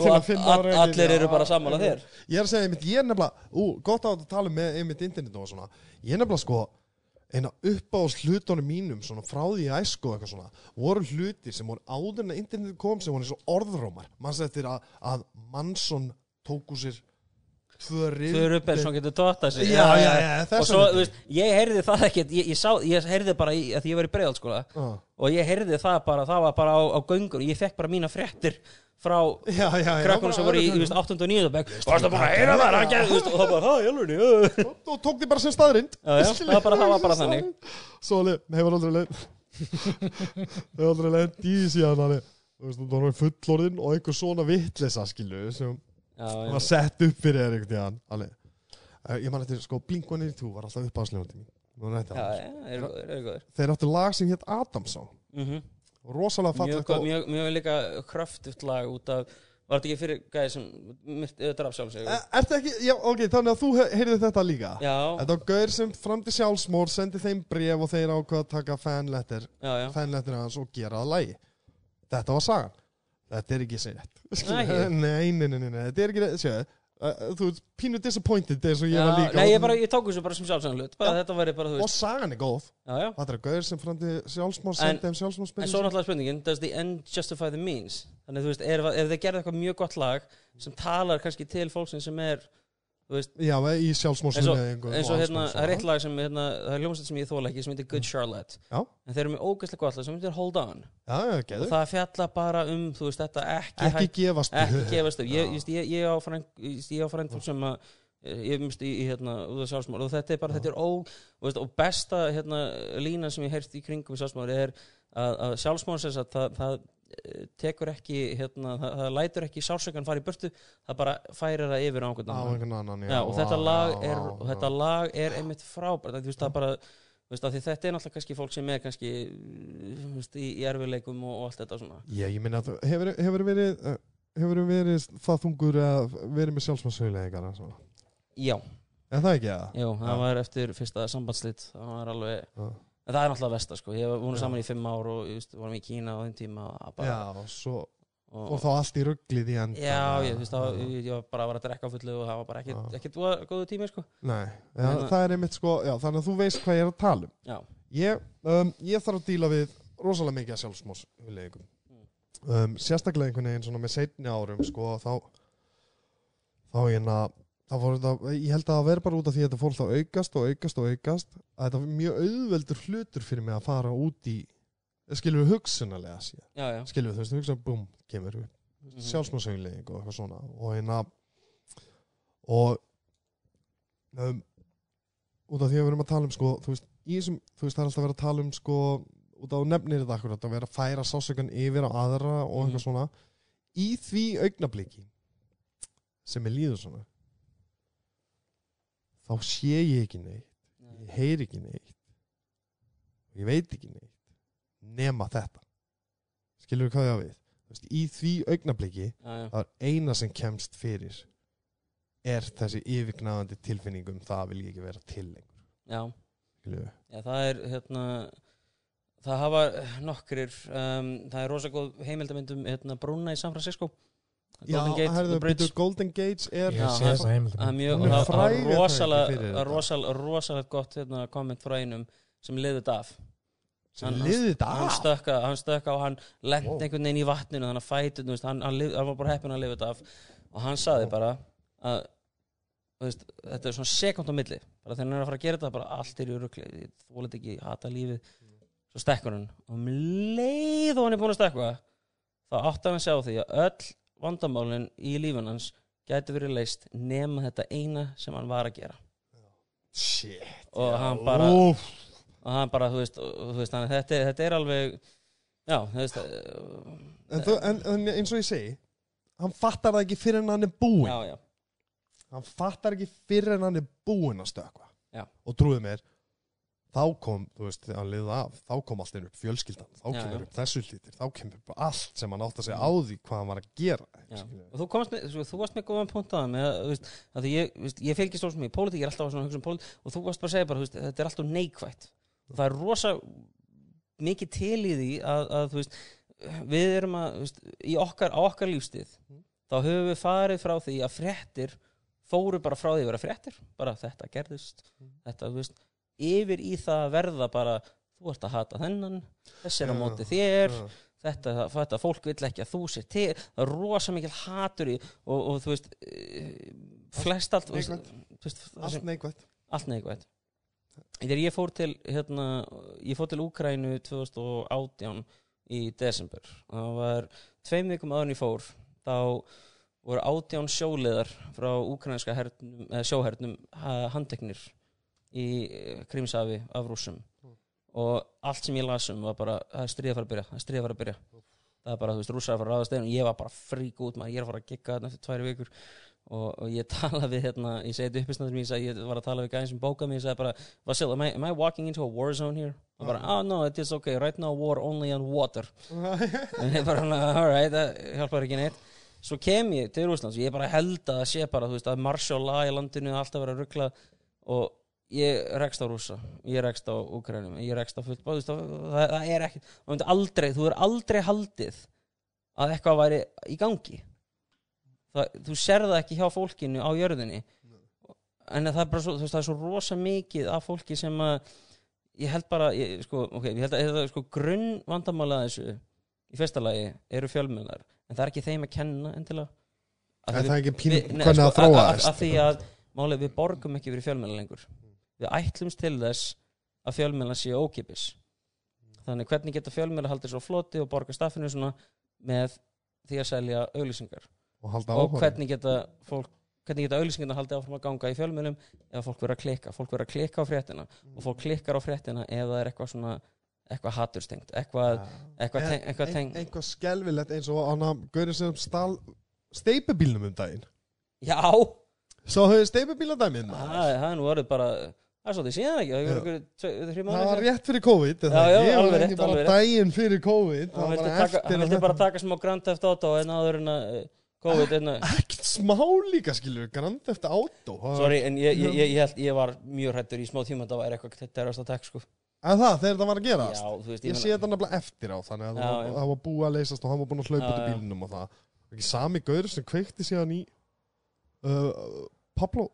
Speaker 1: til
Speaker 2: og
Speaker 1: að
Speaker 2: allir eru bara sammála þér.
Speaker 1: Ég er að segja ég er nefnilega, gott á að tala með einmitt internet og svona, ég er nefnilega sko, eina uppáðs hlutunum mínum, svona frá því í æsku eitthvað svona, voru hluti sem voru áður en að internet kom sem voru eins og orðrómar. Man settir að, að Mansson tóku sér
Speaker 2: eins og getur tóta sig
Speaker 1: Já, já, já, þess
Speaker 2: Og svo, þú veist, ég heyrði það ekkert Ég, ég, sá, ég heyrði bara í, að því ég var í breiðalskóla
Speaker 1: Já,
Speaker 2: Og ég heyrði það bara, það var bara á, á göngur Ég fekk bara mína fréttir frá
Speaker 1: já, já. já,
Speaker 2: krakkunum sem voru í,
Speaker 1: öðru
Speaker 2: þú veist,
Speaker 1: hverju.
Speaker 2: 8. og 9. bekk Varstu bara að heyra það, hann og það bara, hæ, jálfurni, já
Speaker 1: Og- tók því bara sem staðrind.
Speaker 2: Já, já, það var bara- það var bara þannig.
Speaker 1: Svo hefur aldrei leið, [laughs] hefur aldrei leið alveg. Þú veist, þú var fullorðin og einhver svona vittlisa, skilu, sem
Speaker 2: Já,
Speaker 1: var sett upp fyrir þér einhvern tíðan uh, ég man eftir sko Blink-182 var alltaf
Speaker 2: góður, eru góður
Speaker 1: þeir áttu lag sem hétt Adamsson
Speaker 2: Mhm.
Speaker 1: rosalega
Speaker 2: Mjög,
Speaker 1: fallegt
Speaker 2: góð-
Speaker 1: og
Speaker 2: mjög, mjög líka kröftugt lag út af Var þetta ekki fyrir gæði sem draf sjálf sig?
Speaker 1: Er þetta ekki, já ok, þannig að þú he- heyrðir þetta líka.
Speaker 2: Já,
Speaker 1: Þetta var gaur sem fram til sjálfsmór sendi þeim bref og þeir ákveða að taka fanletter fanletter hans og gera það lagi. Þetta var sagan Þetta er ekki rétt.
Speaker 2: Nei,
Speaker 1: nei, nei, nei, þetta er ekki Sjöðu, uh, þú ert pínu disappointed eins og ég var líka.
Speaker 2: Nei, ég, bara, ég tók þessu bara sem þú
Speaker 1: Og
Speaker 2: veist.
Speaker 1: sagan er góð. Þetta er gaur sem fram til sjálfsmór
Speaker 2: En- En svo náttúrulega spurningin, does the end justify the means? Þannig, þú veist, ef, þeir gerðu eitthvað mjög gott lag sem talar kannski til fólksinn sem er veist,
Speaker 1: Já, í sjálfsmórsinni
Speaker 2: eins og hérna, það er eitt lag sem hérna, það er hljómsveit sem ég þóla ekki sem heitir Good Charlotte.
Speaker 1: Já,
Speaker 2: en þeir eru með ógæslega gott lag sem heitir Hold On.
Speaker 1: Já,
Speaker 2: og það fjalla bara um, þú veist, þetta ekki,
Speaker 1: Ekki gefast
Speaker 2: ekki gefast ég, ég, ég, á frænd fólk sem að ég mist í, í hérna út af sjálfsmór og þetta er bara, þetta er ó veist, og besta hérna lína sem ég heyrst í kringum sjálfsmór er að, að sjálfsmór sem sagt, það, það eh, tekur ekki hérna, það, það lætur ekki sársökan fara í burtu það bara færir það yfir á einhvern annan. já, og þetta lag
Speaker 1: já,
Speaker 2: er
Speaker 1: já,
Speaker 2: og þetta lag er einmitt frábært það bara af því þetta er náttúrulega kannski fólk sem er kannski veist, í, erfileikum og, og allt þetta svona.
Speaker 1: Já, ég minna að hefur, hefur verið uh, hefur verið það þungur að verið með sjálfsmaðsauðleikar
Speaker 2: Já,
Speaker 1: en það ekki að
Speaker 2: jú, það
Speaker 1: Já.
Speaker 2: var eftir fyrsta sambandslit það var alveg,
Speaker 1: Já.
Speaker 2: En það er náttúrulega versta sko, ég var
Speaker 1: Já.
Speaker 2: saman í fimm ár og just, vorum í Kína á þeim tíma að bara,
Speaker 1: Já, svo
Speaker 2: og,
Speaker 1: og þá allt í rugglið í enda
Speaker 2: Já, ég, veist, var- ég, ég var bara að vera að drekka á fullu og það var bara ekkit voða góðu tími sko.
Speaker 1: Nei,
Speaker 2: Þannig að-
Speaker 1: það er einmitt sko já, þannig að þú veist hvað ég er að tala um. Ég, um, ég þarf að díla við rosalega mikið af sjálfsmóshulegum um, sérstaklega einhvern veginn með seinni árum sko þá þá hérna þá fór þetta, ég held að það veri bara út af því að þetta fór þá aukast og aukast og aukast að þetta var mjög auðveldur hlutur fyrir mig að fara út í skilur við hugsunalega síðan skilur við þú veist, hugsa, búm, kemur upp.
Speaker 2: Mhm.
Speaker 1: sjálfsmóðsauðleik og eitthvað svona. Og hérna og um, út af því að við erum að tala um sko, þú veist, í þessum, þú veist, það er alltaf að vera að tala um sko, út af nefnir þetta akkurat að vera að færa sásökan yfir á aðra og eitthvað
Speaker 2: Mhm.
Speaker 1: svona. Í því augnabliki sem er líður svona þá sé ég ekki neitt. Ég heyri ekki neitt. Ég veit ekki neitt nema þetta. Skilur við hvað ég á við? Veist, í því augnabliki það er eina sem kemst fyrir er þessi yfirgnæðandi tilfinningum það vil ég ekki vera til lengur.
Speaker 2: Já. Já, það er hérna það hafa nokkrir um, það er rosa góð heimildamindum hérna, brúna í San Francisco Golden Gate,
Speaker 1: herðu,
Speaker 2: The Bridge.
Speaker 1: Golden Gates er
Speaker 2: það það það
Speaker 1: það
Speaker 2: rosalega rosalega, gott hérna, komment frá einum sem liði þetta af.
Speaker 1: Sem
Speaker 2: hann-
Speaker 1: liði þetta
Speaker 2: hann
Speaker 1: af?
Speaker 2: stökka, hann stökka og hann lent
Speaker 1: Wow.
Speaker 2: einhvern veginn í vatninu þannig að fætu, þú veist, hann, hann, hann var bara heppin að þetta af. Og hann saði
Speaker 1: Wow.
Speaker 2: bara að þú veist, þetta er svona sekund á milli. Bara þegar hann er að fara að gera þetta bara allt er í rugli. Þú volit ekki hata lífið. Svo stekkur hann. Og um leið og hann er búin að stekka þá átti hann að sjá því að öll vandamálin í lífun hans gæti verið leist nema þetta eina sem hann var að gera
Speaker 1: shit
Speaker 2: og
Speaker 1: já,
Speaker 2: hann bara
Speaker 1: úff.
Speaker 2: og hann bara, þú veist, þú veist að þetta, þetta er alveg já, þú veist uh,
Speaker 1: en, þú, en, en eins og ég segi hann fattar það ekki fyrir en hann er búinn
Speaker 2: já, já,
Speaker 1: hann fattar ekki fyrir en hann er búinn að stökkva
Speaker 2: Já.
Speaker 1: og trúið mér þá kom, þú veist, þegar hann liði af þá kom allt inn upp fjölskyldan, þá
Speaker 2: Já,
Speaker 1: kemur
Speaker 2: já.
Speaker 1: upp þessu hlutir, þá kemur upp allt sem hann átt að segja á því hvað hann var að gera
Speaker 2: og þú komast með, þú, þú varst með góðan punkt á það með, að, að ég, ég fylgist með í pólitík, ég er alltaf að svona hugsa um pólitík og þú varst bara að segja bara, veist, þetta er alltaf neikvætt og það er rosa mikið til í því að, að veist, við erum að, veist, í okkar, á okkar lífstíð
Speaker 1: Mm.
Speaker 2: þá höfum við farið frá því að fréttir fóru bara frá því að vera fréttir bara þetta gerðist
Speaker 1: Mm.
Speaker 2: þetta, þú veist, yfir í það að verða bara, þú ert að hata þennan þessi er á móti þér
Speaker 1: Já.
Speaker 2: þetta, þetta, fólk vill ekki að þú sér til það er rosa mikil hatur í og, og þú veist eh, flest allt
Speaker 1: allt neikvægt
Speaker 2: allt neikvægt þegar ég fór til hérna, ég fór til Úkrænu 2018 í desember. Það var tveim vikum en ég fór þá voru átján sjóliðar frá úkrænska sjóhernum ha- handteknir í eh, Krímsafi af rússum. Og allt sem ég las um var bara það er stríða að fara að byrja, það er stríða að fara að byrja. Það er bara, þú veist, rússar að fara að ráðast einu ég var bara frík út maður, ég er að fara að gigga þarna eftir tværi vikur. Og, og ég tala við hérna, ég segi þetta uppisnæður mér, ég, ég var að tala við gæðin sem bókað mér, ég segi bara Vasil, am I, am I walking into a war zone here? og bara, oh no, it is okay, right now war only on water. [laughs] En ég bara, alright, það hjálpar ekki neitt. Svo kem ég til Rússlands og ég bara held að sé bara, þú veist, að martial law í landinu alltaf vera ruggla og ég rekst á rússa, ég rekst á Úkrænum, ég rekst á fullt, veist, það, það er ekki, þú veist, aldrei, þú er aldrei haldið að eitthvað væri í gangi. Það, þú sér það ekki hjá fólkinu á jörðinni. En það er bara svo, veist, það er svo rosa mikið af fólki sem að ég held bara, ég, sko, ok, ég held að er sko grunn vandamála að þessu í fyrsta lagi eru fjölmennar en það er ekki þeim að kenna endilega. Af því
Speaker 1: en
Speaker 2: við-
Speaker 1: það er ekki pínu hvernig
Speaker 2: sko,
Speaker 1: það þróaðist
Speaker 2: að- að- að því að málið við borgum ekki fyrir fjölmennar lengur við ætlumst til þess að fjölmennar séu ókipis þannig hvernig geta fjölmennar haldið svo floti og borga staffinu svona með því að selja auglýsingar?
Speaker 1: Og
Speaker 2: og hvernig geta fólk hvernig geta auglýsingarna haldið áfram að ganga í fjölmjölum ef fólk verður að klikka, fólk verður að klikka á fréttina og fólk klikkar á fréttina ef það er eitthvað svona eitthvað haturstengt, eitthvað, eitthvað,
Speaker 1: En-
Speaker 2: teng, eitthvað
Speaker 1: ein-
Speaker 2: teng,
Speaker 1: einhvað skelvilegt eins og hann gaurið sem stál steipubílnum um daginn.
Speaker 2: Já.
Speaker 1: Svo höfðu steipubíladæmið
Speaker 2: það það er nú orðið bara það er svolítið síðan ekki, það er ykkur
Speaker 1: Það var rétt fyrir COVID
Speaker 2: Já, já,
Speaker 1: ekki? Var ekki bara daginn fyrir COVID það var að þetta-
Speaker 2: bara taka smá Grand Theft Auto en áður en að COVID að [laughs]
Speaker 1: Ekkert smá líka skilur Grand Theft Auto var-
Speaker 2: Sorry, en ég, ég, ég, ég, held, ég var mjög hrættur í smá tíma það var eitthvað er að tek sko.
Speaker 1: En það, þegar það var að gerast?
Speaker 2: Já, þú veist,
Speaker 1: Ég sé þetta nefnilega eftir á Þannig að
Speaker 2: Já,
Speaker 1: það var- var búið að leysast og hann var búin að hlaupa út í
Speaker 2: já.
Speaker 1: bílnum og það. Ekki sami gaur sem kveikti síðan í uh, Pablo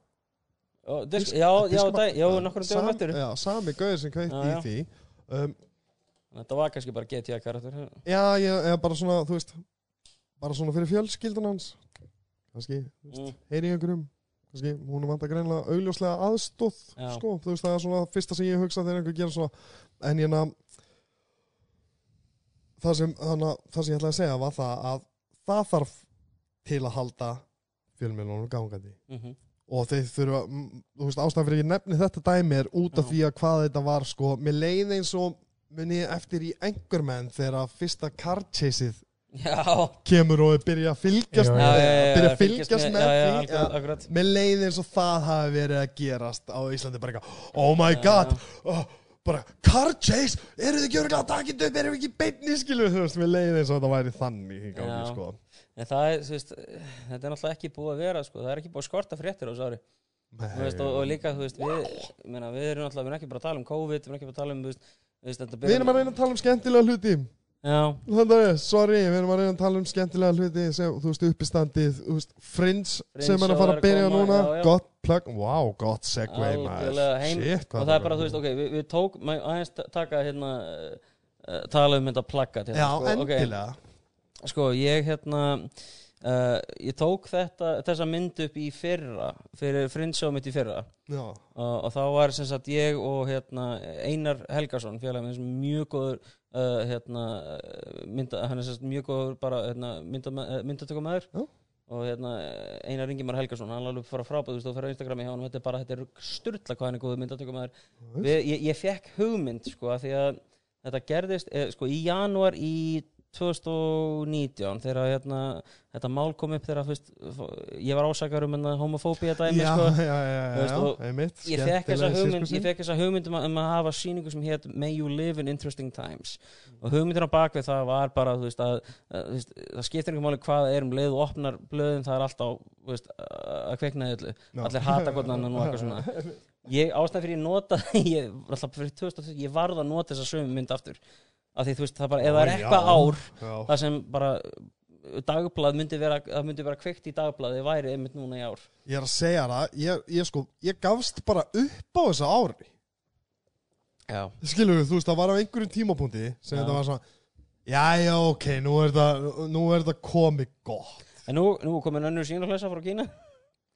Speaker 2: disk, Já, já, já, nokkur dögum eftir.
Speaker 1: Já, sami gaur sem kveikti
Speaker 2: Já,
Speaker 1: í því. Um,
Speaker 2: Þetta var kannski bara GTA karakter
Speaker 1: Já, ég er bara svona, þú veist Bara svona fyrir fjölskyldan hans. Kannski, þú veist,
Speaker 2: mm.
Speaker 1: heyri í einhverjum. Kannski, hún vant að greinlega augljóslega aðstóð. Sko, þú veist, það er svona fyrsta sem ég hugsa þegar einhver gera svona. En ég ná Það sem, þannig, að- það sem ég ætlaði að segja var það að það þarf til að halda fjölmjölunum gangandi.
Speaker 2: Mm
Speaker 1: og þeir þurfa, þú veist, ástæðan fyrir ég nefni þetta dæmi er út af því að hvað þetta var sko, mér leið eins og muni eftir í einhver menn þegar að fyrsta car chaseið kemur og byrja að fylgjast
Speaker 2: já,
Speaker 1: með,
Speaker 2: já, já,
Speaker 1: byrja að fylgjast með. því. mér leið eins og það hafi verið að gerast á Íslandi. Bara eitthvað, oh my god oh, bara, car chase eru þið ekki örgulega að taka þetta upp, erum við ekki beinni skilu, þú veist, mér leið eins og þetta væri þannig
Speaker 2: Já.
Speaker 1: sko
Speaker 2: En það er, veist, þetta er náttúrulega ekki búið að vera, sko, það er ekki búið að skorta fréttir á þessu ári. Veist, og, og líka, þú veist, við, meina, við erum náttúrulega, við erum ekki bara að tala um COVID, við erum ekki bara að tala um, þú veist,
Speaker 1: Við erum að reyna að tala um skemmtilega hluti að, sorry, við erum að reyna að tala um skemmtilega hluti sem, þú veist, uppistandið, Fringe sem er að fara
Speaker 2: er
Speaker 1: að byrja núna,
Speaker 2: já, já.
Speaker 1: gott plug, wow, gott segway. Shit,
Speaker 2: og það er bara, þú veist, ok, við, við tók, aðeins ta- taka, hérna, uh, tala um þetta plaggat, hérna, sko, ok. Sko, ég hérna uh, ég tók þetta þessa mynd upp í fyrra fyrir frinsjó mitt í fyrra. Uh, og þá var sem sagt ég og hérna, Einar Helgason félagin sem mjög góður uh, hérna, mynda, hann er sem sagt mjög góður bara hérna, myndatökumæður og hérna, Einar Ingimar Helgason hann alveg fara frábæð, þú veist, þú fyrir Instagrami hjá hann þetta er bara, þetta er styrla hvað hann er góður myndatökumæður ég, ég fekk hugmynd sko að því að þetta gerðist eh, sko í janúar í 2019 þegar hérna, þetta mál kom upp þegar fyrst, ég var ásakar um hérna, homofóbía dæmi
Speaker 1: já,
Speaker 2: sko.
Speaker 1: já, já,
Speaker 2: og
Speaker 1: einmitt
Speaker 2: ég fekk þessa hugmynd, hugmynd um að, um að hafa síningu sem hétt May you live in interesting times. Og hugmyndin á bakvið það var bara veist, að, að, það skiptir einhver máli hvað er um leið og opnar blöðin það er alltaf að kveikna öllu.
Speaker 1: Já.
Speaker 2: allir hata hvort annan og eitthvað svona. [laughs] Ég ástæð fyrir ég nota [laughs] ég, fyrir 2000, ég varð að nota þessa sömu mynd aftur af því þú veist það bara, ef það er eitthvað ár
Speaker 1: Já.
Speaker 2: það sem bara dagblað myndi vera, það myndi vera kveikt í dagblaði væri einmitt núna í ár.
Speaker 1: Ég er að segja það, ég, ég sko, ég gafst bara upp á þessu ári.
Speaker 2: Já,
Speaker 1: Skilur þú veist, það var á einhverjum tímapunkti sem
Speaker 2: Já.
Speaker 1: þetta var svona Já, já, ok, nú er þetta, nú er þetta komið gott.
Speaker 2: En nú, nú er komin önnur sínaflessa frá Kína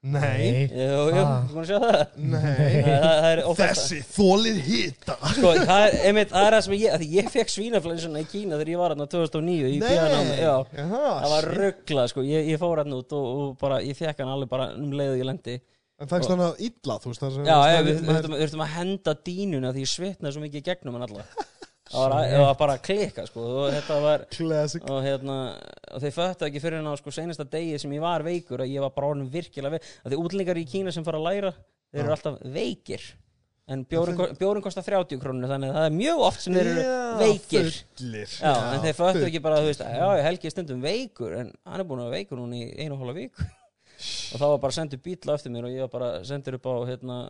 Speaker 1: Nei,
Speaker 2: jú, jú,
Speaker 3: Ah.
Speaker 2: þú búin að sjá það.
Speaker 1: Nei.
Speaker 2: Það, það er ófært
Speaker 1: Þessi þólið hita.
Speaker 2: Sko, það er, einmitt, það er það sem ég, að því ég fekk svínaflensuna í Kína þegar ég var hérna 2009 í bíðanámi, já.
Speaker 1: Jaha,
Speaker 2: það var
Speaker 1: shit.
Speaker 2: ruggla, sko, ég, ég fór hann út og, og bara, ég fekk hann alveg bara um leið og ég lendi.
Speaker 1: En fækst hann að illa, þú veist það sem
Speaker 2: Já,
Speaker 1: það
Speaker 2: ég, við, við þurftum að henda dínuna því ég svitnaði svo mikið í gegnum hann alla Það var, var bara að klika sko. Og þetta var og hérna og þeir föttu ekki fyrir hann á sko senasta degi sem ég var veikur að ég var bara orðin virkilega veik að því útlingar í Kína sem fara að læra þeir eru alltaf veikir. En bjórin, bjórin kostar 30 krónur þannig að það er mjög oft sem þeir eru veikir. Já, en þeir
Speaker 1: full-
Speaker 2: ekki bara, já, Helgi stundum veikur en hann er búin að veikur núna í einu hálfa viku og þá var bara sendur bíla eftir mér og ég var bara sendur upp á hérna,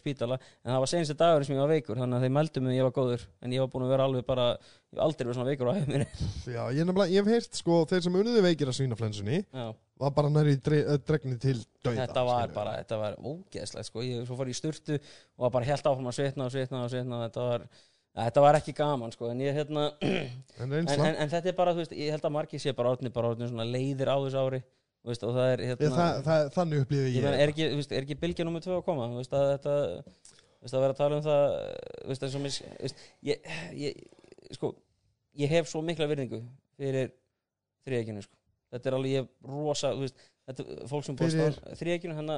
Speaker 2: spítala. En það var senstu dagur sem ég var veikur þannig að þeir meldu mig að ég var góður. En ég var búin að vera alveg bara ég hef aldrei verið svona veikur á hefur minni. [laughs]
Speaker 1: Já, ég, nefnilega, ég hef heyrt, sko, þeir sem unnið veikir að svínaflensunni
Speaker 2: Já,
Speaker 1: var bara næri eh, dregni til dauða
Speaker 2: þetta var bara, þetta var ógeðslegt sko, ég svo fór í sturtu og var bara helt áfram að svitna og svitna og svitna og þetta var, þetta var ekki gaman sko, en ég hérna [clears throat]
Speaker 1: En
Speaker 2: en, en, en þetta er bara, þú veist, ég held að margir sé bara orðni, bara orðni svona leiðir á þessu ári veist, og það er
Speaker 1: Ég,
Speaker 2: hérna
Speaker 1: það, það, Þannig upplýði
Speaker 2: ég
Speaker 1: ég
Speaker 2: meina, er ekki, þú veist, er ekki bylgja nummer tvö að koma þú veist, að þetta þú veist, að vera að tala um það þú veist, eins og veist, ég, ég, sko ég hef svo mikla virðingu fyrir þriðekinu, sko þetta er alveg, rosa, þú veist þetta, er fólk sem búið
Speaker 1: Fyrir-
Speaker 2: að þriðekinu, hérna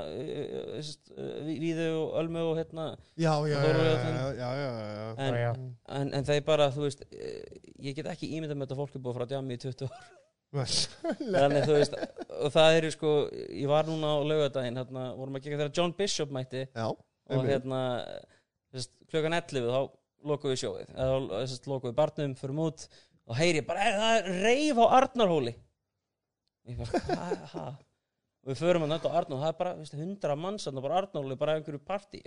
Speaker 2: Víðu og Ölmu og hérna
Speaker 1: Já, já, já,
Speaker 2: Þóru
Speaker 1: já,
Speaker 2: og þeim.
Speaker 1: já, já, já, já.
Speaker 2: en,
Speaker 3: Já, já.
Speaker 2: en, en þeir bara, þú veist eh, ég get ekki ímyndað með þetta fólk er búið frá djami í 20 ár Þannig, þú veist, og það eru sko ég var núna á laugadaginn, hérna, vorum að gera þegar John Bishop mætti.
Speaker 1: Já,
Speaker 2: og hérna þess, klukkan 11 þá lokuðu sjóið eða lokuðu barnum, förum út og heyri bara, "Ey, það er reif á Arnarhóli. Ég bara, "Ha, ha?" og við förum að nötta á Arnarhóli það er bara veist, 100 manns á Arnarhóli bara í einhverju partí.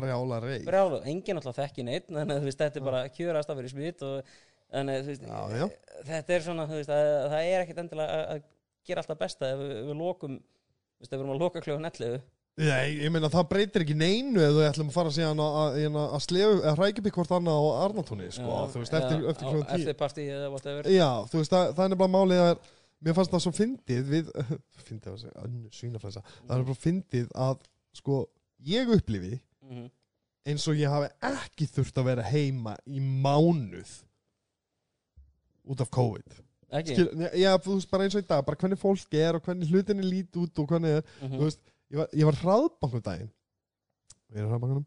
Speaker 1: Brjála rey
Speaker 2: brjálu, enginn alltaf þekki neitt þannig að veist, þetta er bara kjörast að vera í smitt og þannig að veist,
Speaker 1: Já, já.
Speaker 2: þetta er svona, veist, að, það er ekkit endilega að, að gera alltaf besta ef við, við lokum ef við erum að loka kljóðan 11
Speaker 1: Nei, ég meina það breytir ekki neinu ef þú ætlum að fara síðan að, að, að, að slefu, að hrækja bygg hvort annað á Arnatúni, sko, þú veist, eftir, eftir kljóðan tíu.
Speaker 2: eftir partí eða whatever.
Speaker 1: Já, þú veist, það, það er nefnilega málið að mér fannst það svo fyndið við, [laughs] fyndið að segja, svínaflensa, það er bara fyndið að, sko, ég upplifi
Speaker 2: mm
Speaker 1: eins og ég hafi ekki þurft að vera heima í mánuð út af COVID. Skil, já, þú veist, bara eins og í dag, bara hvernig fólk er og hvernig hlutinni lít út og hvernig er,
Speaker 2: Mhm.
Speaker 1: þú veist, ég var, ég var hraðbankum daginn. Og ég er hraðbankunum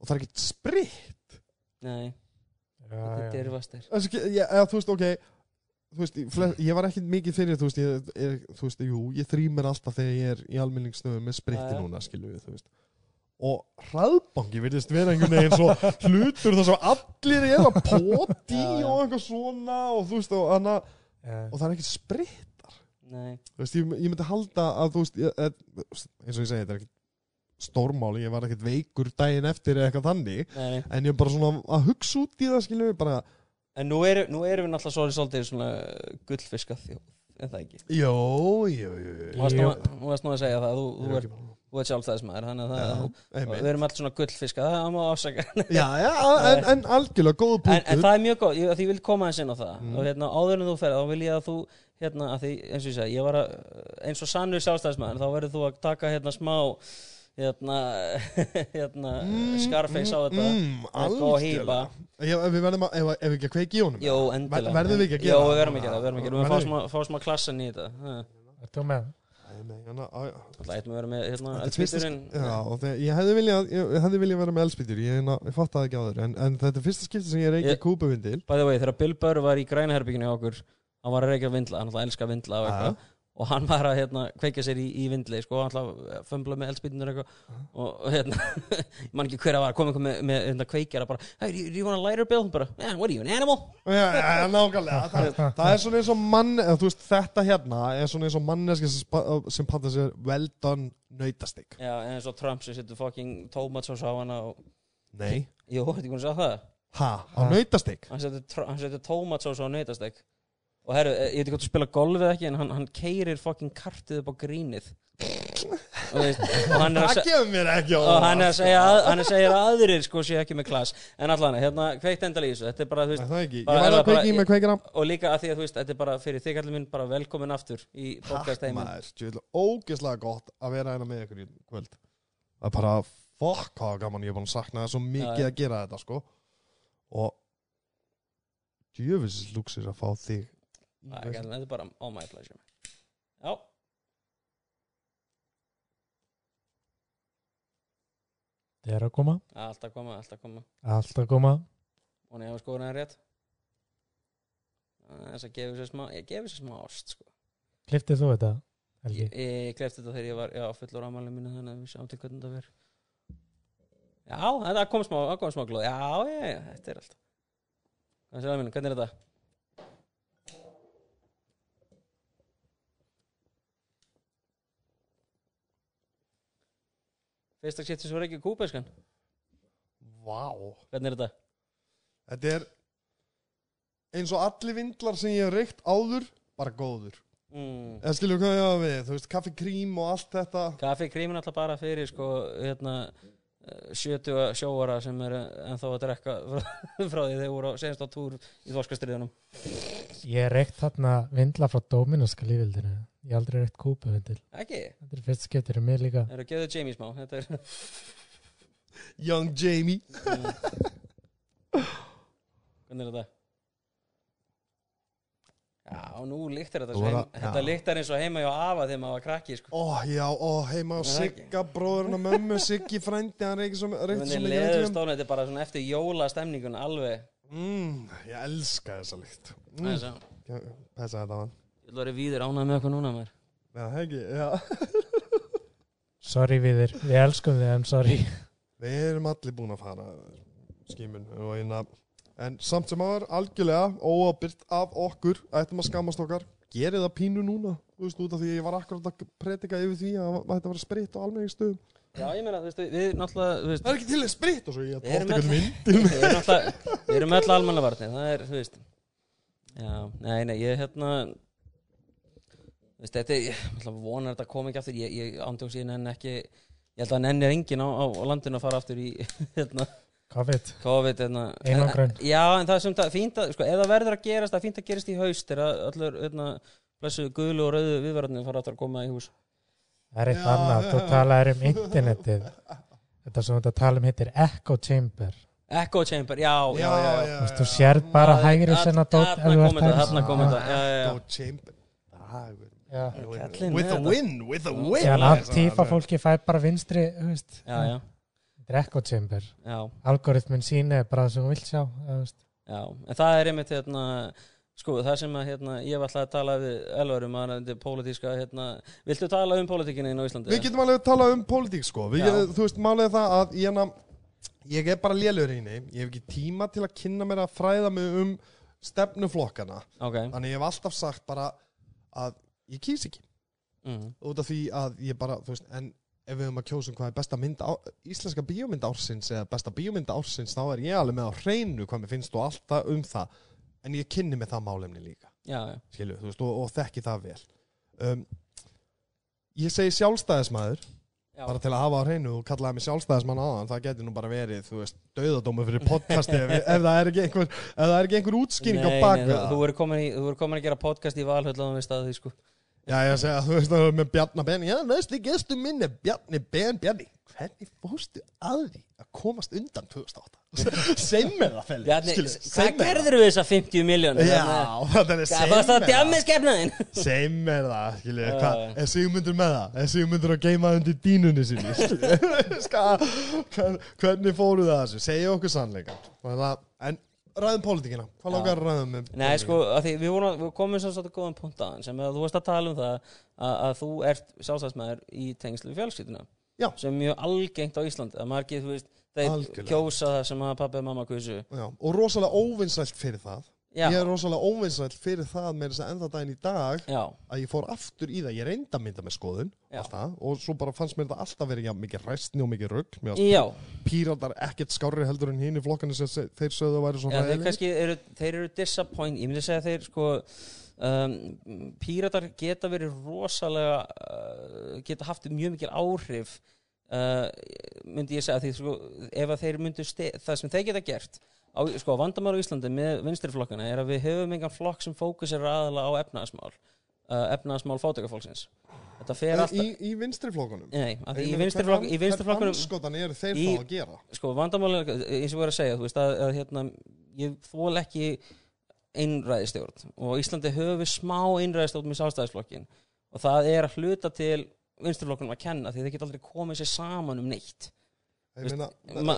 Speaker 1: og það er ekkert spritt.
Speaker 2: Nei,
Speaker 3: Já,
Speaker 2: þetta
Speaker 3: já.
Speaker 2: er vastir
Speaker 1: þú veist, ok. Þú veist, ég, var ekkert mikið fyrir þú veist, ég, ég, þú veist, jú, ég þrýmir alltaf þegar ég er í almenningsstöðum með spritti núna, skilju við, þú veist og hraðbanki virðist vera einhvern veginn svo hlutur þar sem allir er að poti og eitthvað svona og þú veist, og, hana,
Speaker 3: Já.
Speaker 1: og það er ekkert spritt
Speaker 2: nei,
Speaker 1: þú veist, ég, ég myndi halda að þú veist, ég, eins og ég segi, þetta er ekkert stórmáli, ég var ekkert veikur daginn eftir eitthvað þannig,
Speaker 2: nei,
Speaker 1: en ég er bara svona að hugsa út í það, skilju við, bara
Speaker 2: en nú erum nú erum við náttúrulega svolítið, svona gullfiska þjóð en það ekki?
Speaker 1: Jó, jú, jú, jú.
Speaker 2: Þú varst nú, varst nú að segja það, þú, þú,
Speaker 1: er
Speaker 2: ert sjálfstæðismæður þannig að það,
Speaker 1: Já, einmitt.
Speaker 2: við erum alltaf svona gullfiska það má ásaka
Speaker 1: Já, já, [laughs] en, en algjörlega góð
Speaker 2: en,
Speaker 1: punktur.
Speaker 2: en það er mjög góð, ég, því ég vil koma eins inn á það.
Speaker 1: Mm.
Speaker 2: og hérna áður en þú ferð, þá vil ég að þú hérna, að því, eins og ég segi, ég var að eins og sannur sjálfstæðismæður, þá verður þú að taka hérna smá hérna, [laughs] hérna skarfeis á þetta.
Speaker 1: mm,
Speaker 2: góða hýpa.
Speaker 1: algjörlega. Ef ef við verðum að, ef, ef við ekki að kveiki í honum.
Speaker 2: Jó, endilega.
Speaker 1: Verðum við ekki að
Speaker 2: Jó,
Speaker 1: gera
Speaker 2: við
Speaker 1: það?
Speaker 2: verðum ekki að gera það, við verðum ekki? að
Speaker 1: Nei, á, já.
Speaker 2: Það ættum að vera með hérna,
Speaker 1: þegar, ég hefði viljað ég viljað vera með elspýtur ég, hérna- ég fatt það ekki á þér en, en þetta er fyrsta skipti sem ég reykja
Speaker 2: Ég-
Speaker 1: ég... kúpuvindil
Speaker 2: By the way, þegar Bill Burr var í grænaherbygginu hjá okkur hann var að reykja vindla, hann alltaf elska vindla og, hann var að hérna, kveikja sér í, í vindli sko, hann alltaf fömbla með eldspýtunar eitthvað og, og hérna, [laughs] ég man ekki hver að var kom einhver með, með hérna, kveikjara bara hey, do you, want a lighter Bill? Bara, yeah, what are you, an animal?
Speaker 1: Já, já, nákvæmlega það, [laughs] það er svona eins og mann eða, veist, þetta hérna er svona eins og manneski sem, panta sér well done nautastik
Speaker 2: Já, eins og Trump sem setur fucking tomatsós á hana og,
Speaker 1: Nei
Speaker 2: jú, þetta ekki búin að segja það
Speaker 1: Ha, á
Speaker 3: Ha.
Speaker 1: nautastik?
Speaker 2: hann setur, tomatsós á neytastek og herru, eh, ég veit ekki hvort þú spila golf eða ekki en hann, hann keirir fucking kartið upp á grínið. Og, veist, og hann er að se- og hann er að segja að, hann er að segja að aðrir sko sé ekki með klass. En allan, hérna, kveikt endal í þessu. Þetta er bara, þú veist,
Speaker 1: er
Speaker 2: Bara- er bara-
Speaker 1: með kveikina
Speaker 2: og líka að því að þú veist, þetta er bara fyrir þig allir minn bara velkomin aftur í podcast
Speaker 1: Takk maður, djöfull, ógeðslega gott að vera hérna með ykkur í kvöld. Það er bara, fuck hvað gaman ég er búin að sakna það svo mikið
Speaker 2: já.
Speaker 1: að gera þetta sko. Og djöfisins luxir að fá þig
Speaker 2: þetta er bara all my pleasure já,
Speaker 3: Það er að koma.
Speaker 2: alltaf koma, alltaf koma
Speaker 3: Allt að koma.
Speaker 2: og nefnir skoðun er rétt þess að gefa sér smá ég gefi sér smá ást sko.
Speaker 3: Kliftið þú þetta? Helgi?
Speaker 2: ég, ég klefti þetta þegar ég var já, fullur ámælum mínu þannig að við sjáum til hvernig þetta verður já, þetta kom smá, smá glóð já, já, já, þetta er allt hvað sér það mínu, hvernig er þetta? Fyrsta skipti sem var ekki kúpeskan
Speaker 1: Vá.
Speaker 2: Hvernig er þetta?
Speaker 1: Þetta er eins og allir vindlar sem ég hef reykt áður bara góður.
Speaker 2: Mm.
Speaker 1: En skilju hvað ég hafa við, þú veist, kaffi krím og allt þetta.
Speaker 2: Kaffi krímin alltaf bara fyrir sko, hérna, 70 sjóara sem er ennþá að drekka frá, [laughs] frá því þeir voru á, senast á túr í þorskastriðunum
Speaker 3: Ég er reykt þarna vindla frá Dominuska lífildinu. Ég hef aldrei reykt kúpuvindil.
Speaker 2: ekki,
Speaker 3: Þetta er fyrst skiptir um mig líka.
Speaker 2: það eru að gefa Jamie smá þetta er
Speaker 1: Young Jamie [laughs]
Speaker 2: hvernig er þetta já, nú líktar þetta svo heim, þetta líktar eins og heima hjá Afa þegar maður var krakki sko.
Speaker 1: Ó, já, ó, heima á
Speaker 2: Er ekki?
Speaker 1: Sigga, bróðurinn og mömmu, Siggi frændi, hann svo, reykti svo mikið
Speaker 2: leður
Speaker 1: reykjum.
Speaker 2: stónu, þetta er bara svona eftir jóla stemningun alveg
Speaker 1: Mm, ég elska þessa lykt.
Speaker 2: mm. Æsa,
Speaker 1: Já, Pessa þetta hann.
Speaker 2: ég ætla að vera víður ánægð með okkur núna maður
Speaker 1: Já, hegi, já. [laughs]
Speaker 3: Sorry við þér. Við elskum þig en sorry.
Speaker 1: Við erum allir búin að fara skímun og eina en samt sem aður algjörlega óabyrt af okkur. Ættum að skammast okkar. Gerið það pínu núna þú veist út af því að ég var akkurat að predika yfir því að það ætti að vera spritt á almenningsstöðum.
Speaker 2: Já, ég meina, þú veist, við náttúrulega, veist,
Speaker 1: Það er ekki til að spritt og svo ég
Speaker 2: Við erum
Speaker 1: tótt
Speaker 2: öll-
Speaker 1: einhvern mynd
Speaker 2: við erum náttúrulega, við erum öll almannavarnir, það er, þú veist, já, nei, nei, ég, hérna, þú veist, þetta, er- ég náttúrulega vonar þetta komi ekki aftur, ég, ég ándjóks ég nenn ekki, ég held að nennir enginn á, á, á landinu að fara aftur í, [laughs] hérna,
Speaker 3: COVID,
Speaker 2: COVID, hérna.
Speaker 3: Einangrun.
Speaker 2: Já, en það er sem það fínt að, sko, ef það verður að gerast, það er fínt að gerast í haust, er að öllur, hérna, blessu gulu og rauðu viðvarðinu fara aftur að koma í hús.
Speaker 3: það er eitt
Speaker 1: Já,
Speaker 3: annað þú
Speaker 1: já.
Speaker 3: talaðir um internetið þetta sem þú tala um heitir Echo Chamber
Speaker 2: Echo Chamber, já, já, já, já.
Speaker 3: Þú veist, þú sérð bara
Speaker 2: Það-
Speaker 3: hægri sinna dót ef
Speaker 2: Þarna
Speaker 3: þú
Speaker 2: kom
Speaker 3: ert
Speaker 2: þetta,
Speaker 3: hægri
Speaker 2: þarna kom
Speaker 3: sinna.
Speaker 2: þetta, já, já, já.
Speaker 1: Go chamber With a win, with a win
Speaker 3: Já, en antífa fólki fær bara vinstri þú veist,
Speaker 2: Já, já,
Speaker 3: þetta er Echo Chamber
Speaker 2: já.
Speaker 3: algoritmin síni er bara það sem þú vilt sjá.
Speaker 2: Já, en það er einmitt hérna, sko, það sem að hérna, ég var alltaf að tala við Elvar um að þetta er pólitíska, hérna, viltu tala um pólitíkinni inn á Íslandi?
Speaker 1: Við getum alveg að tala um pólitík sko Við getum, Þú veist, málið er það að ég, ég er bara lélur í henni Ég hef ekki tíma til að kynna mér að fræða mig um stefnuflokkana
Speaker 2: Ok,
Speaker 1: Þannig ég hef alltaf sagt bara að ég kýs ekki
Speaker 2: mm.
Speaker 1: út af því að ég bara, þú veist, en ef við höfum að kjósa um hvað er besta mynd á, íslenska bíómynd ársins eða besta bíómynd ársins þá er ég alveg með á hreinu hvað mér finnst og allt það um það. En ég kynni með það málefni líka.
Speaker 2: Já, já,
Speaker 1: skilu, þú veist, og, og þekki það vel. Um, ég segi sjálfstæðismæður
Speaker 2: já.
Speaker 1: bara til að hafa á hreinu og kallaði mig sjálfstæðismann aðan það geti nú bara verið, þú veist, dauðadóma fyrir podcasti ef, [laughs] ef það er ekki einhver ef það er ekki einhver útskýring á
Speaker 2: Nei,
Speaker 1: bak
Speaker 2: nei,
Speaker 1: við
Speaker 2: þú, þú í- þú verður komin að gera podcast í við staðið því, sko.
Speaker 1: Já, ég segi að þú veist að með Bjarnar Ben Já, næstu gestu minn er Bjarni Ben Bjarni, hvernig fórstu að því að komast undan 2008 [laughs] Segð mér það, Feli
Speaker 2: Bjarni,
Speaker 1: skilur,
Speaker 2: hvað gerður við þessar 50 miljónir?
Speaker 1: Já, þetta er
Speaker 2: Hvað
Speaker 1: segð
Speaker 2: fannst það
Speaker 1: mér
Speaker 2: djammið skefnaðinn? [laughs]
Speaker 1: Segð mér það, skilju,
Speaker 2: Já,
Speaker 1: hvað, er Sigmundur með það? Er Sigmundur að geima undir dínunni sinni? [laughs] skilju? Ska, hvern- hvernig fóru það þessu? Segja okkur sannleika En ræðum pólitíkina, hvað að ræðum með
Speaker 2: Nei, sko, því við, vorum, við komum svo svolítið góðan punkt aðan sem að þú varst að tala um það að, að þú ert sjálfstæðsmæður í tengslu við fjölskylduna
Speaker 1: Já.
Speaker 2: sem er mjög algengt á Íslandi. Að margir, þú veist, þeir
Speaker 1: Algjörlega.
Speaker 2: kjósa það sem að pappi og mamma kusu.
Speaker 1: Já, og rosalega óvinsælt fyrir það
Speaker 2: Já,
Speaker 1: Ég er rosalega óvinsælt fyrir það með þess að enda daginn í dag
Speaker 2: já,
Speaker 1: að ég fór aftur í það, ég reyndi að mynda með skoðun alltaf, og svo bara fannst mér þetta alltaf verið mikið ræstni og mikið rugg píratar ekkert skárri heldur en hinn í flokkanu sem se- þeir sögðu að væri svo
Speaker 2: já þeir
Speaker 1: ræðilegir
Speaker 2: kannski eru, þeir eru disappoint, ég myndi segja þeir sko um, píratar geta verið rosalega uh, geta haft mjög mikil áhrif uh, myndi ég segja því sko, ef þeir myndu ste- það sem þeir geta gert á, sko, vandamál á Íslandi með vinstriflokkana er að við höfum engan flokk sem fókusir aðalega á efnaðasmál uh, efnaðasmál fátökafólksins þetta fer alltaf
Speaker 1: í, í vinstri flokkunum?
Speaker 2: Nei, að í vinstriflokk, í vinstriflokkunum
Speaker 1: anskotan eru þeir
Speaker 2: í-
Speaker 1: þá að gera?
Speaker 2: Sko vandamáli eins og við erum að segja þú veist að, að hérna ég þól ekki einræðistjórn og á Íslandi höfum við smá einræðistjórn með sástæðisflokkin og það er að hluta til vinstriflokkunum að kenna því þeir geta aldrei komið sér saman um neitt.
Speaker 1: Ég meina,
Speaker 2: Ma,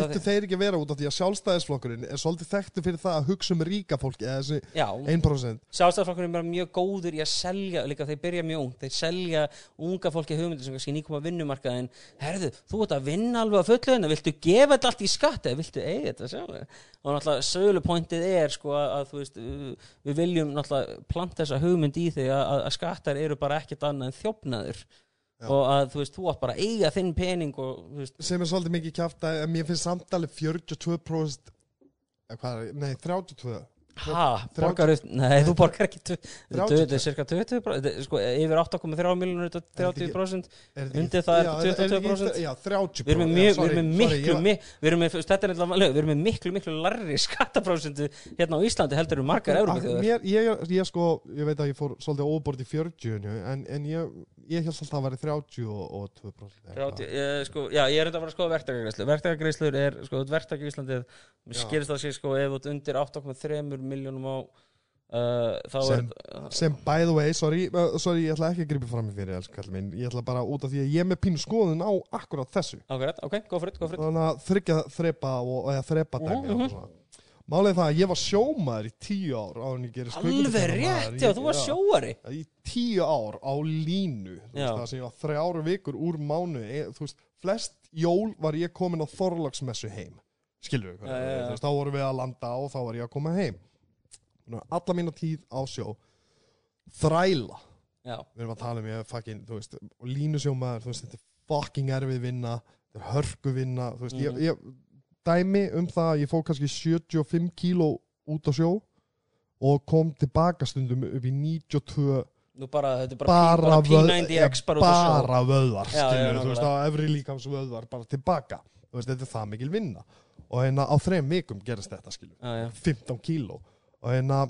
Speaker 1: ættu þeir ekki að vera út af því að sjálfstæðisflokkurinn er svolítið þekktu fyrir það að hugsa um ríka fólki eða þessi
Speaker 2: Já,
Speaker 1: 1%
Speaker 2: sjálfstæðisflokkurinn er mjög góður í að selja líka þeir byrja mjög ung, þeir selja unga fólki hugmyndir sem kannski nýkoma vinnumarkaðin herðu, þú ert að vinna alveg að fullu hérna viltu gefa þetta allt í skatt eða viltu eiga þetta sjálf? Og náttúrulega sögulepointið er sko að, þú veist við viljum náttúrulega planta þessa hugmynd í þig að, að skattar eru bara ekkert annað en þjófnaður
Speaker 1: Já.
Speaker 2: og að þú veist, þú átt bara að eiga þinn pening og
Speaker 1: sem er svolítið mikið kjáft að mér finnst samtalið 42% eða hvað er, nei 32
Speaker 2: upp nei, þú borgar ekki tu- þetta
Speaker 1: 30.
Speaker 2: er cirka 20 þetta er sko, yfir 8,3 miljonur þetta er
Speaker 1: ekki-
Speaker 2: 30%
Speaker 1: Er þetta
Speaker 2: Undir það er
Speaker 1: já,
Speaker 2: þetta
Speaker 1: þetta
Speaker 2: 22%?
Speaker 1: ekki- Já, 30%
Speaker 2: Við erum með, við miklu,
Speaker 1: ég-
Speaker 2: mi, við erum með, þetta eitthvað lög, við erum með miklu, miklu larri [laughs] skattaprósentu hérna á Íslandi heldur um margar
Speaker 1: mér, ég, ég sko, ég veit að ég fór svolítið óbort í 40 en, en ég, ég held alltaf að það væri 30 og, og 2% eða
Speaker 2: Þrjátíu-
Speaker 1: eitthvað.
Speaker 2: ég, sko, já, ég er enda að fara að skoða verktakagreislur. Verktakagreislur er, sko,
Speaker 1: Já.
Speaker 2: skilist það sé, sko, ef ert undir 8,3 miljónum á, uh,
Speaker 1: Sem-
Speaker 2: er,
Speaker 1: sem by the way, sorry, uh, sorry ég ætla ekki að gripa fram í fyrir minn, ég ætla bara út af því að ég er með pínu skoðun á akkurat þessu.
Speaker 2: Ákveðrætt, ok, go for it, go for it.
Speaker 1: þannig að þryggja þrepa og, eða þrepa dæmi
Speaker 2: Mhm,
Speaker 1: og svona. Málið er það að ég var sjómaður í tíu ár á en ég gerist
Speaker 2: Alveg rétt, já, þú var sjóari.
Speaker 1: í tíu ár á línu veist, það sem ég var þrjáru vikur úr mánu e, þú veist, flest jól var ég komin á Þorlagsmessu heim. Veist, þá vorum við að landa og þá var ég að koma heim alla mína tíð á sjó. Þræla.
Speaker 2: Já,
Speaker 1: við erum að tala um ég fucking, þú veist, og línusjómaður, þú veist, þetta er fucking erfið vinna, þetta er hörku vinna, þú veist,
Speaker 2: Mhm.
Speaker 1: ég, ég, dæmi um það að ég fór kannski 75 kíló út á sjó og kom tilbaka stundum upp í 92
Speaker 2: nú bara, þetta er bara,
Speaker 1: bara,
Speaker 2: bara
Speaker 1: vöð-
Speaker 2: P90X bara sjó.
Speaker 1: bara vöðvar,
Speaker 2: Já, já,
Speaker 1: skilur, þú veist, á efri líkams vöðvar bara tilbaka, þú veist, þetta er það mikil vinna. Og hérna á þrejum vikum gerist þetta, skilur
Speaker 2: já, já,
Speaker 1: 15 kíló og hérna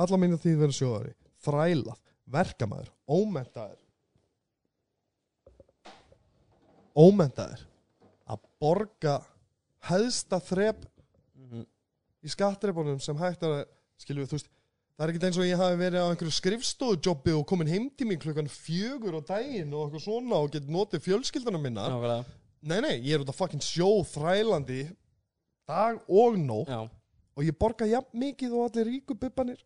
Speaker 1: alla mínu tíð verið sjóðari. Þrælað, verkamæður, ómentaður ómentaður að borga hæðsta þrep
Speaker 2: Mhm.
Speaker 1: í skattrepunum sem hægt er að skilju, þú veist, það er ekki eins og ég hafi verið á einhverju skrifstofujobbi og komin heim til mín klukkan fjögur á daginn og eitthvað svona og get notið fjölskyldunum minna
Speaker 2: nákvæmlega.
Speaker 1: Nei, nei, ég er út að fucking sjó þrælandi dag og nótt og ég borga jafn mikið og allir ríku bubbanir.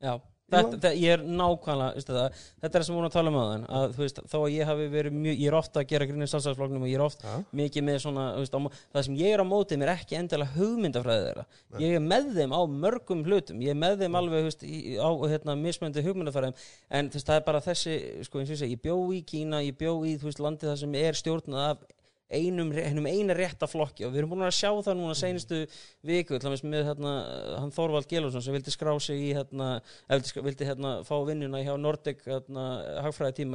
Speaker 2: Já Þetta, þetta, ég er nákvæmlega, veistu það, þetta er það sem við vorum að tala um þann að þú veist, þó að ég hafi verið mjög, ég er ofta að gera grínir stálsæðsfloknum og ég er oft
Speaker 1: ja.
Speaker 2: mikið með svona, veist, á, það sem ég er á mótið mér er ekki endilega hugmyndafræði þeirra. Ég er með þeim á mörgum hlutum ég er með þeim alveg, veist, í, á hérna, mismöndi hugmyndafræðum, en það er bara þessi, sko, eins og ég ég bjó í Kína ég bjó í, þú veist, landið það sem er stjórnað af einum, einum eina rétta flokki. Og við erum búin að sjá það núna seinustu viku, til dæmis með hérna, hann Þorvald Gjelvarsson sem vildi skrá sig í hérna, vildi, vildi hérna, fá vinnuna hjá Nordic hérna, hagfræði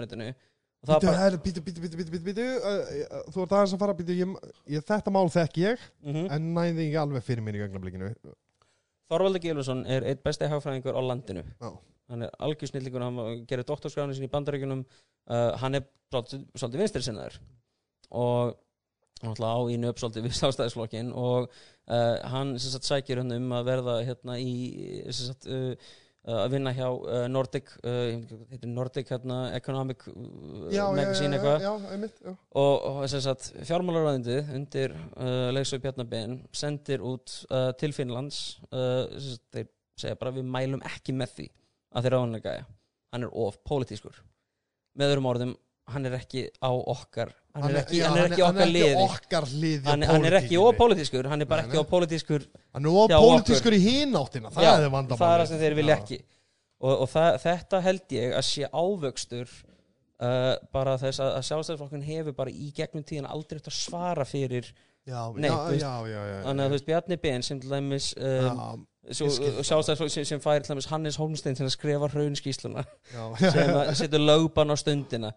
Speaker 2: það
Speaker 1: Bítu,
Speaker 2: bara,
Speaker 1: bítu, bítu, bítu, bítu, bítu uh, Þú ert aðeins að fara, bítu ég, ég, Þetta mál þekk ég
Speaker 2: mm
Speaker 1: En næði ekki alveg fyrir mér í ganglablikinu
Speaker 2: Þorvaldur Gjelvarsson er eitt besti hagfræðingur á landinu.
Speaker 1: Já.
Speaker 2: hann er algjör snillingur hann gerir doktorskráðinu sín í bandaríkunum uh, hann er svolítið, vinstri sinnaður og á ínu upp svolítið við sástæðisflokkin og uh, hann sagt sækir hann um að verða hérna í sagt uh, að vinna hjá uh, Nordic Nordic hérna Economic
Speaker 1: Já,
Speaker 2: Magazine eitthvað. og, og sagt fjármálaræðindið undir Leifsvei Bjarnabén sendir út til Finnlands þeir segja bara við mælum ekki með því að þeir ráðanlega gæja. Hann er of pólitískur. Með öðrum orðum hann er ekki á okkar hann er ekki,
Speaker 1: já,
Speaker 2: hann er ekki okkar liði.
Speaker 1: okkar liði
Speaker 2: hann, hann er ekki ópólitískur hann er bara
Speaker 1: Nei,
Speaker 2: ekki
Speaker 1: nei.
Speaker 2: ópólitískur
Speaker 1: Hann er ópólitískur í hináttina Það
Speaker 2: Já,
Speaker 1: er vandamál
Speaker 2: það er það sem þeir vilja ekki. Og, og það, þetta held ég að sé ávöxtur uh, bara þess að, að sjálfstæðisflokkun hefur bara í gegnum tíðan aldrei eftir að svara fyrir
Speaker 1: Já,
Speaker 2: Nei,
Speaker 1: já,
Speaker 2: þú veist,
Speaker 1: já, já, já,
Speaker 2: þannig að þú veist Bjarni Ben sem til dæmis um,
Speaker 1: það.
Speaker 2: sjálfstæðisflokk sem, sem fær dæmis Hannes Holmstein til að skrifa hraunskísluna sem að setur lögban á stundina.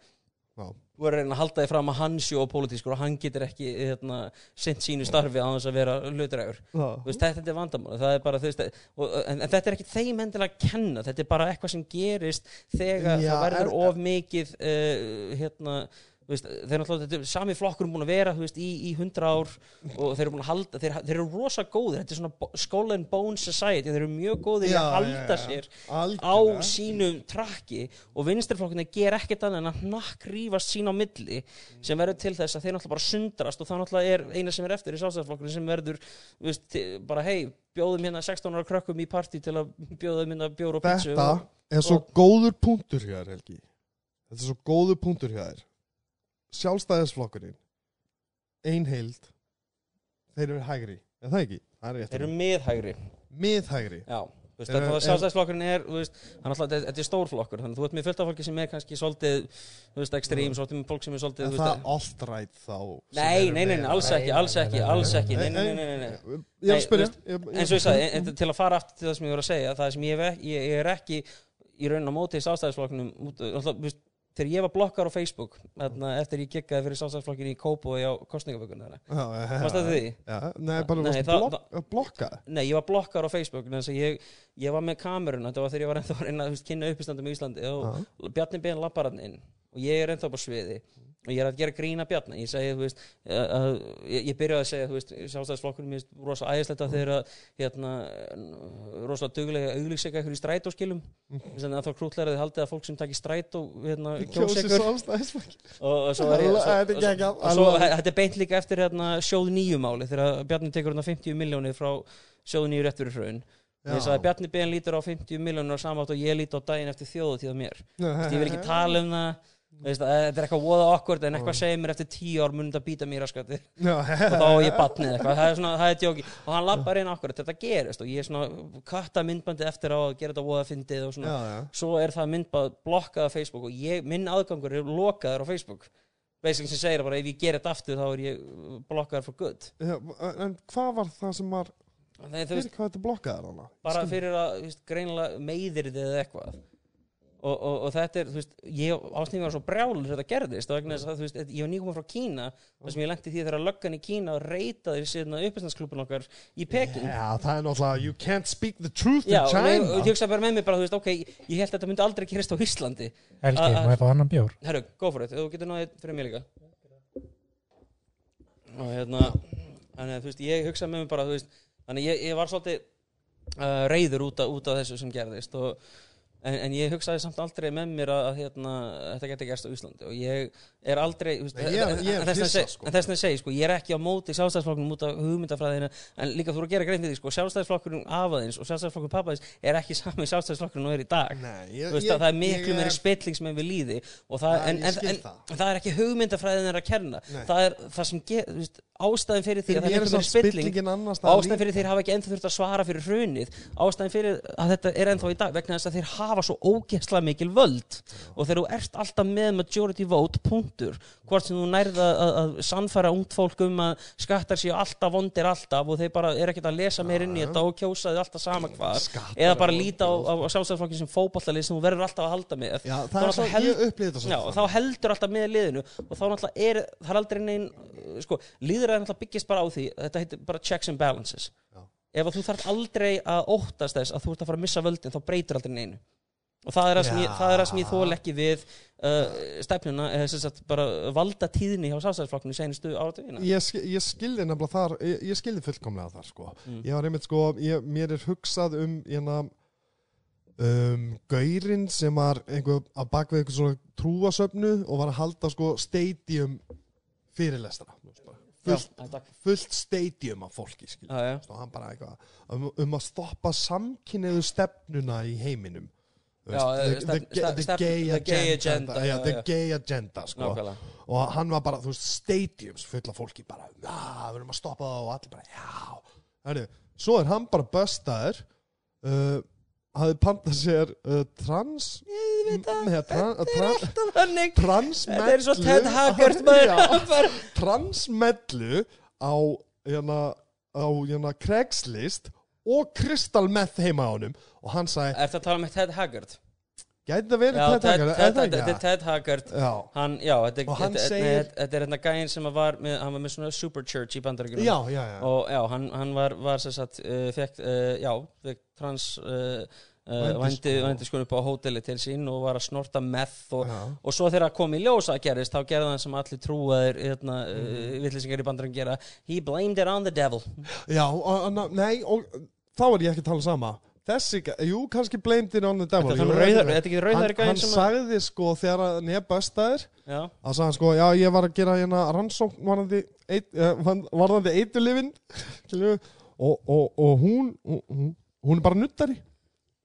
Speaker 2: Þú er að reyna að halda því fram að hann sé pólitískur og hann getur ekki hérna, sint sínu starfi á þess að vera hlutrægur þetta, er vandamál er bara, veist, og, en, en þetta er ekki þeim endilega að kenna, þetta er bara eitthvað sem gerist þegar
Speaker 1: Já,
Speaker 2: það verður of mikið uh, hérna veist, þeir náttúrulega, þetta er sami flokkur búin að vera veist, í, í hundra ár og þeir eru búin að halda, þeir, þeir eru rosa góðir. Þetta er svona skull and bone society. Þeir eru mjög góðir
Speaker 1: Já,
Speaker 2: að halda
Speaker 1: já,
Speaker 2: sér á
Speaker 1: Algjörlega.
Speaker 2: sínu trakki og vinstirflokkinni ger ekkert annað en að nakk rífast sín á milli sem verður til þess að þeir náttúrulega bara sundrast og það náttúrulega er eina sem er eftir í sjálfstæðsflokkurinn sem verður veist, bara hei, bjóðum hérna 16 ára krökkum í partí til að bjóðum hérna bjór og pítsu
Speaker 1: Þetta
Speaker 2: og,
Speaker 1: er svo
Speaker 2: og-
Speaker 1: góður punktur hjá þér Helgi. Þetta er svo góður punktur hjá þér Sjálfstæðisflokkurinn Einheild Þeir eru hægri, er það ekki? Það er
Speaker 2: þeir eru miðhægri.
Speaker 1: Miðhægri.
Speaker 2: Já Þú veist,
Speaker 1: Er-
Speaker 2: þetta
Speaker 1: er-
Speaker 2: sjálfstæðsflokkurinn er, þú veist, hann alltaf, þetta þetta er stórflokkur, þannig að þú ert með fullt af fólki sem er kannski svolítið, þú veist, ekstrím, svolítið með fólk sem er svolítið,
Speaker 1: En
Speaker 2: þú
Speaker 1: það
Speaker 2: veist,
Speaker 1: allt rætt þá
Speaker 2: nei, nei, nei, alls ekki, alls ekki, alls ekki, nei, nei, nei, nei,
Speaker 1: er að
Speaker 2: þú eins og ég sagði, en, til að fara aftur til það sem ég voru að segja það sem ég, er ekki í raun á móti í sástæðisflokknum þegar ég var blokkar á Facebook þarna, eftir ég geggaði fyrir sástæðisflokkin í Kópói á
Speaker 1: já.
Speaker 2: Varst það því?
Speaker 1: Já, nei, bara
Speaker 2: Nei,
Speaker 1: blok blokka
Speaker 2: Nei, ég var blokkar á Facebook ég, ég var með kameruna þetta var þegar ég var ennþá að kynna uppistandum í Íslandi og Bjarni Ben lappar hann inn og ég er ennþá á sviði og ég er að gera grína Bjarni ég segi, þú veist, að, ég, ég byrjaði að segja sjálfstæðisflokkurinn mér finnst rosa æðislegt að þeir að hérna, rosa duglega auglýsika ykkur í strætóskilum. Þess að þá krútlega þið haldið að fólk sem takir strætó hérna,
Speaker 1: sjálfstæðisflokk
Speaker 2: og, og svo er ég
Speaker 1: Þetta er
Speaker 2: og, og er beint líka eftir hérna, sjóð nýju máli þegar Bjarni tekur hérna 50 miljónir frá sjóð nýju rétt fyrir hrun þess að Bjarni Ben lítur á 50 miljónir á samátt og ég lít á daginn eftir þjóðutíð á mér. Ég vil ekki tala um það Veist, að þetta er eitthvað voða okkur en eitthvað segir mér eftir tíu ár mun þetta býta mér að skatti og þá er ég batnið eitthvað, það er svona, það er djóki og hann lappar inn okkur, þetta gerist. Og ég er svona katta myndbandi eftir á að gera þetta voða fyndið og svona,
Speaker 1: já, já.
Speaker 2: svo er það myndband blokkað á Facebook og ég, minn aðgangur er blokkaður á Facebook. Basically sem segir bara ef ég ger þetta aftur þá er ég blokkaður for good.
Speaker 1: Já, En hvað var það sem var
Speaker 2: þú
Speaker 1: Fyrir hvað þetta blokkaði þarna?
Speaker 2: bara fyrir að veist, greinilega meiðir þið eitthvað og, og, og þetta er, þú veist, ég ásnýði var svo brjálur þetta gerðist og vegna þess að, þú veist, ég var nýgum frá Kína þar sem ég lendi því þegar löggan í Kína og reytaði sérna uppistandsklubun okkar í Peking.
Speaker 1: Já, það er náttúrulega You can't speak the truth
Speaker 2: Já,
Speaker 1: in China.
Speaker 2: og ég hugsa bara með mig bara, þú veist, ok, ég held að þetta myndi aldrei gerast á Íslandi.
Speaker 3: Helgi, ég fá annan bjór?
Speaker 2: Herru, go for it, þú getur náðið fyrir mig líka. Og hérna þannig að þú veist, ég hugsa með mig bara, þú veist þannig ég, ég var svolítið uh, en, en ég hugsaði samt aldrei með mér að, að hérna, þetta geti gerst á Íslandi og ég er aldrei
Speaker 1: ég
Speaker 2: en-
Speaker 1: ég
Speaker 2: þess seg-
Speaker 1: sko.
Speaker 2: að segja, sko, ég er ekki á móti sjálfstæðisflokknum út af hugmyndafræðinu en líka þú eru að gera grein fyrir því, sko, sjálfstæðisflokkurinn afaðins og sjálfstæðisflokkur pappaðins er ekki [laughs] sami sjálfstæðisflokkurinn og er í dag
Speaker 1: Nei, ég,
Speaker 2: veist að það er miklu meiri spilling sem er við líði það, en,
Speaker 1: ég
Speaker 2: en, en,
Speaker 1: það.
Speaker 2: er ekki hugmyndafræðin er að kenna
Speaker 1: Nei.
Speaker 2: það er það sem ge, þú veist, ástæðin fyrir því að það
Speaker 1: Ég
Speaker 2: er miklu meiri spilling ástæðin fyrir því þeir hafa svo ógeðslega mikil völd. Og þegar þú ert alltaf með majority vote punktur. Hvort sem þú nærða að, að sannfæra ungt fólk um að skattar séu alltaf vondir alltaf og þeir bara er ekkert að lesa meir inn í þetta og kjósa þau alltaf sama hvað
Speaker 1: Skattar
Speaker 2: eða bara líta á, á, á sjálfstæðarflokkin sem fótballalið sem þú verður alltaf að halda með.
Speaker 1: Já,
Speaker 2: Þá
Speaker 1: svo,
Speaker 2: held- Já, þá heldur alltaf með liðinu. Og þá náttúrulega er, það er aldrei neinn uh, sko, er náttúrulega byggist bara á því þetta heitir bara checks and balances.
Speaker 1: Já.
Speaker 2: ef þú þarf aldrei að óttast þess að þú ert að fara að missa völdin þá breytur aldrei neinu og það er það sem ég, er ég þól ekki við uh, stefnuna eða sem sagt bara valda tíðni hjá sástæðisflokkinu senustu áratugina
Speaker 1: Ég, ég skildi nefnilega þar Ég, ég skildi fullkomlega þar sko
Speaker 2: Mm.
Speaker 1: Ég var einmitt sko ég, Mér er hugsað um hérna um, Gaurin sem var einhver að bakvið einhver svona trúasöfnu og var að halda sko stadium bara. fullt,
Speaker 2: Já,
Speaker 1: fullt stadium af fólki
Speaker 2: Já, já.
Speaker 1: og hann bara eitthvað um, um að stoppa samkynniðu stefnuna í heiminum the, gay agenda, sko. Og hann var bara, þú veist, stadiums fulla fólki bara, já, við erum að stoppa það og allir bara, já, Herri, svo er hann bara bustaður uh, hafði pantað sér uh, trans tra, tra,
Speaker 2: Alltaf þannig.
Speaker 1: transmellu
Speaker 2: Þetta er svo Ted [laughs] Haggard [laughs]
Speaker 1: transmellu á hérna, á hérna Craigslist og Crystal Meth heima á honum. Og hann sagði,
Speaker 2: Ertu að tala með Ted Haggard?
Speaker 1: gæti það verið Ted Haggard, er það
Speaker 2: Þetta er Ted Haggard. Hann, þetta,
Speaker 1: Og hann
Speaker 2: þetta,
Speaker 1: segir-
Speaker 2: þetta, þetta er hérna gæinn sem var með, hann var með svona super church í bandaríkjunum.
Speaker 1: Já, já, já.
Speaker 2: og hann, hann var, var sem sagt, uh, fekk, uh, fekk trans uh, uh, vændi, sko upp á hóteli til sín og var að snorta meth og, og svo þegar kom í ljós að gerist þá gerði hann sem allir trúaðir hérna, uh,
Speaker 1: Mhm.
Speaker 2: vitlýsingar í bandaríkjum gera. He blamed it on the devil.
Speaker 1: Já, og, og, nei, og þá er ég ekki að tala sama Þessi, jú, kannski blamed it on the devil
Speaker 2: Þetta er
Speaker 1: jú,
Speaker 2: rauðar- þetta er ekki
Speaker 1: Hann,
Speaker 2: gæinn
Speaker 1: hann
Speaker 2: sem að-
Speaker 1: sagði sko þegar að nefn bestaðir
Speaker 2: já,
Speaker 1: að sagði hann sko, já, ég var að gera hérna rannsókn varðandi eit, eh, varðandi eitulifin [laughs] og, og, og hún, hún hún er bara nuttari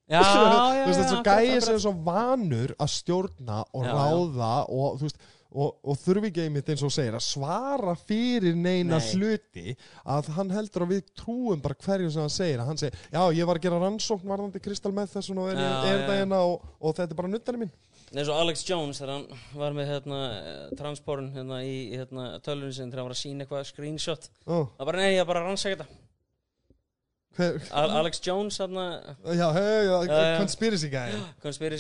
Speaker 2: já, [laughs] já,
Speaker 1: þú
Speaker 2: já,
Speaker 1: veist, þessi
Speaker 2: akkurat,
Speaker 1: gæi
Speaker 2: akkurat.
Speaker 1: sem er svo vanur að stjórna og
Speaker 2: Já, já.
Speaker 1: ráða og þú veist og, og þurfi ekki einmitt eins og segir að svara fyrir neina
Speaker 2: Nei.
Speaker 1: hluti að hann heldur að við trúum bara hverju sem hann segir að hann segir, já ég var að gera rannsókn varðandi kristal með þessu og er,
Speaker 2: Já,
Speaker 1: er
Speaker 2: já,
Speaker 1: það hérna og, og þetta er bara nuttari mín.
Speaker 2: Eins og Alex Jones þegar hann var með hérna, transporin hérna, í hérna, tölunni sinni þegar hann var að sína eitthvað screenshot. Það bara nei, ég bara rannsaka þetta.
Speaker 1: hver,
Speaker 2: Al Alex Jones
Speaker 1: conspiracy guy.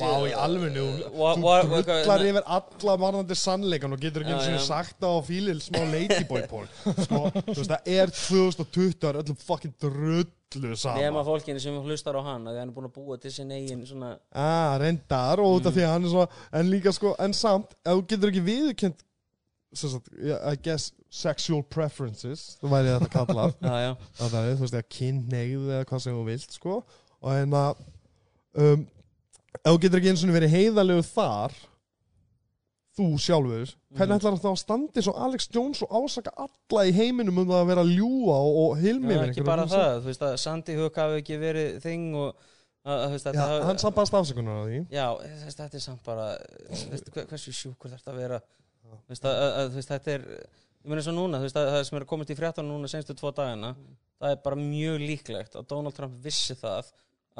Speaker 1: Vá, í alvegnu,
Speaker 2: Wha-
Speaker 1: þú
Speaker 2: hvað-
Speaker 1: yfir alla varðandi sannleikan og getur ekki eins og sagt á fílil smá ladyboy pól sko, þú veist, það er 2020 það er öllum fucking drullu sama
Speaker 2: nema fólkinu sem hlustar á hann að hann er búin að búa til sin eigin svona
Speaker 1: ah, reyndar og út af því að hann er svo en líka sko, en samt, ef þú getur ekki sem sagt, I guess sexual preferences, þú væri þetta kallað [laughs] það er, þú veist, eða kynneigð eða hvað sem þú vilt, sko. Og en að um, ef þú getur ekki eins og verið heiðalegu þar þú sjálfur hvernig
Speaker 2: Mhm.
Speaker 1: ætlar það að standi svo Alex Jones og ásaka alla í heiminum um það að vera að ljúa og, og hilmi yfir
Speaker 2: ekki bara það þú veist að Sandy Hook hafi ekki verið þing og, að, að, þú veist, hafi-
Speaker 1: hann samt baðst afsökunar á því.
Speaker 2: Já, þetta er samt bara hversu sjúkur þetta að vera veist, að, að, veist, þetta er ég meina eins og núna, veist, að, það sem er komist í fréttan núna senstu tvo dagana, það er bara mjög líklegt að Donald Trump vissi það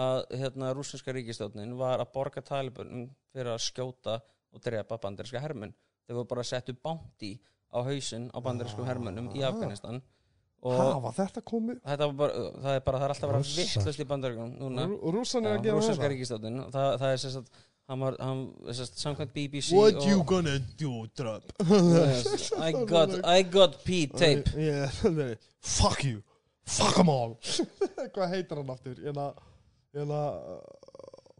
Speaker 2: að hérna rússinska ríkistjórnin var að borga talibunum fyrir að skjóta og drepa bandarinska hermenn. Þau voru bara að setja bánti á hausinn á bandarískum hermennum í
Speaker 1: Ah.
Speaker 2: Afganistan.
Speaker 1: Og
Speaker 2: og
Speaker 1: Hafa þetta komið?
Speaker 2: þetta var bara, það er bara, það er alltaf að vera
Speaker 3: Rússar.
Speaker 2: vittlust í bandaríkunum núna.
Speaker 1: Þetta?
Speaker 2: ríkistjórnin það, það er sagt hann var, hann, sem sagt, samkvæmt BBC
Speaker 1: What
Speaker 2: og,
Speaker 1: you gonna do, Trump?
Speaker 2: yes, I [laughs] got, I got P-tape
Speaker 1: yeah, [laughs] nei, Fuck you Fuck them all [laughs] Hvað heitir hann aftur? Hérna uh,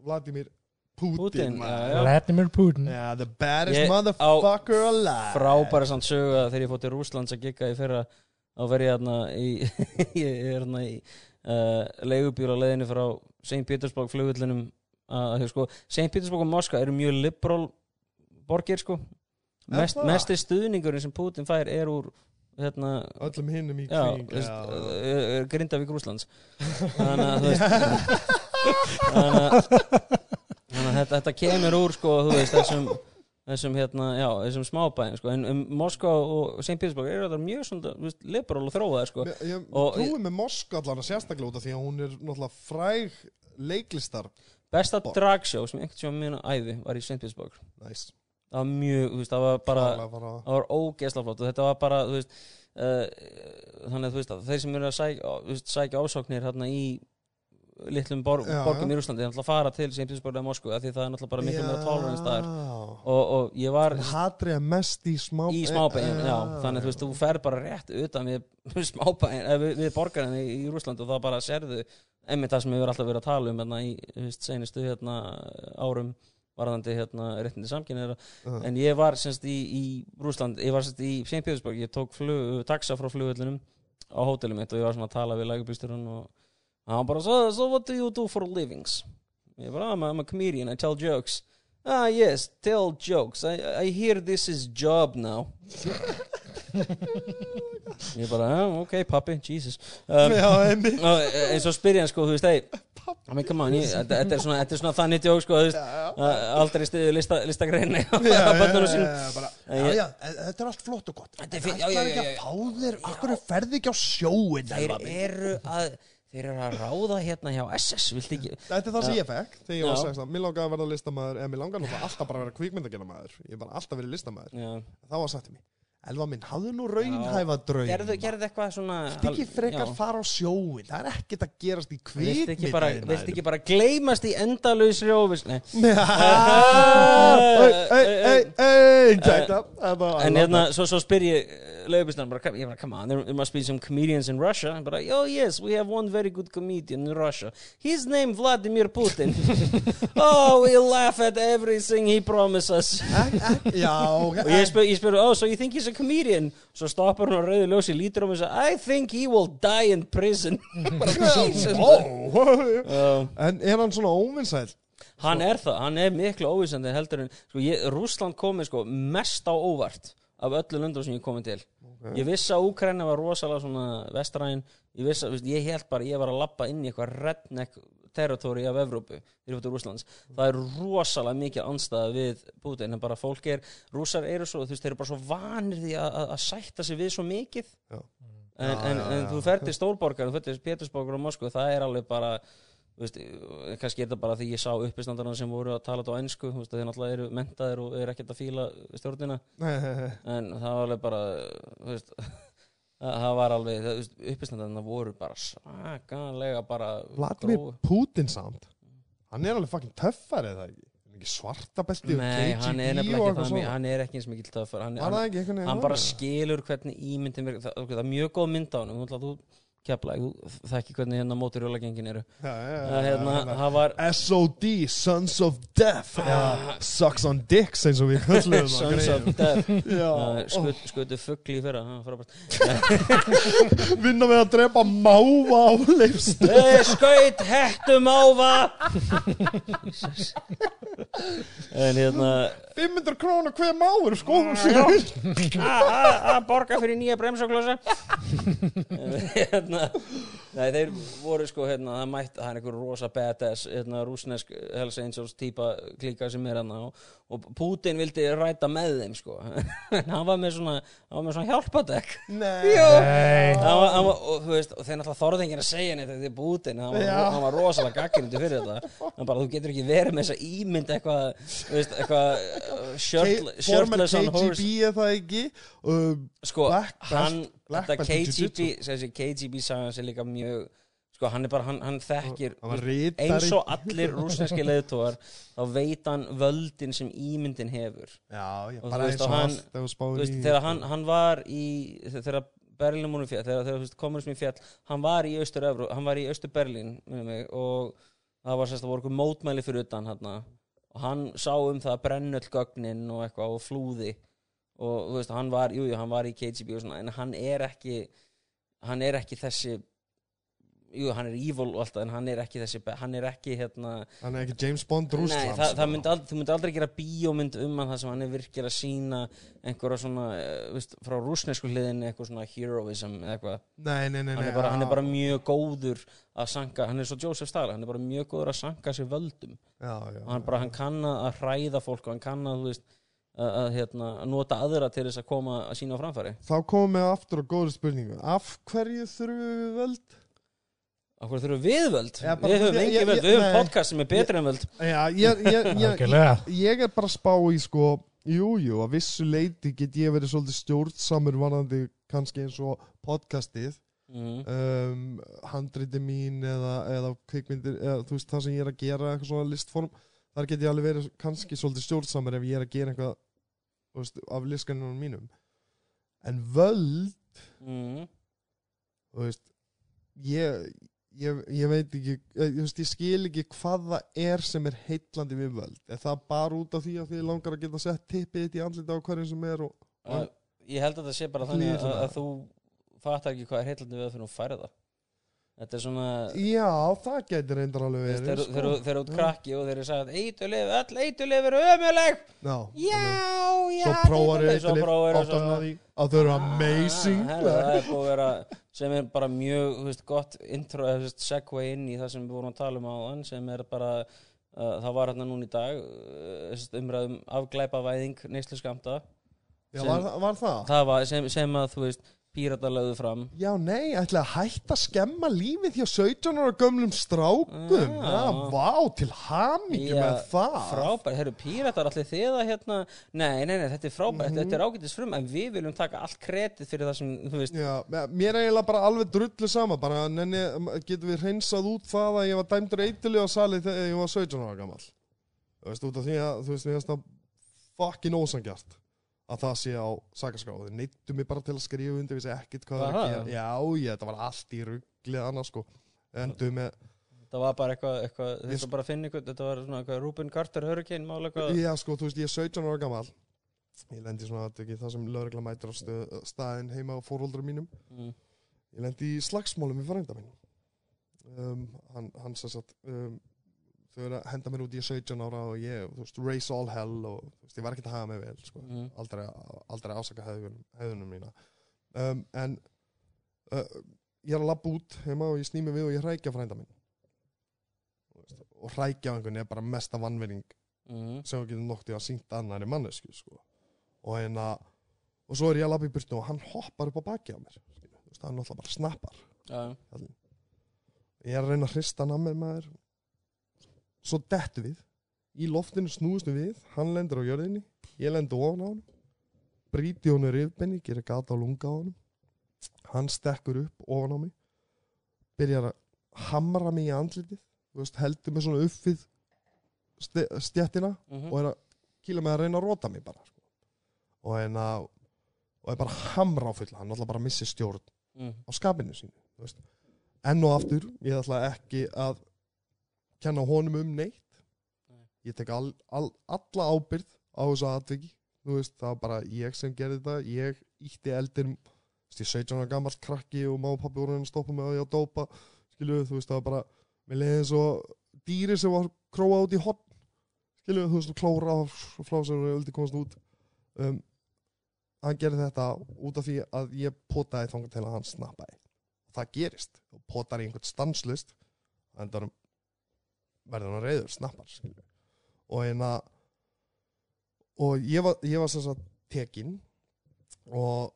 Speaker 1: Vladimir Putin,
Speaker 2: Putin, já, já.
Speaker 3: Vladimir Putin
Speaker 1: Yeah, the baddest
Speaker 2: Ég-
Speaker 1: motherfucker alive
Speaker 2: frábæra samt sögu að þegar ég fótt til Rúslands að gigga í fyrra þá verð ég hérna í ég er hérna í uh, leigubíl á leiðinu frá St. Petersburg flugullinum að, sko, St. Petersburg og Moskva eru mjög liberal borgir sko Mest,
Speaker 1: það?
Speaker 2: mesti stuðningurinn sem Putin fær er úr hérna
Speaker 1: Öllum hinnum í kring
Speaker 2: veist,
Speaker 1: já.
Speaker 2: uh, uh, Grindavík Rúslands [laughs] Þannig að Þannig að þetta, þetta kemur úr sko, veist, þessum þessum hérna, já, þessum smábæðin sko. en um Moskva og St. Petersburg eru þetta mjög svona, liberal og þróaðir sko.
Speaker 1: Ég, ég trúi með Moskva allan að sérstaklega út af því að hún er náttúrulega fræg leiklistar
Speaker 2: besta dragshow sem einhvern tíma minna æði var í St. Petersburg
Speaker 1: Næs
Speaker 2: það var mjög, þú veist, það var bara það var ógeðslega flott og þetta var bara, þú veist uh, þannig að þú veist að þeir sem eru að sækja, sækja ásóknir hérna í litlum bor
Speaker 1: Já,
Speaker 2: borgum í Rúslandi, þeir náttúrulega fara til St. Petersburg eða Moskvu, af því það er náttúrulega bara miklu meira tolerance staðar
Speaker 1: Já.
Speaker 2: og, og ég var
Speaker 1: Hatrið er mest í smá
Speaker 2: í smábæin, já, þannig að þú veist, þú fer bara rétt utan við [laughs] smábæin eða við, við borgarinn í, í Rúsland og þá bara serðu einmitt það sem við erum alltaf verið að tala um hérna í, veist, senustu hérna árum varðandi hérna réttindi samkynniðra
Speaker 1: Já.
Speaker 2: en ég var semst í, í Rúsland ég var semst í St. Petersburg, ég tók flug, taxa frá flugullinum á hótelum mitt og ég var svona að tala við lægubýsturinn og hann bara, so, so what do you do for livings? ég bara, I'm, a- I'm a comedian, I tell jokes. Ah yes, tell jokes. I, I hear this is job now. [laughs] Ég bara, ah, ok pappi, Jesus. Um,
Speaker 1: Já, einmitt.
Speaker 2: og eh, eins og spyrja hann sko, þú veist, hey I mean, come on, ég, þetta, þetta er svona, þetta er svona þannig djók sko, þú veist, að aldrei stiðu lista, listagreinu
Speaker 1: Já, [laughs] já,
Speaker 2: á bönnunum
Speaker 1: já, já, bara,
Speaker 2: En
Speaker 1: já,
Speaker 2: ég-
Speaker 1: já, þetta er allt flott og gott.
Speaker 2: Þetta er fínt, já, já,
Speaker 1: ekki
Speaker 2: já,
Speaker 1: að
Speaker 2: já.
Speaker 1: fá þér, akkur ferði ekki á sjóin
Speaker 2: þeir eru að þeir eru að ráða hérna hjá SS ekki
Speaker 1: Þetta er það sem ég fekk þegar ég var
Speaker 2: Já.
Speaker 1: 16 Mér langaði að verða listamæður En mér langaði alltaf bara að vera kvikmyndagjana maður Ég bara alltaf verið listamæður
Speaker 2: já.
Speaker 1: Þá var sagt til mér Elva minn, hafðu nú raunhæfa draum
Speaker 2: gerðu, eitthvað svona
Speaker 1: ekki frekar
Speaker 2: Já.
Speaker 1: fara á sjóin Það er ekkert að gerast í kvikmyndagjana
Speaker 2: viltu ekki bara gleymast í
Speaker 1: ei, ei
Speaker 2: En hérna, svo, svo spyr ég Leifbistan, bara, ég bara, come on, there, there must be some comedians in Russia. Bara, oh yes, we have one very good comedian in Russia. His name Vladimir Putin. [laughs] Oh, we laugh at everything he promises. [laughs]
Speaker 1: Já, ok
Speaker 2: og ég spyr, ég spyr, oh, so you think he's a comedian? Svo stoppar hún á rauðu ljósi, lítur á mig og sagði, I think he will die in prison. [laughs] Jesus.
Speaker 1: Ó.
Speaker 2: uh,
Speaker 1: En er hann svona óvinnsæl?
Speaker 2: hann er það, hann er miklu óvísandi heldur en, sko, ég, Rússland komið sko mest á óvart af öllu löndum sem ég komið til. Ég vissi að Úkraina var rosalega svona vestræn, ég vissi að, ég held bara ég var að lappa inn í eitthvað redneck territory af Evrópu, fóttu Rússlands. Það er rosalega mikið anstæða við Putin, en bara fólk er rússar eru svo, þú veist, þeir eru bara svo vanir því að, sætta sig við svo mikið.
Speaker 1: Já.
Speaker 2: en,
Speaker 1: Já,
Speaker 2: en,
Speaker 1: já,
Speaker 2: en
Speaker 1: já.
Speaker 2: þú fer til stórborgar þú fer til Pétursborgar og Moskvu, það er alveg bara veist, kannski er þetta bara því ég sá uppistandarna sem voru að tala þetta á ennsku þeir náttúrulega eru mentaðir og eru ekkert að fíla stjórnina, [laughs] en það var alveg bara veist, [laughs] það var alveg, uppistandarna voru bara svakalega bara
Speaker 1: Vladimir. Putin samt Hann er alveg fucking töffar eða svarta belti
Speaker 2: Nei, hann er ekki hann er ekki eins mikil töffar hann, hann, hann bara skilur hvernig ímyndin verður, það, það er mjög góð mynd á hann þú kepla, þú þekki hvernig hérna móturjólagengin eru.
Speaker 1: Já, já,
Speaker 2: Það hérna, það var
Speaker 1: SOD, Sons of Death. Já, Sucks on Dicks eins og við
Speaker 2: Sons of Death. Skut, skutu fuggli í fyrra það [laughs]
Speaker 1: vinna með að drepa máva á [laughs] leifstu
Speaker 2: skaut hettum áfa [laughs] en hérna
Speaker 1: 500 krónu hver máður sko
Speaker 2: að borga fyrir nýja bremsaklösa hérna, nei þeir voru sko hérna, það mætt, það er einhver rosa badass hérna, rúsnesk Hells Angels típa klíka sem er hérna og, og Putin vildi ræta með þeim sko. En hann var með svona, hann var með svona hjálpadekk.
Speaker 1: Nei.
Speaker 3: Nei,
Speaker 2: hann var, hann var, og, þú veist, og þeir náttúrulega þorði enginn að segja neitt þetta er Putin, hann var, hann var rosalega gaggrindi fyrir þetta. En bara þú getur ekki verið með þessa ímynd veist, eitthvað uh, shirtless on
Speaker 1: KGB
Speaker 2: horse.
Speaker 1: er það ekki? Um,
Speaker 2: sko,
Speaker 1: Black
Speaker 2: hann,
Speaker 1: black í
Speaker 2: KGB þessi KGB sagan sér líka mjög sko, hann er bara, hann, hann þekkir eins og allir rúsneski [laughs] leiðtóar þá veit hann völdin sem ímyndin hefur.
Speaker 1: Já, já,
Speaker 2: Og
Speaker 1: bara eins og
Speaker 2: hann- veist, þegar hann, hann var í þegar Berlínumúnum fjall þegar, þegar kommunismi fjall hann var í austur mig, og það var sérst að voru mótmæli fyrir utan hann og hann sá um það að brenna öll gögnin og eitthvað og flúði. Og þú veist, hann var, jú, jú, hann var í KGB og svona, en hann er ekki hann er ekki þessi jú, hann er evil og alltaf en hann er ekki þessi, hann er ekki hérna
Speaker 1: Hann er ekki James Bond
Speaker 2: Nei,
Speaker 1: Rússlands
Speaker 2: það, það myndi aldrei, þú myndi aldrei gera bíómynd um hann það sem hann er virkilega að sína einhverja svona, uh, veist, frá rúsnesku hliðinni eitthvað svona heroism eða eitthvað.
Speaker 1: Nei, nei, nei, nei
Speaker 2: hann er, bara, hann er bara mjög góður að sanka, hann er svo Joseph Stalin hann er bara mjög góður að sanka sér völdum.
Speaker 1: Já, já
Speaker 2: og hann bara, hann kann að hræða fólk og hann kann að, þú veist að, að, hérna, að nota aðra til þess að koma að sína á framfæri.
Speaker 1: Þá komum við aftur á góður spurningu. Af hverju þurfum við völd?
Speaker 2: Akkur þurfum við völd?
Speaker 1: Já, bara-
Speaker 2: við höfum
Speaker 1: ég-
Speaker 2: engi völd, við höfum podcast sem er betri en völd
Speaker 1: Já, ég, ég, ég, ég er bara spá í sko Jú, jú, að vissu leiti get ég verið svolítið stjórnsamur varandi kannski eins og podcastið
Speaker 2: mm.
Speaker 1: um, handriti mín eða, eða kvikmyndir eða þú veist það sem ég er að gera eitthvað svona listform þar get ég alveg verið kannski svolítið stjórnsamur ef ég er að gera eitthvað veist, af listskannunum mínum en völd
Speaker 2: Mm.
Speaker 1: þú veist ég, ég, ég veit ekki eh, þú veist, ég skil ekki hvað það er sem er heitlandi við völd. Er það bara út af því að því langar að geta sett tippið þitt í andlita á hverjum sem er og,
Speaker 2: Uh, ég held að það sé bara þannig að, að þú fattar ekki hvað er heillandi við það fyrir að færa það. Þetta er svona
Speaker 1: já, það getur reyndar alveg verið
Speaker 2: þeir- eru út krakki og þeir eru sagt eitulif, öll eitulif eru ömuleg
Speaker 1: já,
Speaker 2: já, já.
Speaker 1: svo prófar með því að þau eru amazing
Speaker 2: Ah, það er búið að vera sem er bara mjög veist, gott intro, segway inn í það sem við vorum að tala um á sem er bara uh, það var hérna núna í dag uh, umræðum afglæpavæðing neyslu skamta
Speaker 1: já,
Speaker 2: sem-
Speaker 1: var, var það?
Speaker 2: það var sem, sem að þú veist pírata lögðu fram.
Speaker 1: Já, nei, ætla að hætta að skemma lífið hjá 17 ára gömlum strákum.
Speaker 2: Já.
Speaker 1: já, vá, til hamingju
Speaker 2: Já,
Speaker 1: með það.
Speaker 2: frábært, herru píratar allir þið að hérna, nei, nei, nei, þetta er frábært.
Speaker 1: Mhm.
Speaker 2: þetta er ágætis frum, en við viljum taka allt kredit fyrir það sem, þú veist,
Speaker 1: Já, mér er eiginlega bara alveg drullu sama bara nenni, getum við hreinsað út það að ég var dæmdur eitthulega á sali þegar ég var 17 ára gammal þú veist, út af því að þú veist, það að það sé á sakaskáðu þeir neittu mig bara til að skrifa undir við sé ekkit hvað það er að
Speaker 2: það?
Speaker 1: gera. Já, ég, þetta var allt í rugglið annars sko. Endur með,
Speaker 2: það var bara eitthvað, eitthvað þetta var bara að finna eitthvað, þetta var svona eitthvað Ruben Carter Hurricane mála eitthvað,
Speaker 1: já sko, þú veist, ég er 17 ára gammal ég lendi svona, er ekki það sem lögregla mætir á staðin heima á fórhóldra mínum.
Speaker 2: Mm,
Speaker 1: ég lendi í slagsmálum með frænda minn. Um, hann, hann sem sagt um, þau eru að henda mér út í 17 ára og ég, þú veist, race all hell og þú veist, ég var ekki að hafa mig vel sko.
Speaker 2: mm,
Speaker 1: aldrei, aldrei ásaka hefðunum, mína. Um, en uh, ég er að labba út heima og ég snými við og ég hrækja frænda Þú veist, og hrækja á einhvern er bara mesta vannvering
Speaker 2: mm,
Speaker 1: sem þú getur noktið að sýnta annari mannesku sko. og hérna og svo er ég að labba í burtu og hann hoppar upp á baki á mér. Þú veist, hann náttúrulega bara snappar.
Speaker 2: Já,
Speaker 1: ég er að reyna að hrista hann að mér maður svo dettu við. Í loftinu snúist við hann lendur á jörðinni, ég lendur ofan á hann bríti honum rifbenni gerir gata á lunga á hann hann stekkur upp ofan á mig. Byrjar að hamra mig í andlitið. Veist, heldur mig svona uppið ste- stjettina
Speaker 2: mhm,
Speaker 1: og er að kýla mig að reyna að róta mig bara sko. og en að og er bara að hamra á fulla. Hann náttúrulega bara missi stjórn
Speaker 2: mm,
Speaker 1: á skapinu veist. enn og aftur, ég ætla ekki að kenna honum um neitt.
Speaker 2: Nei.
Speaker 1: ég tek all, all, alla ábyrð á þessu atviki. Veist, það var bara ég sem gerði þetta ég ítti veist, ég 17 ára gammal krakki og má og pappi voru að stoppa mig að ég að dópa skilu, þú veist, það var bara mér leiði eins og dýri sem var króa út í hotn skilju, þú veist, klóra og flásar og öldi komast út. Um, hann gerði þetta út af því að ég potaði þangað til að hann snappaði. Það gerist, og potar í einhvern stanslust endarum verður hann reyður, snappar skilju. og hérna og ég var, ég var sem sagt tekin og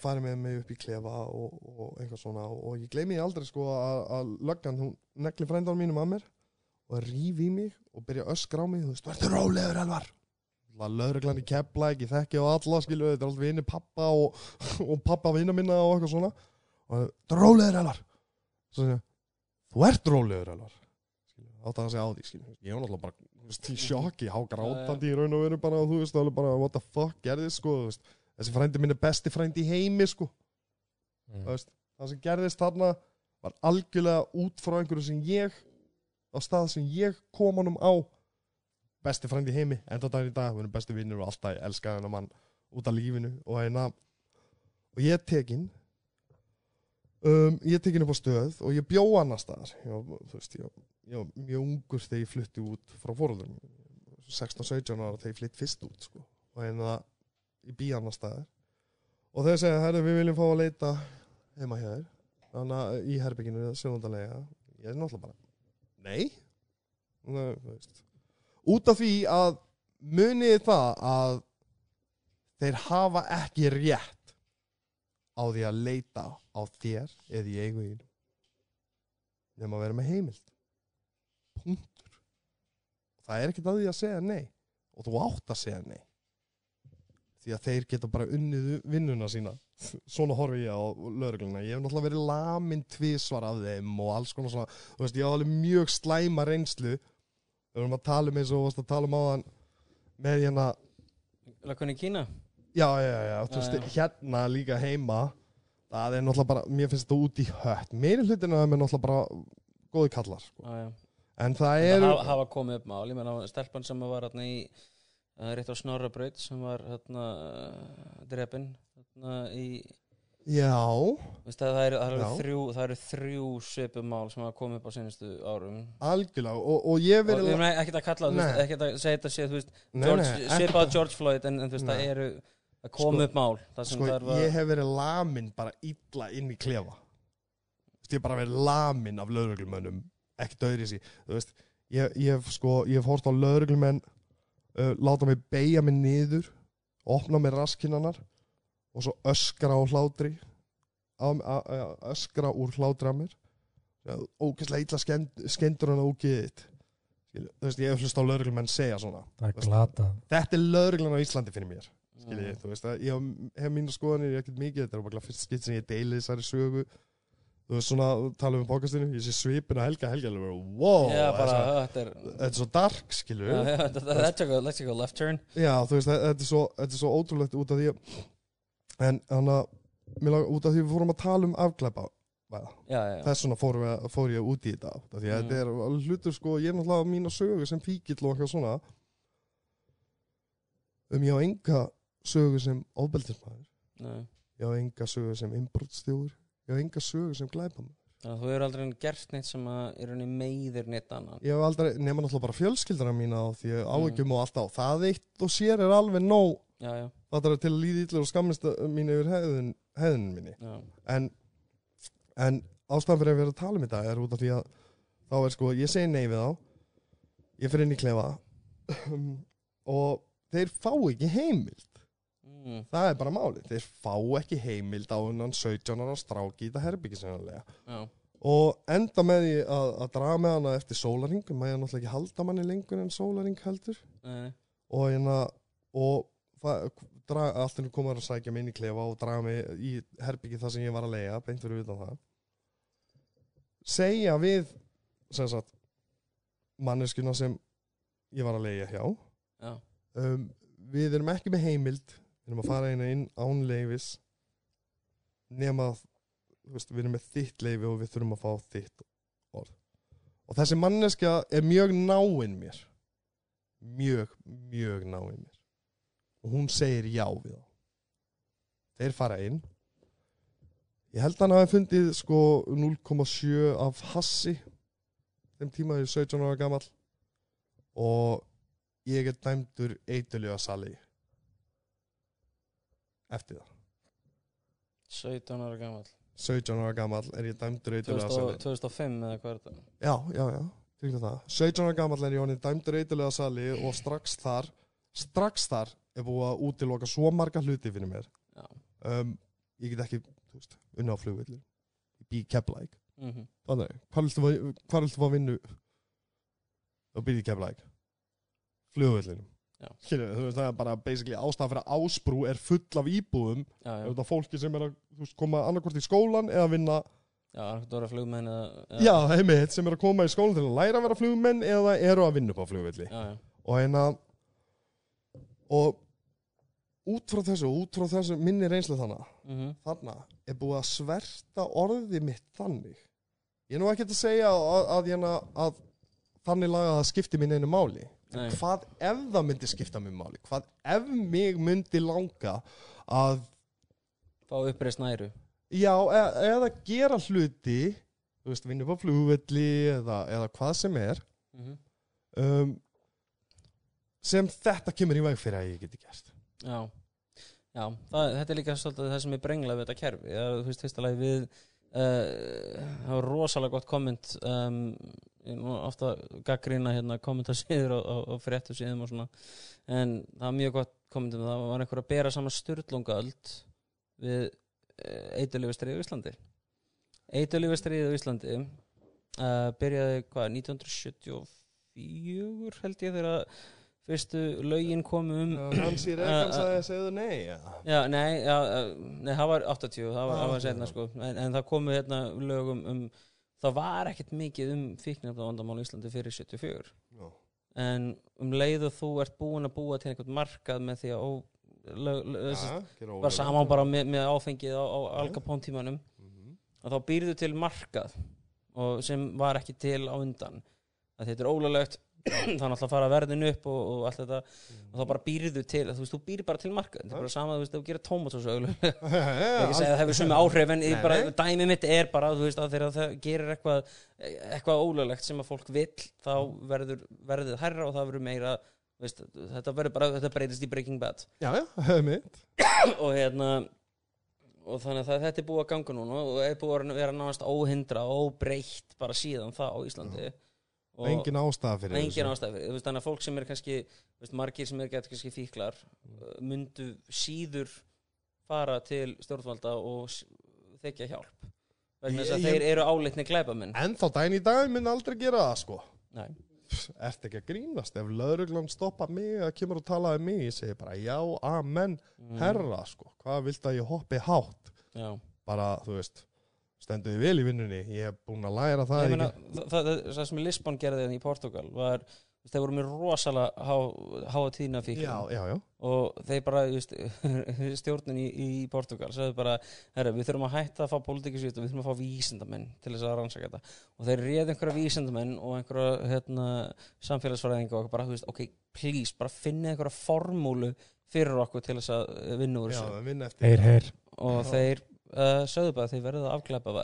Speaker 1: farið með mig upp í klefa og, og eitthvað svona. Og ég gleymi aldrei sko að, löggan hún negli frændan mínum að mér og rífi í mig og byrja að öskra á mig þú veist, verður rólegur elvar. Lögreglan í kepla ekki þekki á alla skilu þetta er alltaf vinni pappa og, og pappa vinna minna og eitthvað svona. Og það er rólegur elvar. Svo þú ert rólegur elvar átt að segja á því skilu ég var náttúrulega bara í [laughs] sjokki há grátandi í raun og veru bara þú veist, alveg bara what the fuck gerðist sko þessi frændi minn er besti frændi í heimi sko.
Speaker 3: Mm.
Speaker 1: Það veist, það sem gerðist þarna var algjörlega út frá einhverju sem ég á stað sem ég kom honum á. Besti frændi í heimi enda daginn í dag, við erum besti vinnur og alltaf ég elska hennar mann út af lífinu og hérna. Og ég er tekin um, ég er tekin upp á stöð og ég bjó annar staðar. Ég, veist, ég, ég var mjög ungur þegar ég flytti út frá fóröldum 16-17 ára þegar ég flytt fyrst út sko. og hérna ég bý annar staðar. Og þeir segja, herru, við viljum fá að leita heima hjá þér. Þannig að í herbygginu sjónundarlega ég er náttúrulega bara, nei. Veist. út af því að munið það að þeir hafa ekki rétt á því að leita á þér eða í eigu þín nema að vera með heimild. Punktur. Það er ekkert að því að segja nei. Og þú átt að segja nei. Því að þeir geta bara unnið vinnuna sína. Svona horfi ég á lögregluna. Ég hef náttúrulega verið lamin tvísvar af þeim og alls konar svona. Þú veist, ég haf alveg mjög slæma reynslu. Við erum að tala um eins og varst að tala um áðan með hérna
Speaker 2: Lakon í Kína
Speaker 1: já, já, já, þú veist, hérna líka heima það er náttúrulega bara, mér finnst þetta út í hött. Meiri hlutina er mér náttúrulega bara góði kallar, sko.
Speaker 2: Já, já.
Speaker 1: en það
Speaker 2: Það
Speaker 1: er
Speaker 2: hafa, hafa komið upp mál, ég meina stelpan sem var hérna í uh, rétt á Snorrabraut sem var hérna uh, drepin hérna í
Speaker 1: já,
Speaker 2: Veistu, það, eru, það,
Speaker 1: Já.
Speaker 2: þrjú, það eru þrjú svipum mál sem hafa komið upp á sinustu árum.
Speaker 1: Algjörlega og, og ég
Speaker 2: erum ekkert að kalla, ekkert að segja þetta svipað George Floyd en, en þú veist, það eru að koma
Speaker 1: Sko-
Speaker 2: upp mál
Speaker 1: sko, ég hef verið lamin bara illa inn í klefa. Þú veist, ég hef bara verið lamin af lögreglumönnum ekkert öðri sí þú veist, ég, ég hef sko ég hef hort á lögreglumenn uh, láta mig beigja mig niður opna mig raskinnarnar og svo öskra á hlátri á, a, a, öskra úr hlátri að mér. Ógeðslega illa skend, skendur hann. Skilju, þú veist, ég hef hlust á lögreglumenn segja svona
Speaker 3: glata.
Speaker 1: þetta er lögreglan á Íslandi fyrir mér Skiljið, þú veist að ég hef- hef mínu skoðanir ekkert mikið, þetta er bara fyrst skitt sem ég deili þessari sögu. Þú veist svona, tala um bókastinu, ég sé svipin að helga helga bara, wow
Speaker 2: Já, bara,
Speaker 1: þetta
Speaker 2: er
Speaker 1: er- er svo dark, skilju
Speaker 2: Já,
Speaker 1: já,
Speaker 2: já, Let's a left turn.
Speaker 1: Þú veist, þetta er svo, er svo ótrúlegt út af því en hann að út af því við fórum að tala um
Speaker 2: Já, já, já.
Speaker 1: þess svona fór, fór ég út í þetta því að
Speaker 2: Mm.
Speaker 1: þetta er hlutur sko, ég er náttúrulega á mína sögu sem fíkill og eitthvað svona. Um ég á enga sögu sem ofbeldismæður ég á enga sögu sem innbrotstjóður ég á enga sögu sem glæpamaður.
Speaker 2: Já, Þú hefur aldrei gert neitt sem er meiðir neitt annan.
Speaker 1: Ég hef aldrei, nema náttúrulega bara fjölskyldara mína á því
Speaker 2: Mm.
Speaker 1: áhyggjum og allt á. Það eitt og sér er alveg nóg.
Speaker 2: Já, já,
Speaker 1: það er til að líði illa og skammist mín yfir hefðun, hefðun minni.
Speaker 2: Já,
Speaker 1: en, en ástæðan fyrir að vera að tala um þetta er út af því að þá er sko, ég segi nei við þá. Ég fyrir inn í klefa. [clears throat] Og þeir fá ekki heimild
Speaker 2: mm,
Speaker 1: það er bara málið, þeir fá ekki heimild á unnan 17 ára stráki í þetta herbyggisennilega
Speaker 2: já,
Speaker 1: og enda með því að, að draga með hana eftir sólaring maður er náttúrulega ekki halda manni lengur en sólaring heldur.
Speaker 2: Nei,
Speaker 1: og hérna og það, draga, allt henni komað að sækja mig inn í klefa og draga mig í herbyggi það sem ég var að leiða, beint fyrir utan það. Segja við sem sagt manneskuna sem ég var að leiða hjá.
Speaker 2: Já,
Speaker 1: um, við erum ekki með heimild við erum að fara inn inn án leifis nema að veist, við erum með þitt leifi og við þurfum að fá þitt orð. Og þessi manneskja er mjög náinn mér. Mjög, mjög náinn mér. Og hún segir já við þá. Þeir fara inn. Ég held að hann hafi fundið sko 0,7 af hassi. Þeim tíma ég er 17 ára gamall. Og ég er dæmdur eitthulíða sali eftir það.
Speaker 2: 17 ára gammal
Speaker 1: 17 ára gammal er ég dæmdur eitthulíða sali
Speaker 2: 2005 eða hvað er þetta?
Speaker 1: já, já, já, tryggna það. 17 ára gammal er ég honum dæmdur eitthulíða sali og strax þar strax þar er búið að útiloka svo marga hluti fyrir mér. Um, ég get ekki, unna á flugvillir ég bý keplæk
Speaker 2: Mm
Speaker 1: Þannig, hvað viltu, fá vinnu? Og byrja flugvöllinu
Speaker 2: Já.
Speaker 1: Skilur, veist, það er bara basically ástæða fyrir að ásbrú er full af íbúðum. Það fólki sem er að veist, koma annarkvort í skólan eða vinna,
Speaker 2: já, eða
Speaker 1: já, heimitt sem er að koma í skólan til að læra að vera flugmenn eða eru að vinna upp á flugvelli. Og hérna og út frá þessu, út frá þessu minni reynslu þannig
Speaker 2: mhm,
Speaker 1: þarna er búið að sverta orðið mitt þannig. Ég er nú ekki að segja að, að, að, hérna, að þannig laga það skipti mín einu máli. Hvað ef það myndi skipta mér máli? Hvað ef mig myndi langa að
Speaker 2: fá uppreist næru
Speaker 1: já, e eða gera hluti þú veist, vinna upp á flugvelli eða, eða hvað sem er
Speaker 2: mhm,
Speaker 1: um, sem þetta kemur í veg fyrir að ég geti gert.
Speaker 2: Já, já það, þetta er líka svolítið það sem er brengla við þetta kerfi. Er, þú veist, fyrsta lagi við uh, það var rosalega gott komment um, ofta gaggrina hérna kommentasíður á, á, á fréttu síðum og svona en það var mjög gott komment um það það var einhver að bera saman styrlungaöld við uh, eiturlífastrið á Íslandi eiturlífastrið á Íslandi uh, byrjaði hvað 1974 held ég þegar fyrstu lögin komu um
Speaker 1: Nancy
Speaker 2: Reagan
Speaker 1: Reagan
Speaker 2: sagði-
Speaker 1: sagði segðu nei ja.
Speaker 2: Já, nei, já, uh, nei, það var 80, það var,
Speaker 1: Ah,
Speaker 2: það var setna
Speaker 1: já.
Speaker 2: sko, en, en það komu hérna lögum um, það var ekkert mikið um fíknefna vandamál í Íslandi fyrir 74,
Speaker 1: Já.
Speaker 2: en um leið og þú ert búin að búa til einhvern markað með því að ó, lög, lög,
Speaker 1: Ja,
Speaker 2: bara
Speaker 1: ólöglegt.
Speaker 2: saman bara með, með áfengið á, á Alcapone tímanum,
Speaker 1: Mhm.
Speaker 2: að þá býrðu til markað og sem var ekki til á undan, að þetta er ólulegt það náttúrulega að fara verðin upp og, og allt þetta. Og þá bara býrðu til, þú veist, þú býr bara til markað þetta er bara sama, þú veist, þú gerir
Speaker 1: Já, [laughs]
Speaker 2: ekki segja að það hefur sumi áhrif en bara,
Speaker 1: nei.
Speaker 2: dæmi mitt er bara þú veist að þegar það gerir eitthvað eitthvað ólöglegt sem að fólk vill þá verður verður hærra og það verður meira veist, þetta verður bara, þetta breytist í Breaking Bad.
Speaker 1: Já, já, [laughs] hefur mitt. [coughs]
Speaker 2: Og hérna og þannig að þetta er búið að ganga núna og er búið að vera náðast óhindra og óbreytt bara síðan það á Íslandi
Speaker 1: og engin ástæða fyrir
Speaker 2: engin ástæð fyrir, þú veist, þannig að fólk sem er kannski veist, margir sem er gett kannski fíklar uh, myndu síður fara til stjórnvalda og þykja hjálp. Vegna þess að
Speaker 1: Ég-
Speaker 2: þeir eru álitni glæpamenn.
Speaker 1: En þá dæn í dag mun aldrei gera það sko.
Speaker 2: Nei.
Speaker 1: ert ekki að grínast? Ef lauruglan stoppa mig að kemur og tala um mig ég segi bara já, amen,
Speaker 2: Mm,
Speaker 1: herra sko. Hvað vilt að ég hoppi hátt?
Speaker 2: Já.
Speaker 1: bara, þú veist stendur þið vel í vinnunni, ég hef búin að læra það
Speaker 2: meina, það, það, það sem Lisbon gerði hérna í Portugal var þeir voru með rosalega há, háa tíðna
Speaker 1: já, já, já,
Speaker 2: og þeir bara, veist, [laughs] stjórnin í, í Portugal sagði bara, herra, við þurfum að hætta að fá pólitíkisvít og við þurfum að fá vísindamenn til þess að rannsaka þetta. Og þeir réð einhverja vísindamenn og einhverja hérna, samfélagsfræðinga og bara, veist, ok, please, bara finna einhverja formúlu fyrir okkur til þess að vinna úr
Speaker 1: já,
Speaker 2: þessu.
Speaker 3: Heyr, heyr.
Speaker 2: og
Speaker 1: Já.
Speaker 2: þeir uh, sögðu bara þeir verða að afglæpa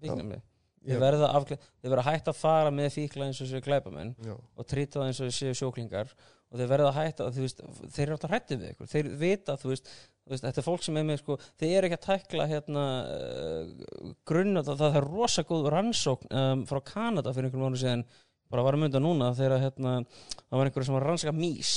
Speaker 2: fíknarni,
Speaker 1: Já.
Speaker 2: þeir verða að afglæpa þeir verða að hætta að fara með fíkla eins og séu glæpamenn
Speaker 1: já,
Speaker 2: og trýta það eins og séu sjóklingar og þeir verða að hætta, veist, þeir eru alltaf hrættið við ykkur, þeir vita, þú veist, þetta er fólk sem er með, sko, þeir eru ekki að tækla hérna uh, grunna, það, það er rosa góð rannsókn um, frá Kanada fyrir einhverjum árum síðan bara var að mynda núna þegar hérna, það var einhverjum sem var rannsaka mís.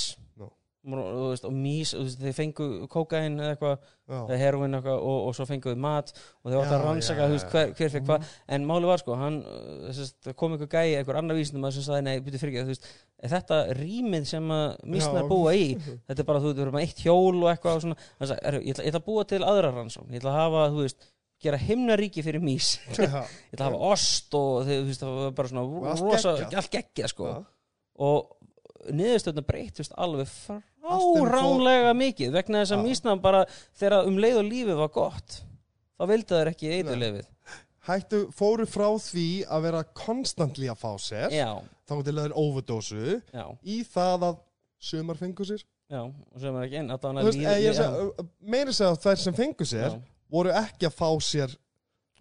Speaker 2: Og, mís, þeir fengu kókain eða eitthvað, eða heroin eitthvað og, og svo fenguðu mat og þeir áttu að rannsaka,
Speaker 1: já,
Speaker 2: hver, hver fekk hvað. En máli var sko, hann að kom einhver gæi, einhver annar vísindum sem sagði, nei, byrju fyrir ekki, þetta rýmið sem að mísnar búa í? [laughs] Þetta er bara, þú veist, við erum með eitt hjól og eitthvað og svona, þannig að ég, ætla, ég ætla að búa til aðra rannsókn, ég ætla að hafa, þú veist gera himnaríki fyrir mís [laughs] ég ætla að hafa ost og þau, þú veist,
Speaker 1: Og allt
Speaker 2: rosa,
Speaker 1: geggjað.
Speaker 2: allt geggjað sko. Og niðurstöðna breytist alveg
Speaker 1: fór-
Speaker 2: fráránlega mikið vegna þess að
Speaker 1: Já.
Speaker 2: mísna bara þegar um leið og lífið var gott þá vildu þær ekki
Speaker 1: Nei.
Speaker 2: eiturlefið
Speaker 1: hættu, fóru frá því að vera konstantli að fá sér þá til að þeir overdósu
Speaker 2: já,
Speaker 1: í það að sumar fengu sér
Speaker 2: já og sem er ekki inn
Speaker 1: eh, er að segja, að þær sem fengu sér
Speaker 2: já.
Speaker 1: voru ekki að fá sér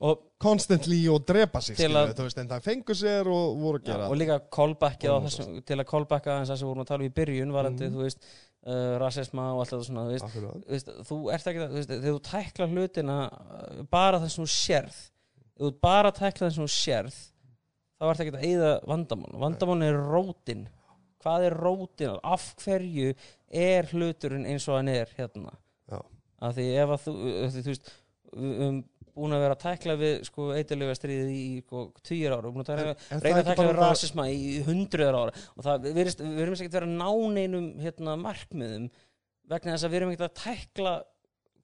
Speaker 2: og,
Speaker 1: constantly og drepa sig
Speaker 2: Til að-
Speaker 1: það fengur sér og voru að gera
Speaker 2: og líka callbackið á þessum, til að callbacka þess að vorum að tala um í byrjun varandi,
Speaker 1: Mhm.
Speaker 2: þú veist, uh, rasisma og allt þetta svona, þú veist, þú veist, þú ert ekki, veist, þegar þú tækla hlutina uh, bara þess að þú sérð ef þú bara tækla þess að þú sérð þá ert ekki að eyða vandamál vandamál er rótin. Hvað er rótin, af hverju er hluturinn eins og hann er hérna? Af því ef að þú, þú veist höfum búin að vera að tækla við sko eitthulega stríðið í sko, tugir ára, búin að tækla,
Speaker 1: En- en
Speaker 2: reyna að tækla við rasisma í hundruður ára og það við virðist- við erum ekkert vera að ná neinum hérna, markmiðum vegna þess að við erum ekkert að tækla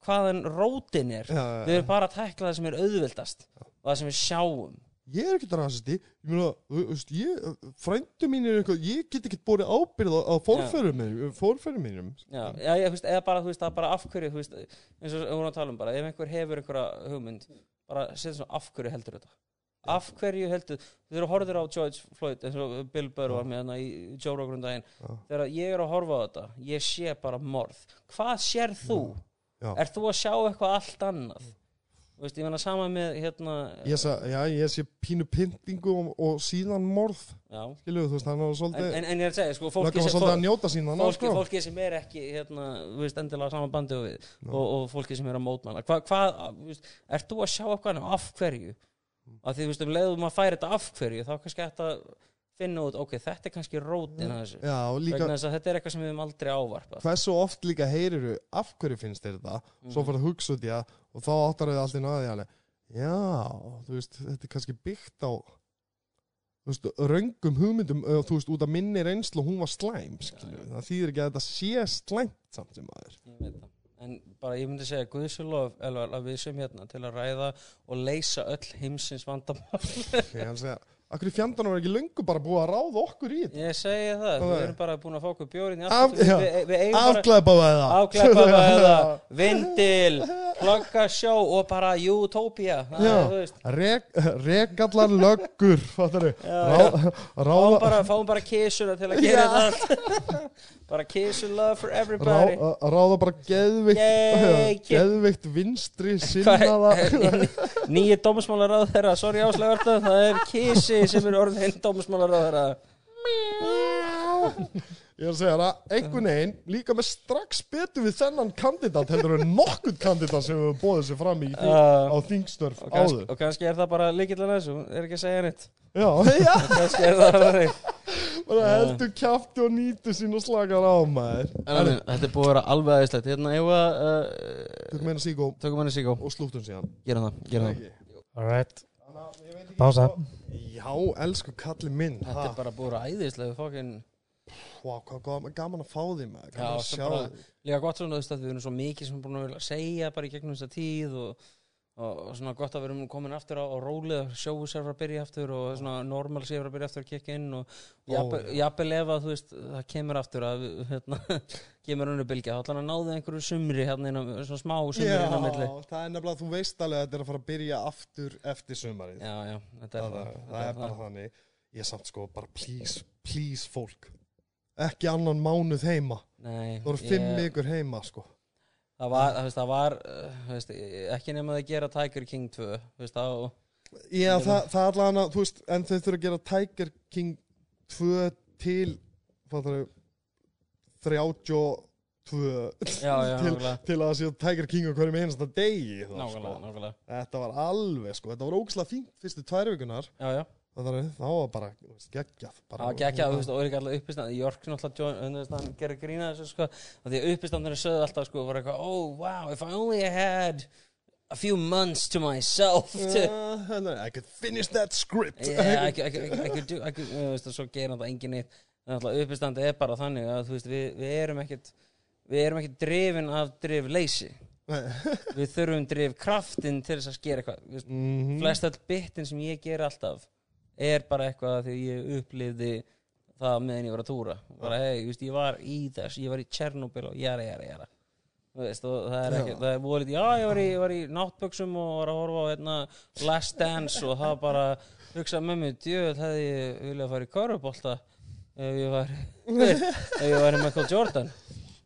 Speaker 2: hvaðan rótin er.
Speaker 1: Já,
Speaker 2: við erum bara að tækla það sem er auðvildast og það sem við sjáum
Speaker 1: ég er ekkert rasisti. Ég meina, þú veist, ég, frændu mín er eitthvað, ég get ekkert borið ábyrð á, á forferðum mínum, forferðum mínum.
Speaker 2: Já, já, ég, veist, eða bara, þú veist, það bara af hverju þú veist, eins og við vorum að tala um bara ef einhver hefur einhverja hugmynd bara setja svona af hverju heldur þetta? Af hverju heldur, þú horfður á George Floyd eins og Bill Burr var með hana í Joe Rogan um daginn, þegar ég er að horfa á þetta ég sé bara morð. Hvað sér þú?
Speaker 1: Já.
Speaker 2: Er þú að sjá eitthvað allt annað? Veist, ég menna sama með hérna
Speaker 1: ég, sa, já, ég sé pínu pyntingu og, og síðan morð. Þú veist, svolítið
Speaker 2: en, en ég er að segja, sko, fólki sem
Speaker 1: svolítið að njóta sín hann
Speaker 2: fólki,
Speaker 1: sko.
Speaker 2: fólki sem er ekki hérna, þú veist, endilega saman bandi og við. Og, og fólki sem er að mótmæla. Hva, hvað, þú veist, ert þú að sjá af hverju? Af því þú veist, um leiðum að færa þetta af hverju þá kannski að finna út ok, þetta er kannski rótin að þessu.
Speaker 1: Já, og líka
Speaker 2: vegna þess að þetta er eitthvað sem við höfum aldrei ávarpað.
Speaker 1: Hversu oft líka heyriru af hverju finnst þér þetta? Svo fyrir að hugsa út í það og þá áttar þau allir náði alveg já, þú veist, þetta er kannski byggt á þú veist, röngum hugmyndum ö, þú veist, út af minni reynslu og hún var slæm skilur, það þýðir ekki að þetta sé slæmt samt sem aður
Speaker 2: Ég veit það. En bara ég myndi segja Guðsjólof að við sem hérna til að ræða og leysa öll heimsins vandamál.
Speaker 1: Ég hann segja, akkur í fjandanum er ekki löngu bara búið að ráða okkur í þetta?
Speaker 2: Ég segi það,
Speaker 1: Það
Speaker 2: við
Speaker 1: er-
Speaker 2: erum bara búin að fá okkur bjórin í
Speaker 1: Af-
Speaker 2: áklæpa [laughs] eða? Vindil, plugga sjó og bara utopia
Speaker 1: rekallar löggur Rá,
Speaker 2: fáum bara, fáum bara kísuna til að gera þetta [laughs] bara kiss and love for
Speaker 1: Rá,
Speaker 2: everybody
Speaker 1: ráða bara geðvikt geðvikt [laughs] vinstri sinnaða
Speaker 2: Nýji dómsmálaráð þeirra, sorry áslegarta það? Er kísi sem er orðin dómsmálaráð þeirra
Speaker 1: ég er að segja það einhvern veginn líka með strax betur við þennan kandidat heldur en nokkuð kandidat sem við bóðum sér fram í
Speaker 2: Uh,
Speaker 1: á þingstörf
Speaker 2: og, kannski,
Speaker 1: áður.
Speaker 2: og kannski er það bara líkillan þessu, er ekki að segja neitt.
Speaker 1: Já, já, [laughs]
Speaker 2: kannski er það bara þeir
Speaker 1: bara heldur kjafti og nýtu sín og slakar á maður.
Speaker 2: En þetta er búið að vera alveg aðeinslegt Hérna, ég var uh,
Speaker 1: tökum meina síkó
Speaker 2: Tökum henni síkó
Speaker 1: og slúttum síðan.
Speaker 2: Gerum það, gerum það.
Speaker 3: Alright, pása
Speaker 1: já, elsku kalli minn
Speaker 2: Þetta er bara búið að vera æðislega fókin
Speaker 1: wow, hvað gaman, að fá því maður.
Speaker 2: Já, bara- Líka gott svona, að við erum svo mikið sem við erum búin að segja bara í gegnum þessa tíð og, og, svona gott að við erum komin aftur á, á rólið og sjóu sér frá að byrja aftur og svona normal sér frá að byrja aftur að kikka inn og jafnvel
Speaker 1: já.
Speaker 2: ef að þú veist það kemur aftur að hérna, [laughs] kemur önnu bylgja, þá ætla hann að náðu einhverju sumri hérna inn á, svona smá sumri inn á milli.
Speaker 1: Já, það er nefnilega, þú veist alveg að þetta er að fara að byrja aftur eftir sumarið.
Speaker 2: Já, já, þetta er
Speaker 1: það,
Speaker 2: það,
Speaker 1: það,
Speaker 2: þetta
Speaker 1: er bara þannig. Ég samt sko bara please, please fólk. Ekki annan mánuð heima.
Speaker 2: Nei,
Speaker 1: það voru fimm vikur heima sko
Speaker 2: Það var, það það var uh, veist, ekki nema að gera Tiger King 2 veist, þá,
Speaker 1: Já, það, það er allavega, þú veist, en þau þurfa að gera Tiger King 2 til, fattar þau, 32
Speaker 2: Já, já,
Speaker 1: til, til að það sé Tiger King á hverjum einasta degi
Speaker 2: nákvæmlega,
Speaker 1: sko.
Speaker 2: nákvæmlega.
Speaker 1: Þetta var alveg, sko, þetta var ógslag fínt fyrstu tvær vikunar,
Speaker 2: Já, já,
Speaker 1: það var, bara geggjað.
Speaker 2: það
Speaker 1: Bara,
Speaker 2: var geggjað, og er ekki alltaf uppistand í York, náttúrulega, gerir grína þessu, sko, af því að uppistandinu sögðu alltaf, sko, var eitthvað, oh, wow, if I only had a few months to myself to,
Speaker 1: Uh, I could finish that script.
Speaker 2: yeah, I could, I could, I could do, I could, þú veist, og svo gerir það engin en alltaf uppistandi er bara þannig að, þú veist, við, við erum ekkit, við erum ekkit drifin af drifleysi, [laughs] við þurfum drifkraftin til þess að skera eitthvað, veist,
Speaker 1: Mhm.
Speaker 2: flest all bitin sem ég ger alltaf er bara eitthvað því ég upplifði það meðan ég var að túra. Bara hei, just, ég var í þess, ég var í Tjernobyl og jara, jara Þú veist, það er ekki, það er volið já, ég var í, í náttböksum og var að horfa á hérna, Last Dance og það bara hugsa með mig, djöð hefði ég viljað fara í Körubolta ef ég var [laughs] ef ég var í Michael Jordan.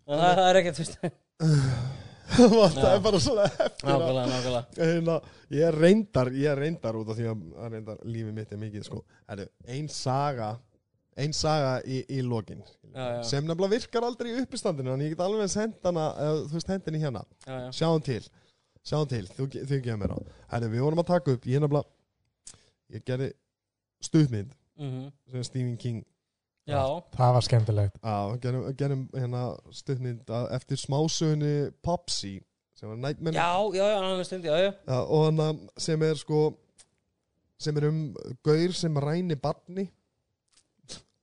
Speaker 2: En það, það er ekkert, [laughs] [laughs]
Speaker 1: það er bara svona eftir
Speaker 2: nákvæmlega, nákvæmlega.
Speaker 1: Hérna, ég er reyndar ég er reyndar út af því að að reyndar lífið mitt er mikið sko. Heru, ein saga ein saga í, í lokin.
Speaker 2: Já, já.
Speaker 1: sem nefnilega virkar aldrei í uppistandinu en ég get alveg senda hana eða, þú veist hendinni hérna.
Speaker 2: Já, já.
Speaker 1: sjáum til. Sjáum til, þú, ge- þið gefum mér á. Heru, við vorum að taka upp, ég nefnilega ég gerði stuðmynd
Speaker 2: Mm
Speaker 1: sem Stephen King
Speaker 2: já,
Speaker 3: Það var skemmtilegt.
Speaker 1: á, gerum, gerum hérna stuðmynd að- eftir smásögunni Popsy sem var Nightmare.
Speaker 2: Já, já, já, annars stund, já, já.
Speaker 1: Já, og hann að- sem er sko sem er um gaur sem ræni barni.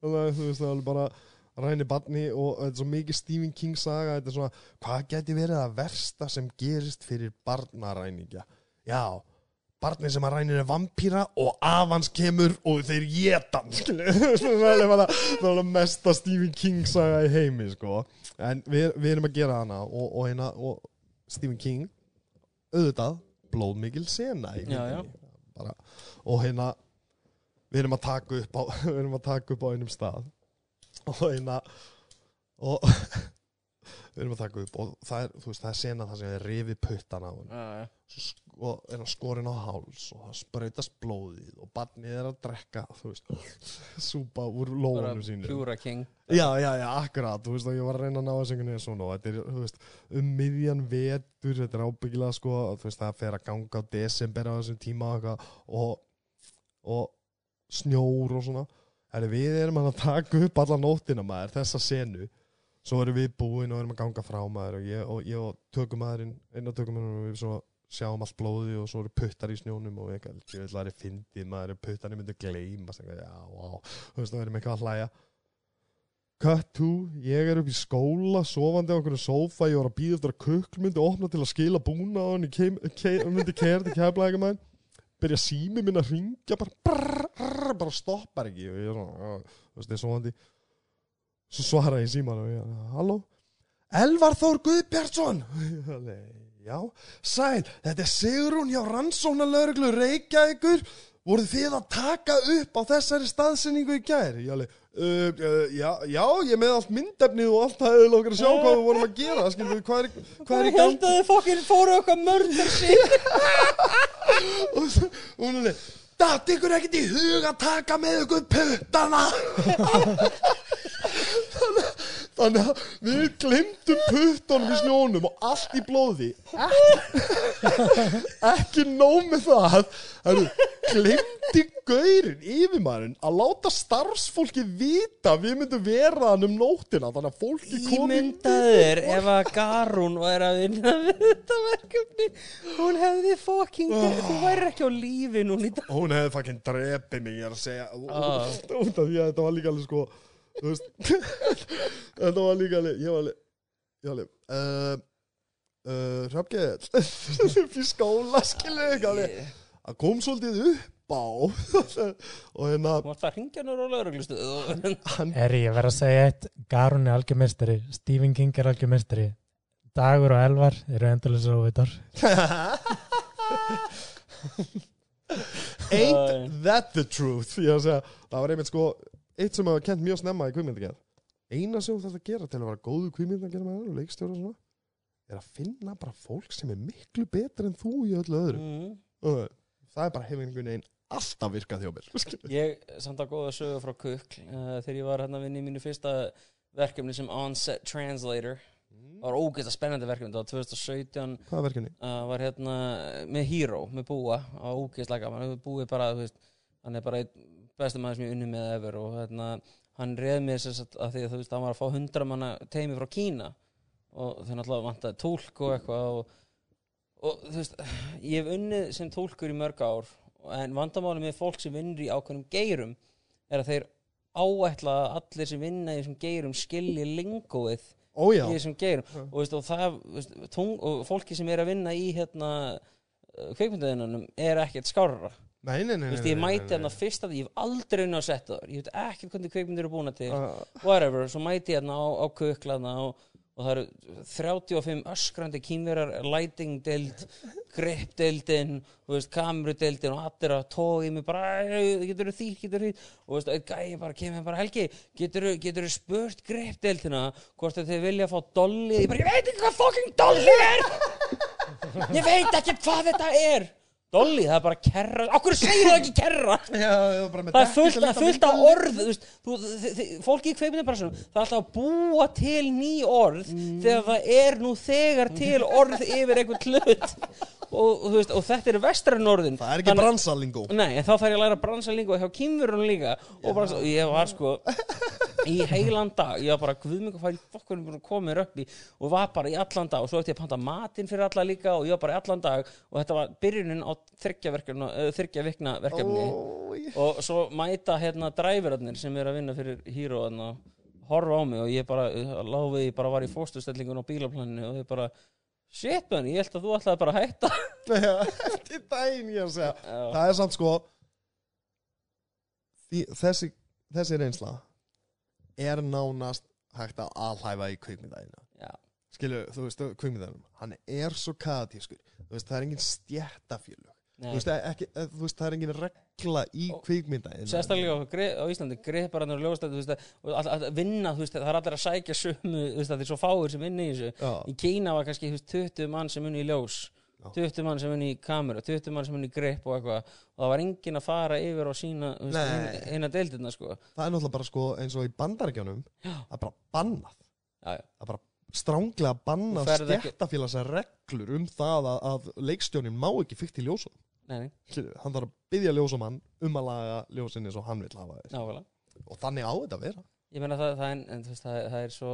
Speaker 1: Og það er þú veist það er alveg bara ræni barni og þetta er svo mikið Stephen King saga þetta er svona, hvað geti verið að versta sem gerist fyrir barnaræningja já, barni sem að rænir er vampíra og af hans kemur og þeir geta það er alveg mesta Stephen King saga í heimi sko, en við, við erum að gera hana og, og hérna og Stephen King auðvitað blóðmikil sena
Speaker 2: Já, já.
Speaker 1: Bara, og hérna við erum að taka upp á [laughs] við erum að taka upp á einum stað. Og hérna og [laughs] við erum að taka upp og það er, veist, það er sena það sem er rifið puttan á hann
Speaker 2: já, já.
Speaker 1: Og er hann skorinn á háls og það sprautast blóðið og barnið er að drekka þú veist, [laughs] súpa úr
Speaker 2: bara
Speaker 1: lóðunum sínum.
Speaker 2: pjúra king.
Speaker 1: Já, já, já, akkurat, þú veist, og ég var að reyna að ná þessu einhvern veginn svona og þetta er, þú veist, um miðjan vetur, þetta er ábyggilega, sko, þú veist, það fer að ganga á desember á þessum tíma og og, og snjór og svona. Herri, við erum að taka upp alla nóttina maður, þessa senu, svo erum við búin og erum að ganga frá maður og ég og, ég og tökumæðurinn, einn af tökumæðurinn og við svo sjáum allt blóði og svo eru puttar í snjónum og eitthvað, ég vil að það er fyndið maður, puttarnir myndu gleymast, eitthvað, já, já, þú veist, það erum eitthvað að hlæja. Cut to, ég er upp í skóla sofandi á okkur sófa, ég var að býða eftir að kukl myndi opna til að skila búna hann ég kem, ke, myndi kæra til keflæðingum mæn byrja sími minn að ringja bara, brrr, brrr, bara stoppar ekki. Og ég er svona, þú veist, ég er sofandi. Svo svara ég síman og ég, halló? Elvar Þór Guðbjartsson? [laughs] Ég alveg, já, sæl þetta er Sigrún hjá rannsóknarlauruglu Reykjavíkur. Voruð þið að taka upp á þessari staðsynningu í gær? Ég alveg, uh, uh, já, já, ég með allt myndefnið og allt það hefur lókar að sjá hvað við vorum að gera skilur við, hvað er, hvað er í gangi?
Speaker 2: að þið fokkin fóru okkar mörður sín? [laughs]
Speaker 1: Og svo- og alveg Datt ykkur ekkert í hug að taka með ykkur puttana [laughs] þannig að við glemdum puttunum í snjónum og allt í blóði. Ekki, ekki nóg með það. Heru, glemdi gaurin yfirmaðurinn að láta starfsfólki vita að við myndum vera hann um nóttina þannig að fólki komi
Speaker 2: Ímyndaður ef að Garún var að vinna við þetta verkefni hún hefði fokking þú væri ekki á lífi núna í dag.
Speaker 1: Hún hefði fucking drepið mig ég er að segja.
Speaker 2: Ah.
Speaker 1: út af því að þetta var líka alveg sko þú veist [laughs] þetta var líka alveg ég var alveg ég var alveg uh, uh, Hrafgeir [laughs] upp í skóla skilu ekki alveg. Það kom svolítið upp á [laughs] og hérna
Speaker 2: Þú varst að ringja nú á lauruglustuð og
Speaker 1: hann
Speaker 3: Eri, ég verð að segja eitt, Garun er algjörmestari, Stephen King er algjörmestari, Dagur og Elvar eru endurlega svo vitar.
Speaker 1: ain't that the truth? Ég er að segja það var einmitt sko eitt sem hafa kent mjög snemma í kvikmyndagerð. Eina sem þú þarf að gera til að vera góðu kvikmyndagerð maður og leikstjóra og svona er að finna bara fólk sem er miklu betur en þú í öllu öðru.
Speaker 2: Mm.
Speaker 1: það er bara hefur einhvern veginn alltaf virkað hjá mér. [laughs]
Speaker 2: Ég samt að góða sögu frá Kukl uh, þegar ég var hérna að vinna í mínu fyrsta verkefni sem on-set translator. Það var ógeðslega spennandi verkefni það var 2017
Speaker 1: hvað er verkefni?
Speaker 2: uh, var hérna með Hero, með Búa á ógeðslega gaman, við búið bara hann er bara einn besti maður sem ég unni með ever og hérna hann reð mér satt að því að þú veist hann var að fá hundra manna teimi frá Kína og þau náttúrulega vantaði tólk og eitthvað og, og þú veist ég hef unnið sem tólkur í mörg ár en vandamáli með fólk sem vinnur í ákveðnum geirum er að þeir áætla að allir sem vinna í þessum geirum skilji lingóið
Speaker 1: ójá,
Speaker 2: í þessum geirum. Og, veist, og, það, veist, tung, og fólki sem er að vinna í hérna kveikmyndaðinanum er ekkert skárra
Speaker 1: nei, nei, nei,
Speaker 2: Þú veist, ég mæti
Speaker 1: nei,
Speaker 2: hérna fyrst að ég hef aldrei unni á setja þar ég veit ekki hvernig kveikmyndir eru búin til.
Speaker 1: Nei. Uh,
Speaker 2: whatever, svo mæti ég hérna á, á kuklaðna og, og það eru 35 öskrandi grip-deildin þú veist, kameru-deildin og allir að tói mig bara, "Æ, getur þú því, getur þú því og veist, gæi bara kemur bara Helgi, getur þú spurt grip-deildina hvort að þið vilja fá dolli ég bara, ég veit ekki hvað fucking dolli er. [laughs] Ég veit ekki hvað þetta er dolli, það er bara kerra okkur segir það ekki kerra [laughs]
Speaker 1: Já,
Speaker 2: það er fullt, það er fullt af orð þú veist, þú, þi- þi- fólki í kveipindapressunum það er alltaf að búa til ný orð þegar það er nú þegar til orð yfir einhvern hlut. Og, þú veist, og þetta eru vestræn orðin.
Speaker 1: Það er ekki bransalingó
Speaker 2: Nei, en þá þarf ég að læra bransalingu hjá kýmverunum líka. Og bara, svo- ég var sko í heilan dag, ég var bara fara í fokkunum búin að koma mér upp í? Og var bara í allan dag. Og svo ætti ég að panta matinn fyrir alla líka og ég var bara í allan dag. Og þetta var byrjunin á þryggja, þryggja vikna verkefni.
Speaker 1: Ói.
Speaker 2: og svo mæta hérna dræfirarnir sem er að vinna fyrir Hero og horfa á mig og ég bara láfi, ég bara var í fóstustellingun á bílaplaninu og ég bara shit man, ég held að þú ætlaði bara að hætta. [laughs]
Speaker 1: Já, eftir daginn ég er að segja.
Speaker 2: Já.
Speaker 1: Það er samt sko því, þessi, þessi reynsla er nánast hægt að alhæfa í kvikmyndæðina
Speaker 2: Já,
Speaker 1: Skilju, þú veist, kvikmyndæðinum Hann er svo kaðatískur Þú veist, það er engin stjættafjölug
Speaker 2: nei
Speaker 1: þú veist, ekki, eh, þú veist, það er engin regla í kvikmyndæðina
Speaker 2: sérstaklega á, Íslandi greiðbararnir og ljóðstæði að- vinna, veist, það er allir að sækja veist, það er svo fáir sem vinna í þessu.
Speaker 1: Já,
Speaker 2: í Kína var kannski veist, 20 mann sem vinna í ljós
Speaker 1: Já.
Speaker 2: 20 mann sem vinna í kamera 20 mann sem vinna í grip og eitthvað. Og það var enginn að fara yfir og sína eina, deildirna sko.
Speaker 1: Það er náttúrulega bara sko eins og í bandarækjanum. Það er bara bannað.
Speaker 2: Já.
Speaker 1: Það er bara stránglega bannað
Speaker 2: Þú ferð ekki-
Speaker 1: stjættafélags reglur um það að, að leikstjónin má ekki fyrkt í ljósum
Speaker 2: Nei, nei,
Speaker 1: hann þarf að byggja ljósumann um að laga ljósin eins og hann vil hafa þér
Speaker 2: nákvæmlega.
Speaker 1: Og þannig á þetta að vera.
Speaker 2: Ég meina það, það, er, en, þú veist, það, það er svo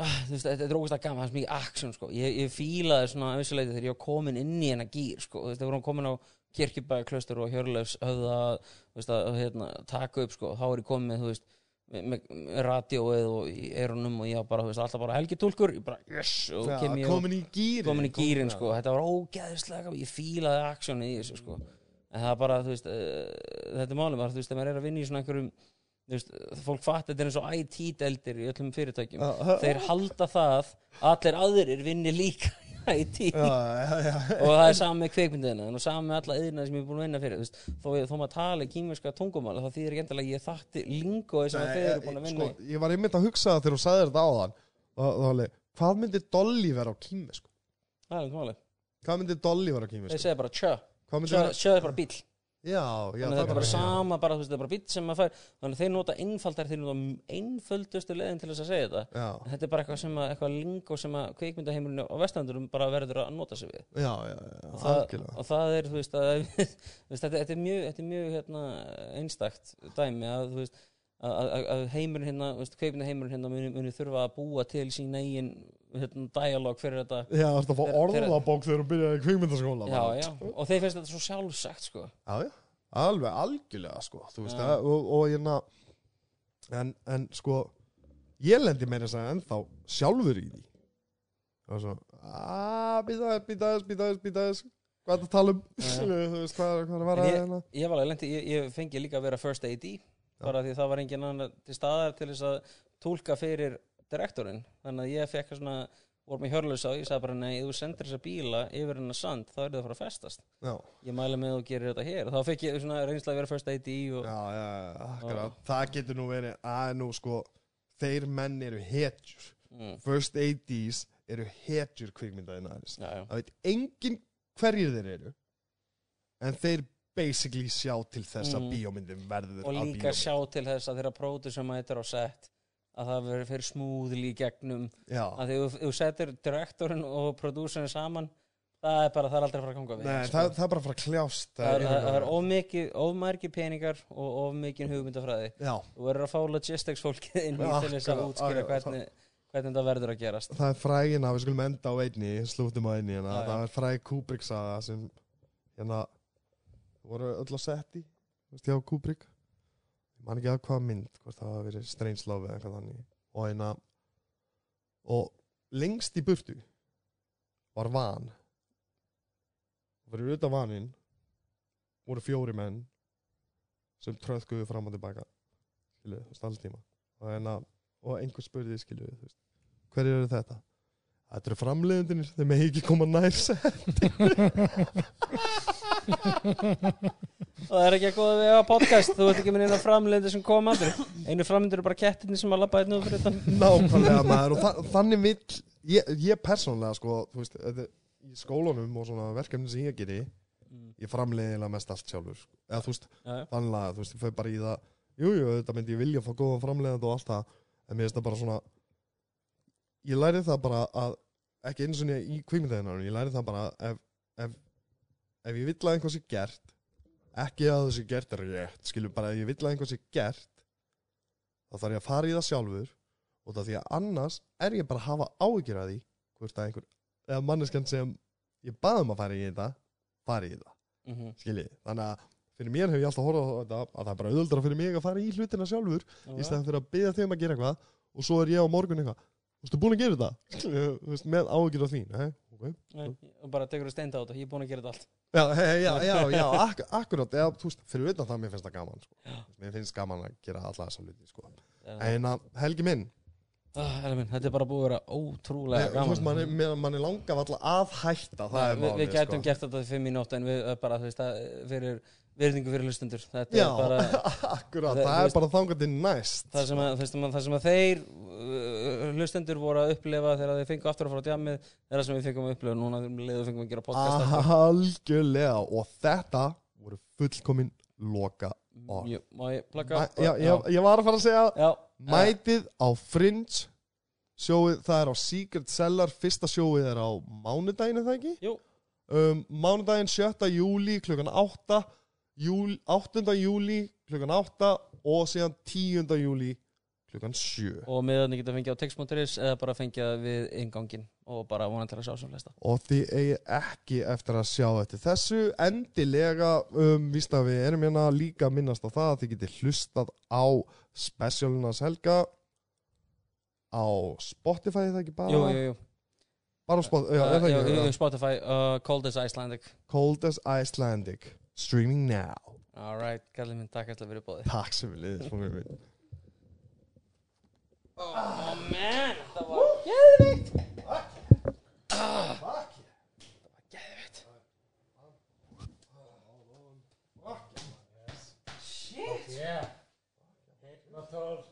Speaker 2: ah, þú veist, þetta er ógæslega gaman það er svo mikið action sko. Ég, ég fílaði svona auðvitað þegar ég var komin inn í hennar gýr sko, þú veist, þegar vorum komin á kirkjubæklaustur og hjörleifs höfða þú veist, að hérna, taka upp sko þá er ég komin þú veist með, radioið og í erunum og ég var bara, þú veist, alltaf bara helgi túlkur ég bara, yes, og
Speaker 1: Já,
Speaker 2: kem ég
Speaker 1: komin í gýrin
Speaker 2: komin í gýrin sko, þetta var ógeðislega gaman. ég fílaði aksjónu í þessu sko. En það bara, þú veist, uh, þetta er málum þú veist, þegar maður er að vinna í svona einhverjum þú veist, fólk fatt, þetta er eins og IT-deldir í öllum fyrirtækjum, þeir halda það allir aðrir vinni líka í
Speaker 1: já, já, já.
Speaker 2: og það er saman með kveikmyndina og saman með alla yðina sem ég er búin að vinna fyrir veist, þó, þó maður tala kýmverska tungumál þá þýðir endilega að ég þakti lingói sem þeir eru búin að vinna
Speaker 1: sko, ég var einmitt að hugsa það þegar þú sagði þetta á þann og var alveg, hvað myndi Dolly vera á
Speaker 2: í það er um máli,
Speaker 1: hvað myndi Dolly vera á kými
Speaker 2: þeir segja bara tjö tjö er bara bíl
Speaker 1: já, já,
Speaker 2: þannig að þetta er bara sama, bara, þú veist, þetta er bara bíl sem maður fær þannig að þeir nota einfaldar, þeir nota einföldustu leiðin til þess að segja þetta.
Speaker 1: Já,
Speaker 2: þetta er bara eitthvað sem að, eitthvað lingó sem að kveikmyndaheimurinn á vestandurum bara verður að nota sig við.
Speaker 1: Já, já, já,
Speaker 2: og það,
Speaker 1: algjörlega.
Speaker 2: og það er, þú veist, að, [laughs] þú veist þetta, þetta er mjög, þetta er mjög hérna, einstakt dæmi að, þú veist, að, að, að heimurinn hérna, þú veist, kveikmyndaheimurinn hérna muni, muni þurfa að búa til sín eigin hérna, dialog fyrir þetta.
Speaker 1: Já, það er að fá orðabók þegar þú byrjaði í kvikmyndaskóla
Speaker 2: já, já, og þeir finnst þetta svo sjálfsagt sko.
Speaker 1: já, já, alveg algjörlega sko, þú veist það og, og hérna en, en sko ég lendi meira þess að ennþá sjálfur í því. Og svo aaa, býtaðis, býtaðis, býtaðis, býtaðis hvað er það að tala um? [laughs] Þú veist hvað, er að vara hérna?
Speaker 2: ég fengi líka að vera first AD bara því það var engin annar til staðar til þess að tólka fyrir direktorinn, þannig að ég fekk svona vorum í hörlösa og ég sagði bara nei, þú sendir þessa bíla yfir hennar sand þá er það að fara að festast.
Speaker 1: Já,
Speaker 2: ég mæla með að þú gerir þetta hér. Og þá fekk ég svona reynsla að vera first AD og
Speaker 1: já, já, akkurat. Það getur nú verið, að nú sko þeir menn eru hetjur.
Speaker 2: Mm,
Speaker 1: first ADs eru hetjur kvikmyndaðina það veit engin hverjir þeir eru en þeir basically sjá til þess að
Speaker 2: Mm.
Speaker 1: bíómyndin verður
Speaker 2: og
Speaker 1: að
Speaker 2: líka sjá til þess að þeirra pródur sem mætir á set að það verður fyrir smúðli í gegnum.
Speaker 1: Já,
Speaker 2: að þegar þú- þú setur direktorinn og prodúserinn saman það er bara, það er aldrei að fara að ganga við
Speaker 1: Nei,
Speaker 2: sko.
Speaker 1: það, það er bara að fara að kljást
Speaker 2: það er, það er
Speaker 1: yfirvofandi.
Speaker 2: of mikið, of margir peningar og of mikið hugmyndafræði.
Speaker 1: Já,
Speaker 2: þú verður að fá logistics fólkið inn í þess að útskýra hvernig, hvernig það verður að gerast.
Speaker 1: Það er frægina, við skulum enda á einni slúttum á einni, hérna, það er fræg Kubrick saga sem hérna voru öll að veist, hjá Kubrick. Ég man ekki að hvaða mynd hvort það hafa verið Love eða eitthvað þannig. Og hérna og lengst í burtu var van. Og fyrir utan vaninn voru fjóri menn sem tröðkuðu fram og tilbaka skiluðu, þú veist, alls tíma og, hérna, og einhver spurði skiluðu, þú veist Hver eru þetta? Þetta eru framleiðundinir, þeir megi ekki koma nær [laughs] sér.
Speaker 2: Það er ekki að góða við að podcast Þú ert ekki með eina framleiði sem kom aldrei Einu framleiður er bara kettinni sem að og fyrir þetta
Speaker 1: Nákvæmlega maður og þa þannig vill ég, ég persónlega sko þú veist, í skólanum og svona verkefni sem ég geri
Speaker 2: Mm.
Speaker 1: ég framleiðilega mest allt sjálfur sko. eða þú veist, þannig að þú veist, ég fau bara í það jújú, jú, þetta myndi ég vilja fá góða framleiðandi og allt það, en mér finnst það bara svona ég læri það bara að ekki eins og í kvikmyndaðinnar ég læri það bara ef, ef, ef ég vill að einhvað sé gert ekki að það sé gert rétt skilur bara ef ég vill að einhvað sé gert þá þarf ég að fara í það sjálfur og það því að annars er ég bara að hafa áhyggjur að því hvort að einhver, eða manneskjan sem ég baðum að fara í þetta fara í þetta,
Speaker 2: Mhm.
Speaker 1: skiljið þannig að fyrir mér hef ég alltaf horfað á þetta að það er bara auðvöldra fyrir mig að fara í hlutina sjálfur í stæðan fyrir að byggja þeim að gera eitthvað og svo er ég á morgun eitthvað. Þú veist, þú búin að gera þetta? Með áhyggjur af því Nei, ok.
Speaker 2: Nei, og bara tekur þú steinda á þetta, ég er búin að gera þetta allt
Speaker 1: Já, já, já, já, [laughs] ak akkurat eða, þú veist, fyrir utan það mér finnst það gaman sko. Mér finnst gaman að gera alla þessa hluti sko.
Speaker 2: En,
Speaker 1: að Helgi minn
Speaker 2: ah, Elvin, Þetta er bara búið að vera ótrúlega
Speaker 1: Þú veist,
Speaker 2: gaman
Speaker 1: manni man manni langar alltaf að hætta Það er
Speaker 2: við, við gætum
Speaker 1: sko.
Speaker 2: gert þetta fimm mínútt en við bara, þú veist, að, fyrir virðingu fyrir hlustundur þetta
Speaker 1: Já,
Speaker 2: er bara [laughs]
Speaker 1: akkurat,
Speaker 2: Það-
Speaker 1: það, er bara þangandi næst
Speaker 2: það sem, að, það sem að þeir uh, hlustendur voru að upplifa þegar þeir fengu aftur að fara á djamið það sem við fengum að upplifa núna þegar við fengum að gera podcast.
Speaker 1: Algjörlega Og þetta voru fullkomin loka orð.
Speaker 2: Jú, Má ég plaka?
Speaker 1: Mæ- já, já, Ég var að fara að segja
Speaker 2: já.
Speaker 1: Mætið á Fringe Sjóið, það er á Secret Cellar Fyrsta sjóið er á mánudaginn, er það ekki?
Speaker 2: Jú.
Speaker 1: um, Mánudaginn 7. júli klukkan 8 júl, 8. júli klukkan 8 og síðan 10. júli klukkan 7
Speaker 2: og meðan geta fengið á text.is eða bara fengið við ingangin og bara vonandi til að sjá sem flesta.
Speaker 1: Og þið eigi ekki eftir að sjá eftir þessu. Endilega um, víst að við erum hérna líka minnast á það að þið getið hlustað á specialinas helga. Á Spotify það ekki bara?
Speaker 2: Jú, jú, jú,
Speaker 1: bara á Spotify, já,
Speaker 2: uh. Spotify, uh, Cold as Icelandic.
Speaker 1: Cold as Icelandic streaming now.
Speaker 2: Alright, gallið minn, takk alltaf fyrir bóðið
Speaker 1: takk sem við liðis fórum við
Speaker 2: Oh man, það var geðvikt Það var geðvikt Shit.
Speaker 3: Yeah. Einn og tólf.